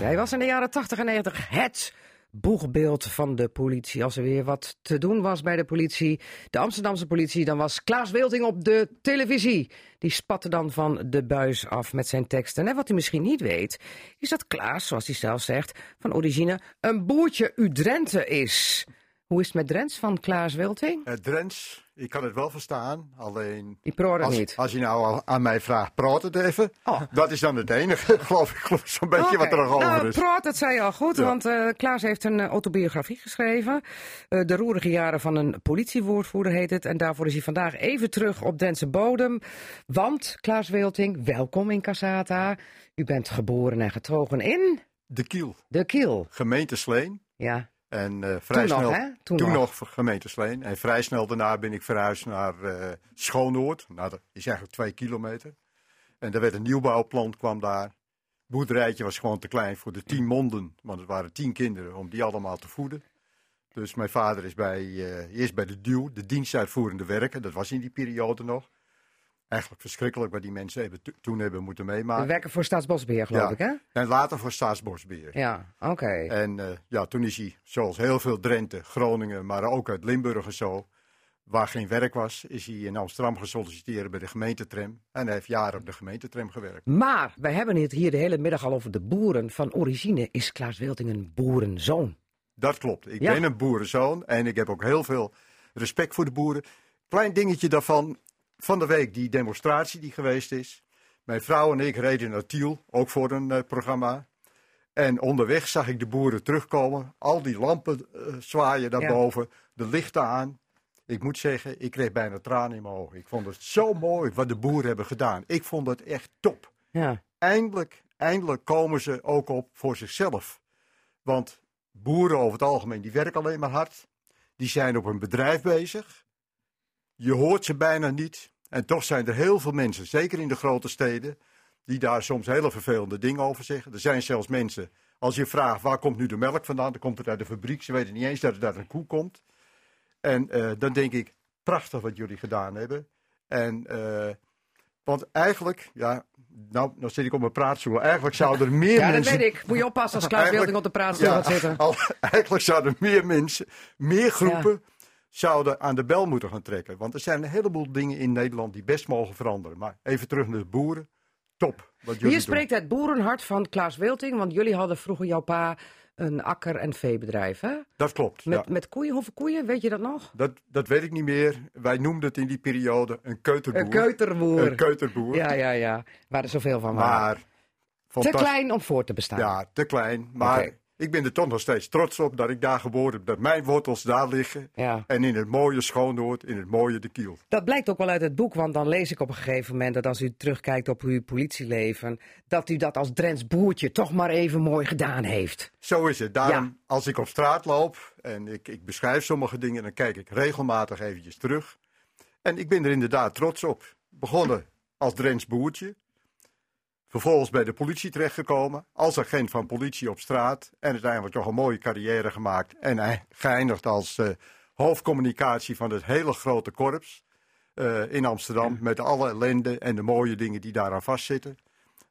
Hij was in de jaren 80 en 90 het boegbeeld van de politie. Als er weer wat te doen was bij de politie, de Amsterdamse politie, dan was Klaas Wilting op de televisie. Die spatte dan van de buis af met zijn teksten. En wat u misschien niet weet, is dat Klaas, zoals hij zelf zegt, van origine een boertje Udrenthe is. Hoe is het met Drents van Klaas Wilting? Drents, ik kan het wel verstaan, alleen Die proorde als, niet. als je nou aan mij vraagt, praat het even. Oh. Dat is dan het enige, [laughs] geloof ik, geloof zo'n beetje wat er nog over nou, is. Praat, dat zei je al goed, Ja. want eh, Klaas heeft een eh, autobiografie geschreven. De roerige jaren van een politiewoordvoerder heet het. En daarvoor is hij vandaag even terug op Dentse bodem. Want, Klaas Wilting, welkom in Casata. U bent geboren en getogen in De Kiel, de Kiel. gemeente Sleen. Ja, En eh, vrij Toen nog, snel, hè? Toen Toen, nog. nog voor gemeente Sleen. En vrij snel daarna ben ik verhuisd naar eh Schoonoord. Nou, dat is eigenlijk twee kilometer. En er werd een nieuwbouwplan, kwam daar. boerderijtje was gewoon te klein voor de tien monden. Want het waren tien kinderen om die allemaal te voeden. Dus mijn vader is bij, eh, eerst bij de DUW, de dienstuitvoerende werken. Dat was in die periode nog. Eigenlijk verschrikkelijk wat die mensen hebben, to- toen hebben moeten we meemaken. werken voor Staatsbosbeheer, geloof Ja. ik, hè? En later voor Staatsbosbeheer. Ja, oké. En eh, ja, toen is hij, zoals heel veel Drenthe, Groningen, maar ook uit Limburg en zo, waar geen werk was, is hij in Amsterdam gesolliciteerd bij de gemeentetram. En hij heeft jaren op de gemeentetram gewerkt. Maar wij hebben het hier de hele middag al over de boeren. Van origine is Klaas Wilting een boerenzoon. Dat klopt. Ik Ja. ben een boerenzoon en ik heb ook heel veel respect voor de boeren. Klein dingetje daarvan, van de week die demonstratie die geweest is. Mijn vrouw en ik reden naar Tiel, ook voor een eh, programma. En onderweg zag ik de boeren terugkomen. Al die lampen eh, zwaaien daarboven, de lichten aan. Ik moet zeggen, ik kreeg bijna tranen in mijn ogen. Ik vond het zo mooi wat de boeren hebben gedaan. Ik vond het echt top. Ja, Eindelijk, eindelijk komen ze ook op voor zichzelf. Want boeren over het algemeen, die werken alleen maar hard. Die zijn op een bedrijf bezig. Je hoort ze bijna niet. En toch zijn er heel veel mensen, zeker in de grote steden, die daar soms hele vervelende dingen over zeggen. Er zijn zelfs mensen, als je vraagt waar komt nu de melk vandaan, dan komt het uit de fabriek. Ze weten niet eens dat het uit een koe komt. En eh, dan denk ik, prachtig wat jullie gedaan hebben. En, eh, want eigenlijk, ja, nou, nou zit ik op mijn praatstoel. Eigenlijk zouden er meer [laughs] ja dat mensen... weet ik. Moet je oppassen als Klaas op de praatstoel gaat zitten. [laughs] al- eigenlijk zouden meer mensen, meer groepen, zouden aan de bel moeten gaan trekken. Want er zijn een heleboel dingen in Nederland die best mogen veranderen. Maar even terug naar de boeren. Top. Wat Hier spreekt het boerenhart van Klaas Wilting, want jullie hadden vroeger jouw pa een akker- en veebedrijf, hè? Dat klopt. Met, ja. met koeien, hoeveel koeien, weet je dat nog? Dat, dat weet ik niet meer. Wij noemden het in die periode een keuterboer. Een keuterboer. Een keuterboer. Ja, ja, ja. Waar er zoveel van waren. Maar Te klein om voor te bestaan. Ja, te klein. Maar. Ik ben er toch nog steeds trots op dat ik daar geboren heb. Dat mijn wortels daar liggen. Ja. En in het mooie Schoonoord, in het mooie De Kiel. Dat blijkt ook wel uit het boek, want dan lees ik op een gegeven moment dat als u terugkijkt op uw politieleven, dat u dat als Drents boertje toch maar even mooi gedaan heeft. Zo is het. Daarom, Ja. als ik op straat loop en ik, ik beschrijf sommige dingen, dan kijk ik regelmatig eventjes terug. En ik ben er inderdaad trots op. Begonnen als Drents boertje. Vervolgens bij de politie terechtgekomen. Als agent van politie op straat. En uiteindelijk toch een mooie carrière gemaakt. En hij geëindigd als eh, hoofdcommunicatie van het hele grote korps. eh, in Amsterdam. Met alle ellende en de mooie dingen die daaraan vastzitten.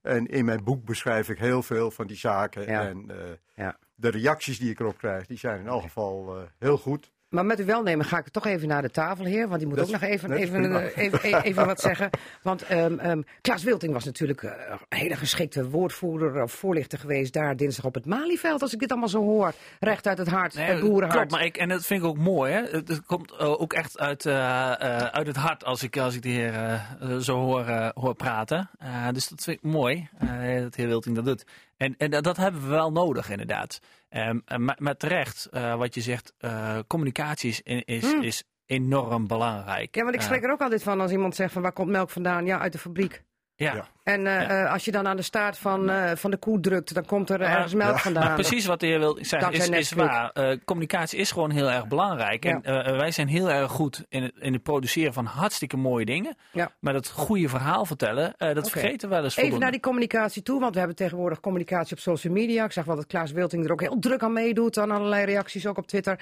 En in mijn boek beschrijf ik heel veel van die zaken. Ja. En eh, Ja. de reacties die ik erop krijg, die zijn in elk geval heel goed. Maar met uw welnemen ga ik toch even naar de tafel, heer. Want die moet Dat ook is- nog even, even, eh, even, even, even wat zeggen. Want ehm ehm, Klaas Wilting was natuurlijk eh, een hele geschikte woordvoerder of voorlichter geweest daar dinsdag op het Malieveld. Als ik dit allemaal zo hoor. Recht uit het hart, het boerenhart. Klopt, maar ik, en dat vind ik ook mooi. Hè? Het, het komt eh, ook echt uit, eh, eh, uit het hart als ik, als ik de heer eh, eh, zo hoor, eh, hoor praten. Eh, dus dat vind ik mooi, eh, dat de heer Wilting dat doet. En, en dat hebben we wel nodig, inderdaad. En maar, maar terecht, eh, wat je zegt, eh, communicatie is, is, Hmm. is enorm belangrijk. Ja, want ik spreek er ook altijd van als iemand zegt van waar komt melk vandaan? Ja, uit de fabriek. Ja. Ja. En eh, Ja. eh, als je dan aan de staart van, eh, van de koe drukt, dan komt er ergens melk ja. vandaan. Maar precies wat de heer wil zeggen is, is waar. Eh, communicatie is gewoon heel erg belangrijk. En wij zijn heel erg goed in het, in het produceren van hartstikke mooie dingen. Ja. Maar dat goede verhaal vertellen, eh, dat vergeten we wel eens Even voldoende. naar die communicatie toe, want we hebben tegenwoordig communicatie op social media. Ik zag wel dat Klaas Wilting er ook heel druk aan meedoet, aan allerlei reacties ook op Twitter.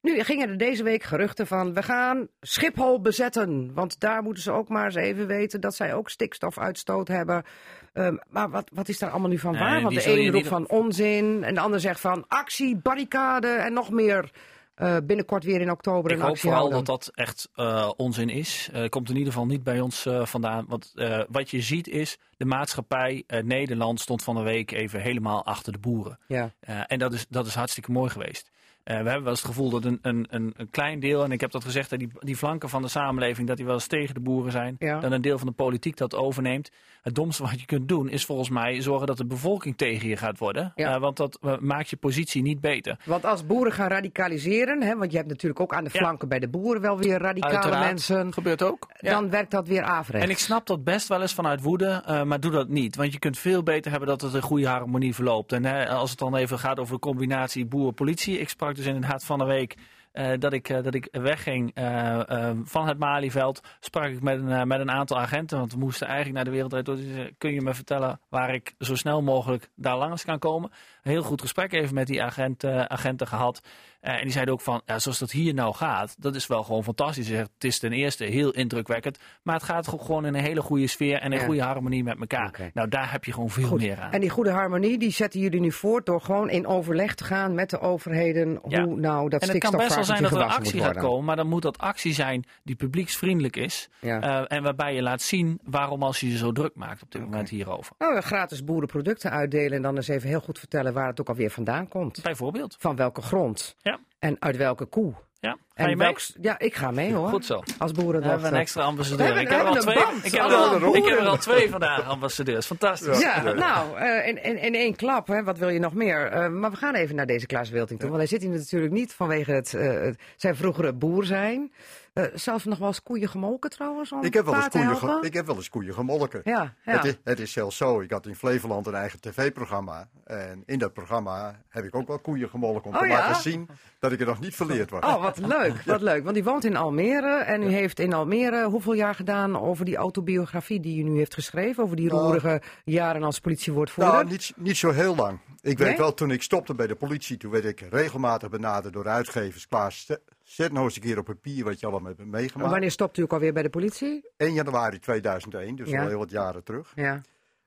Nu gingen er deze week geruchten van, we gaan Schiphol bezetten. Want daar moeten ze ook maar eens even weten dat zij ook stikstofuitstoot hebben. Ehm, maar wat, wat is daar allemaal nu van Nee, waar? Want de een roept van onzin en de ander zegt van actie, barricade en nog meer. eh, binnenkort weer in oktober Ik hoop vooral dat dat echt eh, onzin is. Eh komt in ieder geval niet bij ons vandaan. Want wat je ziet is, de maatschappij Nederland stond van de week even helemaal achter de boeren. Ja. En dat is, dat is hartstikke mooi geweest. Eh, we hebben wel eens het gevoel dat een, een, een, een klein deel, en ik heb dat gezegd, dat die, die flanken van de samenleving, dat die wel eens tegen de boeren zijn. Ja. Dat een deel van de politiek dat overneemt. Het domste wat je kunt doen is volgens mij zorgen dat de bevolking tegen je gaat worden. Ja. Eh, want dat eh, maakt je positie niet beter. Want als boeren gaan radicaliseren, hè, want je hebt natuurlijk ook aan de Ja. flanken bij de boeren wel weer radicale Uiteraard. mensen. Gebeurt ook. Ja. Dan werkt dat weer averechts. En ik snap dat best wel eens vanuit woede, eh, maar doe dat niet. Want je kunt veel beter hebben dat het een goede harmonie verloopt. En hè, als het dan even gaat over de combinatie boer-politie. Ik sprak dus inderdaad van de week eh, dat, ik, eh, dat ik wegging eh, van het Malieveld. Sprak ik met een, met een aantal agenten, want we moesten eigenlijk naar de. Die zeiden, Kun je me vertellen waar ik zo snel mogelijk daar langs kan komen? Een heel goed gesprek even met die agent, agenten gehad. Eh, en die zeiden ook van, ja, zoals dat hier nou gaat, dat is wel gewoon fantastisch. Het is ten eerste heel indrukwekkend, maar het gaat gewoon in een hele goede sfeer en een Ja. goede harmonie met elkaar. Nou, daar heb je gewoon veel Goed. meer aan. En die goede harmonie, die zetten jullie nu voort door gewoon in overleg te gaan met de overheden. Ja. Hoe nou dat En het kan best wel zijn dat er actie gaat komen, maar dan moet dat actie zijn die publieksvriendelijk is. Ja. eh, en waarbij je laat zien waarom als je je zo druk maakt op dit moment hierover. Nou, gratis boerenproducten uitdelen en dan eens even heel goed vertellen waar het ook alweer vandaan komt. Bijvoorbeeld. Van welke grond Ja. En uit welke koe. Ja. Ga En je mee? welk, ja, ik ga mee hoor. Goed zo. Als We hebben een extra ambassadeur. Ik heb, er al twee, ik, heb er al, ik heb er boeren. al twee vandaag, ambassadeurs. Fantastisch. Ja, nou, eh, in, in, in één klap, hè, wat wil je nog meer? Eh, maar we gaan even naar deze Klaas Wilting toe. Want hij zit hier natuurlijk niet vanwege het, eh, het zijn vroegere boer zijn. Eh, zelf nog wel eens koeien gemolken trouwens? om Ik heb, wel eens koeien ge- ik heb wel eens koeien gemolken. Ja, ja. Het, is, het is zelfs zo, ik had in Flevoland een eigen tv-programma. En in dat programma heb ik ook wel koeien gemolken om Oh te ja? laten zien dat ik er nog niet verleerd was. Oh, wat leuk, [laughs] wat leuk. Want die woont in Almere en u heeft in Almere hoeveel jaar gedaan over die autobiografie die u nu heeft geschreven? Over die Nou. roerige jaren als politiewoordvoerder? Nou, niet, niet zo heel lang. Ik weet wel, toen ik stopte bij de politie, toen werd ik regelmatig benaderd door uitgevers. Klaas, zet- nou eens een keer op papier wat je allemaal hebt En meegemaakt. Wanneer stopt u ook alweer bij de politie? 1 januari 2001, dus Ja. al heel wat jaren terug. Ja.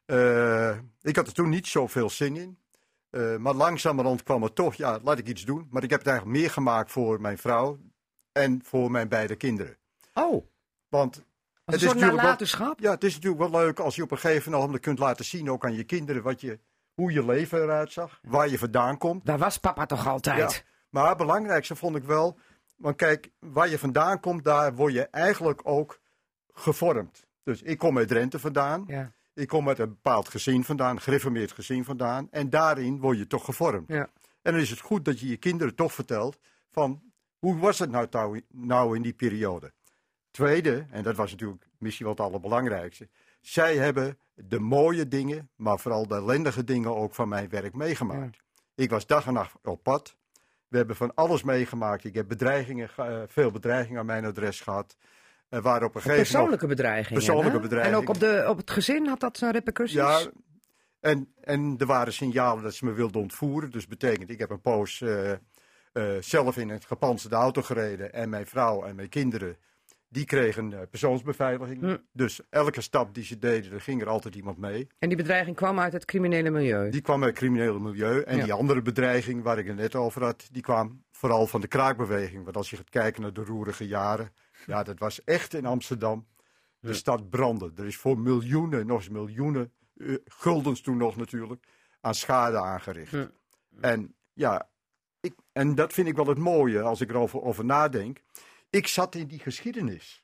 Eh, ik had er toen niet zoveel zin in. Eh, maar langzamerhand kwam het toch, ja, laat ik iets doen. Maar ik heb het eigenlijk meer gemaakt voor mijn vrouw en voor mijn beide kinderen. Oh, Want het is wel, ja, het is natuurlijk wel leuk als je op een gegeven moment kunt laten zien, ook aan je kinderen, wat je, hoe je leven eruit zag, waar je vandaan komt. Daar was papa toch altijd? Ja. Maar het belangrijkste vond ik wel, want kijk, waar je vandaan komt, daar word je eigenlijk ook gevormd. Dus ik kom uit Drenthe vandaan. Ja. Ik kom uit een bepaald gezin vandaan, een gereformeerd gezin vandaan. En daarin word je toch gevormd. Ja. En dan is het goed dat je je kinderen toch vertelt van hoe was het nou, nou in die periode. Tweede, en dat was natuurlijk misschien wel het allerbelangrijkste. Zij hebben de mooie dingen, maar vooral de ellendige dingen ook van mijn werk meegemaakt. Ik was dag en nacht op pad. We hebben van alles meegemaakt. Ik heb bedreigingen, ge- eh, veel bedreigingen aan mijn adres gehad. Er waren op een gegeven. Persoonlijke bedreigingen. Persoonlijke hè? bedreigingen. En ook op, de, op het gezin had dat zijn repercussies? Ja, en, en er waren signalen dat ze me wilden ontvoeren. Dus betekent, ik heb een poos eh, eh, zelf in een gepantserde auto gereden. En mijn vrouw en mijn kinderen, die kregen eh, persoonsbeveiliging. Hm. Dus elke stap die ze deden, er ging er altijd iemand mee. En die bedreiging kwam uit het criminele milieu? Die kwam uit het criminele milieu. En Ja. die andere bedreiging waar ik het net over had, die kwam vooral van de kraakbeweging. Want als je gaat kijken naar de roerige jaren, ja, dat was echt in Amsterdam. De stad brandde. Er is voor miljoenen, nog eens miljoenen, eh, guldens toen nog natuurlijk, aan schade aangericht. Ja. En ja, ik, en dat vind ik wel het mooie als ik erover over nadenk. Ik zat in die geschiedenis.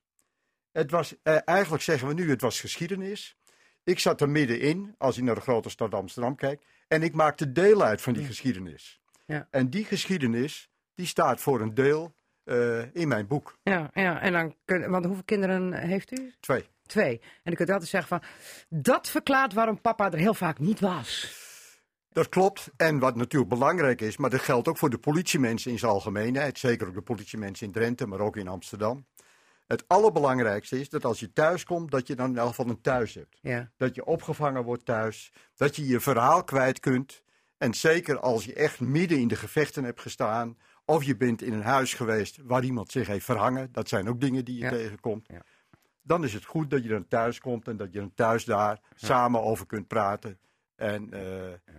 Het was, eh, eigenlijk zeggen we nu, het was geschiedenis. Ik zat er middenin, als je naar de grote stad Amsterdam kijkt. En ik maakte deel uit van die geschiedenis. Ja. En die geschiedenis, die staat voor een deel eh, in mijn boek. Ja, ja, en dan kun, want hoeveel kinderen heeft u? Twee. Twee. En dan kunt u altijd zeggen van, dat verklaart waarom papa er heel vaak niet was. Dat klopt. En wat natuurlijk belangrijk is, maar dat geldt ook voor de politiemensen in zijn algemeenheid. Zeker ook de politiemensen in Drenthe, maar ook in Amsterdam. Het allerbelangrijkste is dat als je thuis komt, dat je dan in elk geval een thuis hebt. Ja. Dat je opgevangen wordt thuis. Dat je je verhaal kwijt kunt. En zeker als je echt midden in de gevechten hebt gestaan. Of je bent in een huis geweest waar iemand zich heeft verhangen. Dat zijn ook dingen die je Ja. tegenkomt. Ja. Dan is het goed dat je dan thuis komt en dat je dan thuis daar samen over kunt praten. En eh,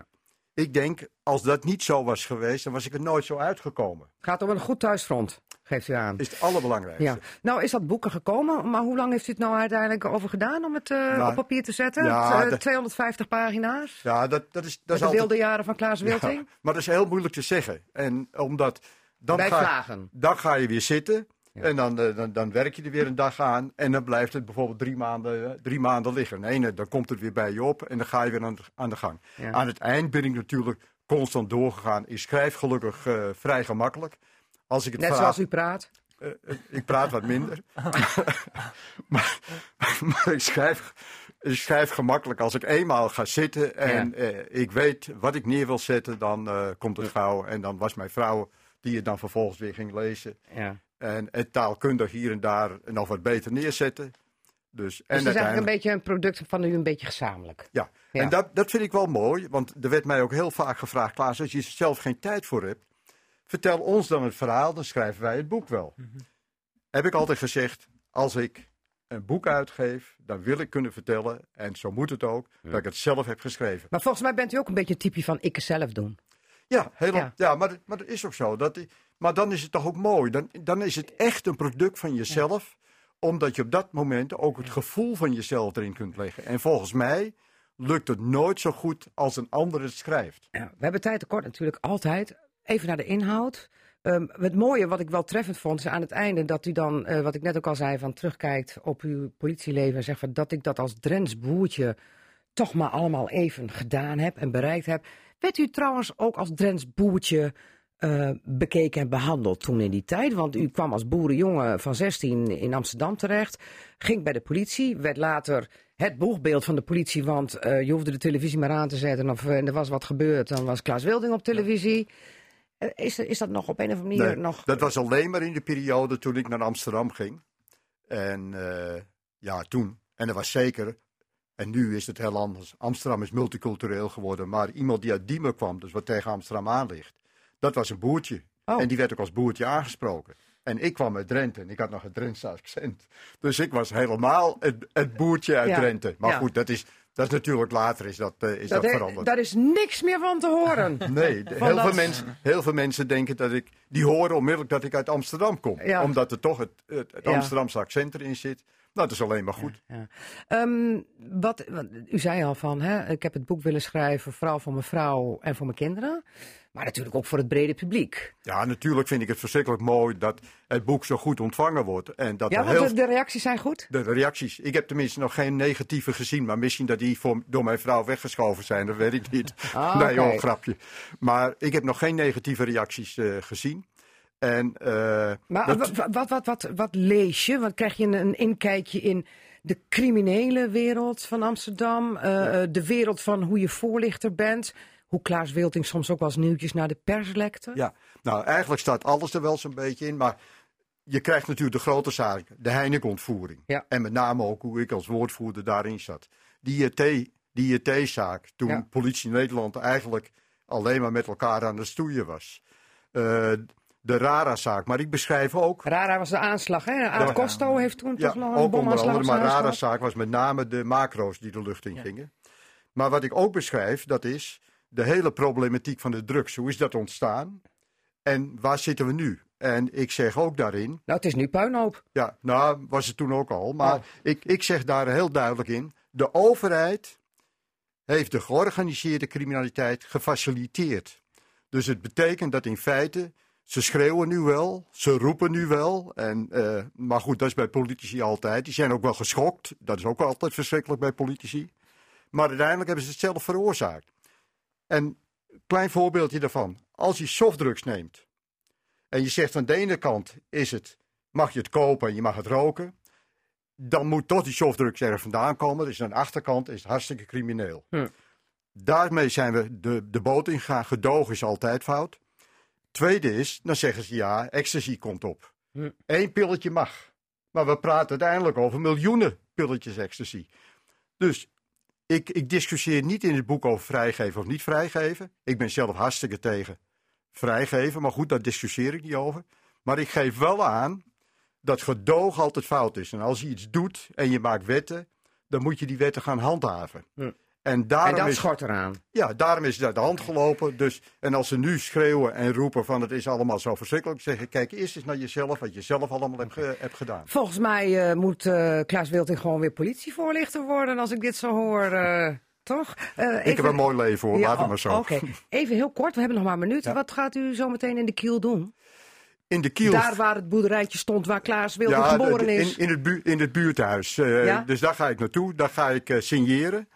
ik denk, als dat niet zo was geweest, dan was ik er nooit zo uitgekomen. Het gaat om een goed thuisfront, geeft u aan. Is het allerbelangrijkste. Ja. Nou is dat boeken gekomen, maar hoe lang heeft u het nou uiteindelijk over gedaan om het eh, Nou, op papier te zetten? ja, Het, eh, de- 250 pagina's? Ja, dat, dat is, dat Met is de altijd... wilde jaren van Klaas Wilting? Ja, maar dat is heel moeilijk te zeggen. En omdat dan, Bij ga, vlagen. dan ga je weer zitten. En dan, eh, dan, dan werk je er weer een dag aan. En dan blijft het bijvoorbeeld drie maanden, eh, drie maanden liggen. Nee, dan komt het weer bij je op. En dan ga je weer aan de, aan de gang. Ja. Aan het eind ben ik natuurlijk constant doorgegaan. Ik schrijf gelukkig eh, vrij gemakkelijk. Als ik het Net zoals u praat. ik praat wat minder. [laughs] maar, maar ik, schrijf, ik schrijf gemakkelijk. Als ik eenmaal ga zitten en ik weet wat ik neer wil zetten, dan komt het gauw. En dan was mijn vrouw die het dan vervolgens weer ging lezen. Ja. En het taalkundig hier en daar nog wat beter neerzetten. Dus, Dus en het is eigenlijk een beetje een product van u een beetje gezamenlijk. ja, Ja. en dat, dat vind ik wel mooi, want er werd mij ook heel vaak gevraagd, Klaas, als je er zelf geen tijd voor hebt, vertel ons dan het verhaal, dan schrijven wij het boek wel. Heb ik altijd gezegd, als ik een boek uitgeef, dan wil ik kunnen vertellen, en zo moet het ook, dat ik het zelf heb geschreven. Maar volgens mij bent u ook een beetje een typje van ik het zelf doen. Ja, helemaal, Ja. ja. maar, maar dat is ook zo. Dat, maar dan is het toch ook mooi. Dan, dan is het echt een product van jezelf, omdat je op dat moment ook het gevoel van jezelf erin kunt leggen. En volgens mij lukt het nooit zo goed als een ander het schrijft. Ja, we hebben tijd tekort natuurlijk altijd. Even naar de inhoud. Ehm, het mooie wat ik wel treffend vond is aan het einde dat u dan, eh, wat ik net ook al zei, van terugkijkt op uw politieleven en zegt van dat ik dat als Drents boertje toch maar allemaal even gedaan heb en bereikt heb. Werd u trouwens ook als Drents boertje eh, bekeken en behandeld toen in die tijd? Want u kwam als boerenjongen van 16 in Amsterdam terecht, ging bij de politie, werd later het boegbeeld van de politie, want eh, je hoefde de televisie maar aan te zetten of eh, er was wat gebeurd, dan was Klaas Wilding op televisie. Is, is dat nog op een of andere manier Nee, nog... Dat was alleen maar in de periode toen ik naar Amsterdam ging. En ja, toen. En dat was zeker. En nu is het heel anders. Amsterdam is multicultureel geworden. Maar iemand die uit Diemen kwam, dus wat tegen Amsterdam aan ligt, dat was een boertje. Oh. En die werd ook als boertje aangesproken. En ik kwam uit Drenthe en ik had nog een Drentse accent. Dus ik was helemaal het, het boertje uit Ja, Drenthe. Maar ja. goed, dat is, dat is natuurlijk later is dat, eh, is dat, Dat, veranderd. daar is niks meer van te horen. [laughs] Nee, de- heel, dat- veel mensen, heel veel mensen denken dat ik. Die horen onmiddellijk dat ik uit Amsterdam kom. Ja. Omdat er toch het, het. Amsterdamse accent erin zit. Nou, dat is alleen maar goed. Ja. Ehm, wat, wat- u zei al van, hè, ik heb het boek willen schrijven, vooral voor mijn vrouw en voor mijn kinderen. Maar natuurlijk ook voor het brede publiek. Ja, natuurlijk vind ik het verschrikkelijk mooi dat het boek zo goed ontvangen wordt. En dat Ja, want heel de, reacties zijn goed. De reacties. Ik heb tenminste nog geen negatieve gezien. Maar misschien dat die voor, door mijn vrouw weggeschoven zijn. Dat weet ik niet. [laughs] Ah, nee, joh, grapje. Maar ik heb nog geen negatieve reacties eh, gezien. En, eh, Maar dat- wat, wat, wat, wat lees je? Wat krijg je een, inkijkje in de criminele wereld van Amsterdam? eh, de wereld van hoe je voorlichter bent? Hoe Klaas Wilting soms ook wel eens nieuwtjes naar de pers lekte? ja, nou eigenlijk staat alles er wel zo'n beetje in. Maar je krijgt natuurlijk de grote zaken. De Heineken-ontvoering. Ja. En met name ook hoe ik als woordvoerder daarin zat. Die IRT die IRT-zaak. Toen Ja. politie Nederland eigenlijk alleen maar met elkaar aan het stoeien was. Eh, de Rara-zaak. Maar ik beschrijf ook Rara was de aanslag, hè? Aad. Costo heeft toen Ja, toch nog een ook onder bomaanslag andere. Maar zijn huis rare gehad? zaak was met name de macro's die de lucht in gingen. Maar wat ik ook beschrijf, dat is de hele problematiek van de drugs. Hoe is dat ontstaan? En waar zitten we nu? En ik zeg ook daarin, Nou, het is nu puinhoop. ja, nou was het toen ook al. Maar ik, ik zeg daar heel duidelijk in, de overheid heeft de georganiseerde criminaliteit gefaciliteerd. Dus het betekent dat in feite, ze schreeuwen nu wel, ze roepen nu wel. En, eh, maar goed, dat is bij politici altijd. Die zijn ook wel geschokt. Dat is ook altijd verschrikkelijk bij politici. Maar uiteindelijk hebben ze het zelf veroorzaakt. En klein voorbeeldje daarvan. Als je softdrugs neemt en je zegt van de ene kant is het, mag je het kopen en je mag het roken. Dan moet toch die softdrugs er vandaan komen. Dus aan de achterkant is het hartstikke crimineel. Hm. Daarmee zijn we de, de boot ingegaan. Gedoog is altijd fout. Tweede is, dan zeggen ze ja, ecstasy komt op. Eén pilletje mag. Maar we praten uiteindelijk over miljoenen pilletjes ecstasy. Dus ik, ik discussieer niet in het boek over vrijgeven of niet vrijgeven. Ik ben zelf hartstikke tegen vrijgeven. Maar goed, daar discussieer ik niet over. Maar ik geef wel aan dat gedoog altijd fout is. En als je iets doet en je maakt wetten, dan moet je die wetten gaan handhaven. Hm. En daarom en dat is schort eraan. ja, daarom is het uit de hand gelopen. Dus, en als ze nu schreeuwen en roepen van het is allemaal zo verschrikkelijk, zeg ik, kijk eerst eens naar jezelf, wat je zelf allemaal hebt, ge- hebt gedaan. Volgens mij eh, moet eh, Klaas Wilting gewoon weer politievoorlichter worden als ik dit zo hoor. eh, toch? Ik heb een mooi leven hoor, Ja, laat het o- maar zo. Oké, even heel kort, we hebben nog maar een minuut. Ja. Wat gaat u zo meteen in de kiel doen? In de kiel. Daar waar het boerderijtje stond waar Klaas ja, geboren is. in, in, het bu- in het buurthuis. Ja? Dus daar ga ik naartoe, daar ga ik signeren.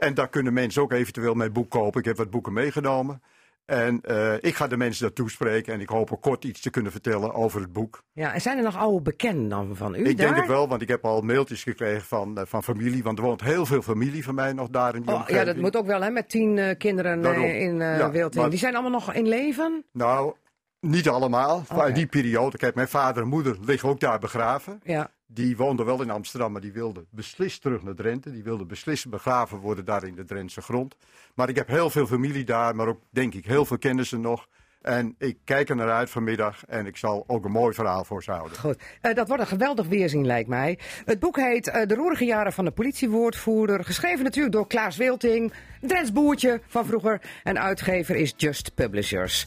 En daar kunnen mensen ook eventueel mijn boek kopen. Ik heb wat boeken meegenomen. En eh, ik ga de mensen dat toespreken en ik hoop ook kort iets te kunnen vertellen over het boek. Ja, en zijn er nog oude bekenden dan van u ik daar? denk het wel, want ik heb al mailtjes gekregen van, eh, van familie. Want er woont heel veel familie van mij nog daar in die Oh, ja, dat moet ook wel, hè, met tien eh, kinderen Daarom. in Ja, maar- Die zijn allemaal nog in leven? Nou, niet allemaal. Maar Oké. in die periode. Kijk, mijn vader en moeder liggen ook daar begraven. Ja. Die woonden wel in Amsterdam, maar die wilden beslist terug naar Drenthe. Die wilden beslist begraven worden daar in de Drentse grond. Maar ik heb heel veel familie daar, maar ook denk ik heel veel kennissen nog. En ik kijk er naar uit vanmiddag en ik zal ook een mooi verhaal voor ze houden. Goed, Eh, dat wordt een geweldig weerzien lijkt mij. Het boek heet eh, De roerige jaren van de politiewoordvoerder. Geschreven natuurlijk door Klaas Wilting, Drents boertje van vroeger. En uitgever is Just Publishers.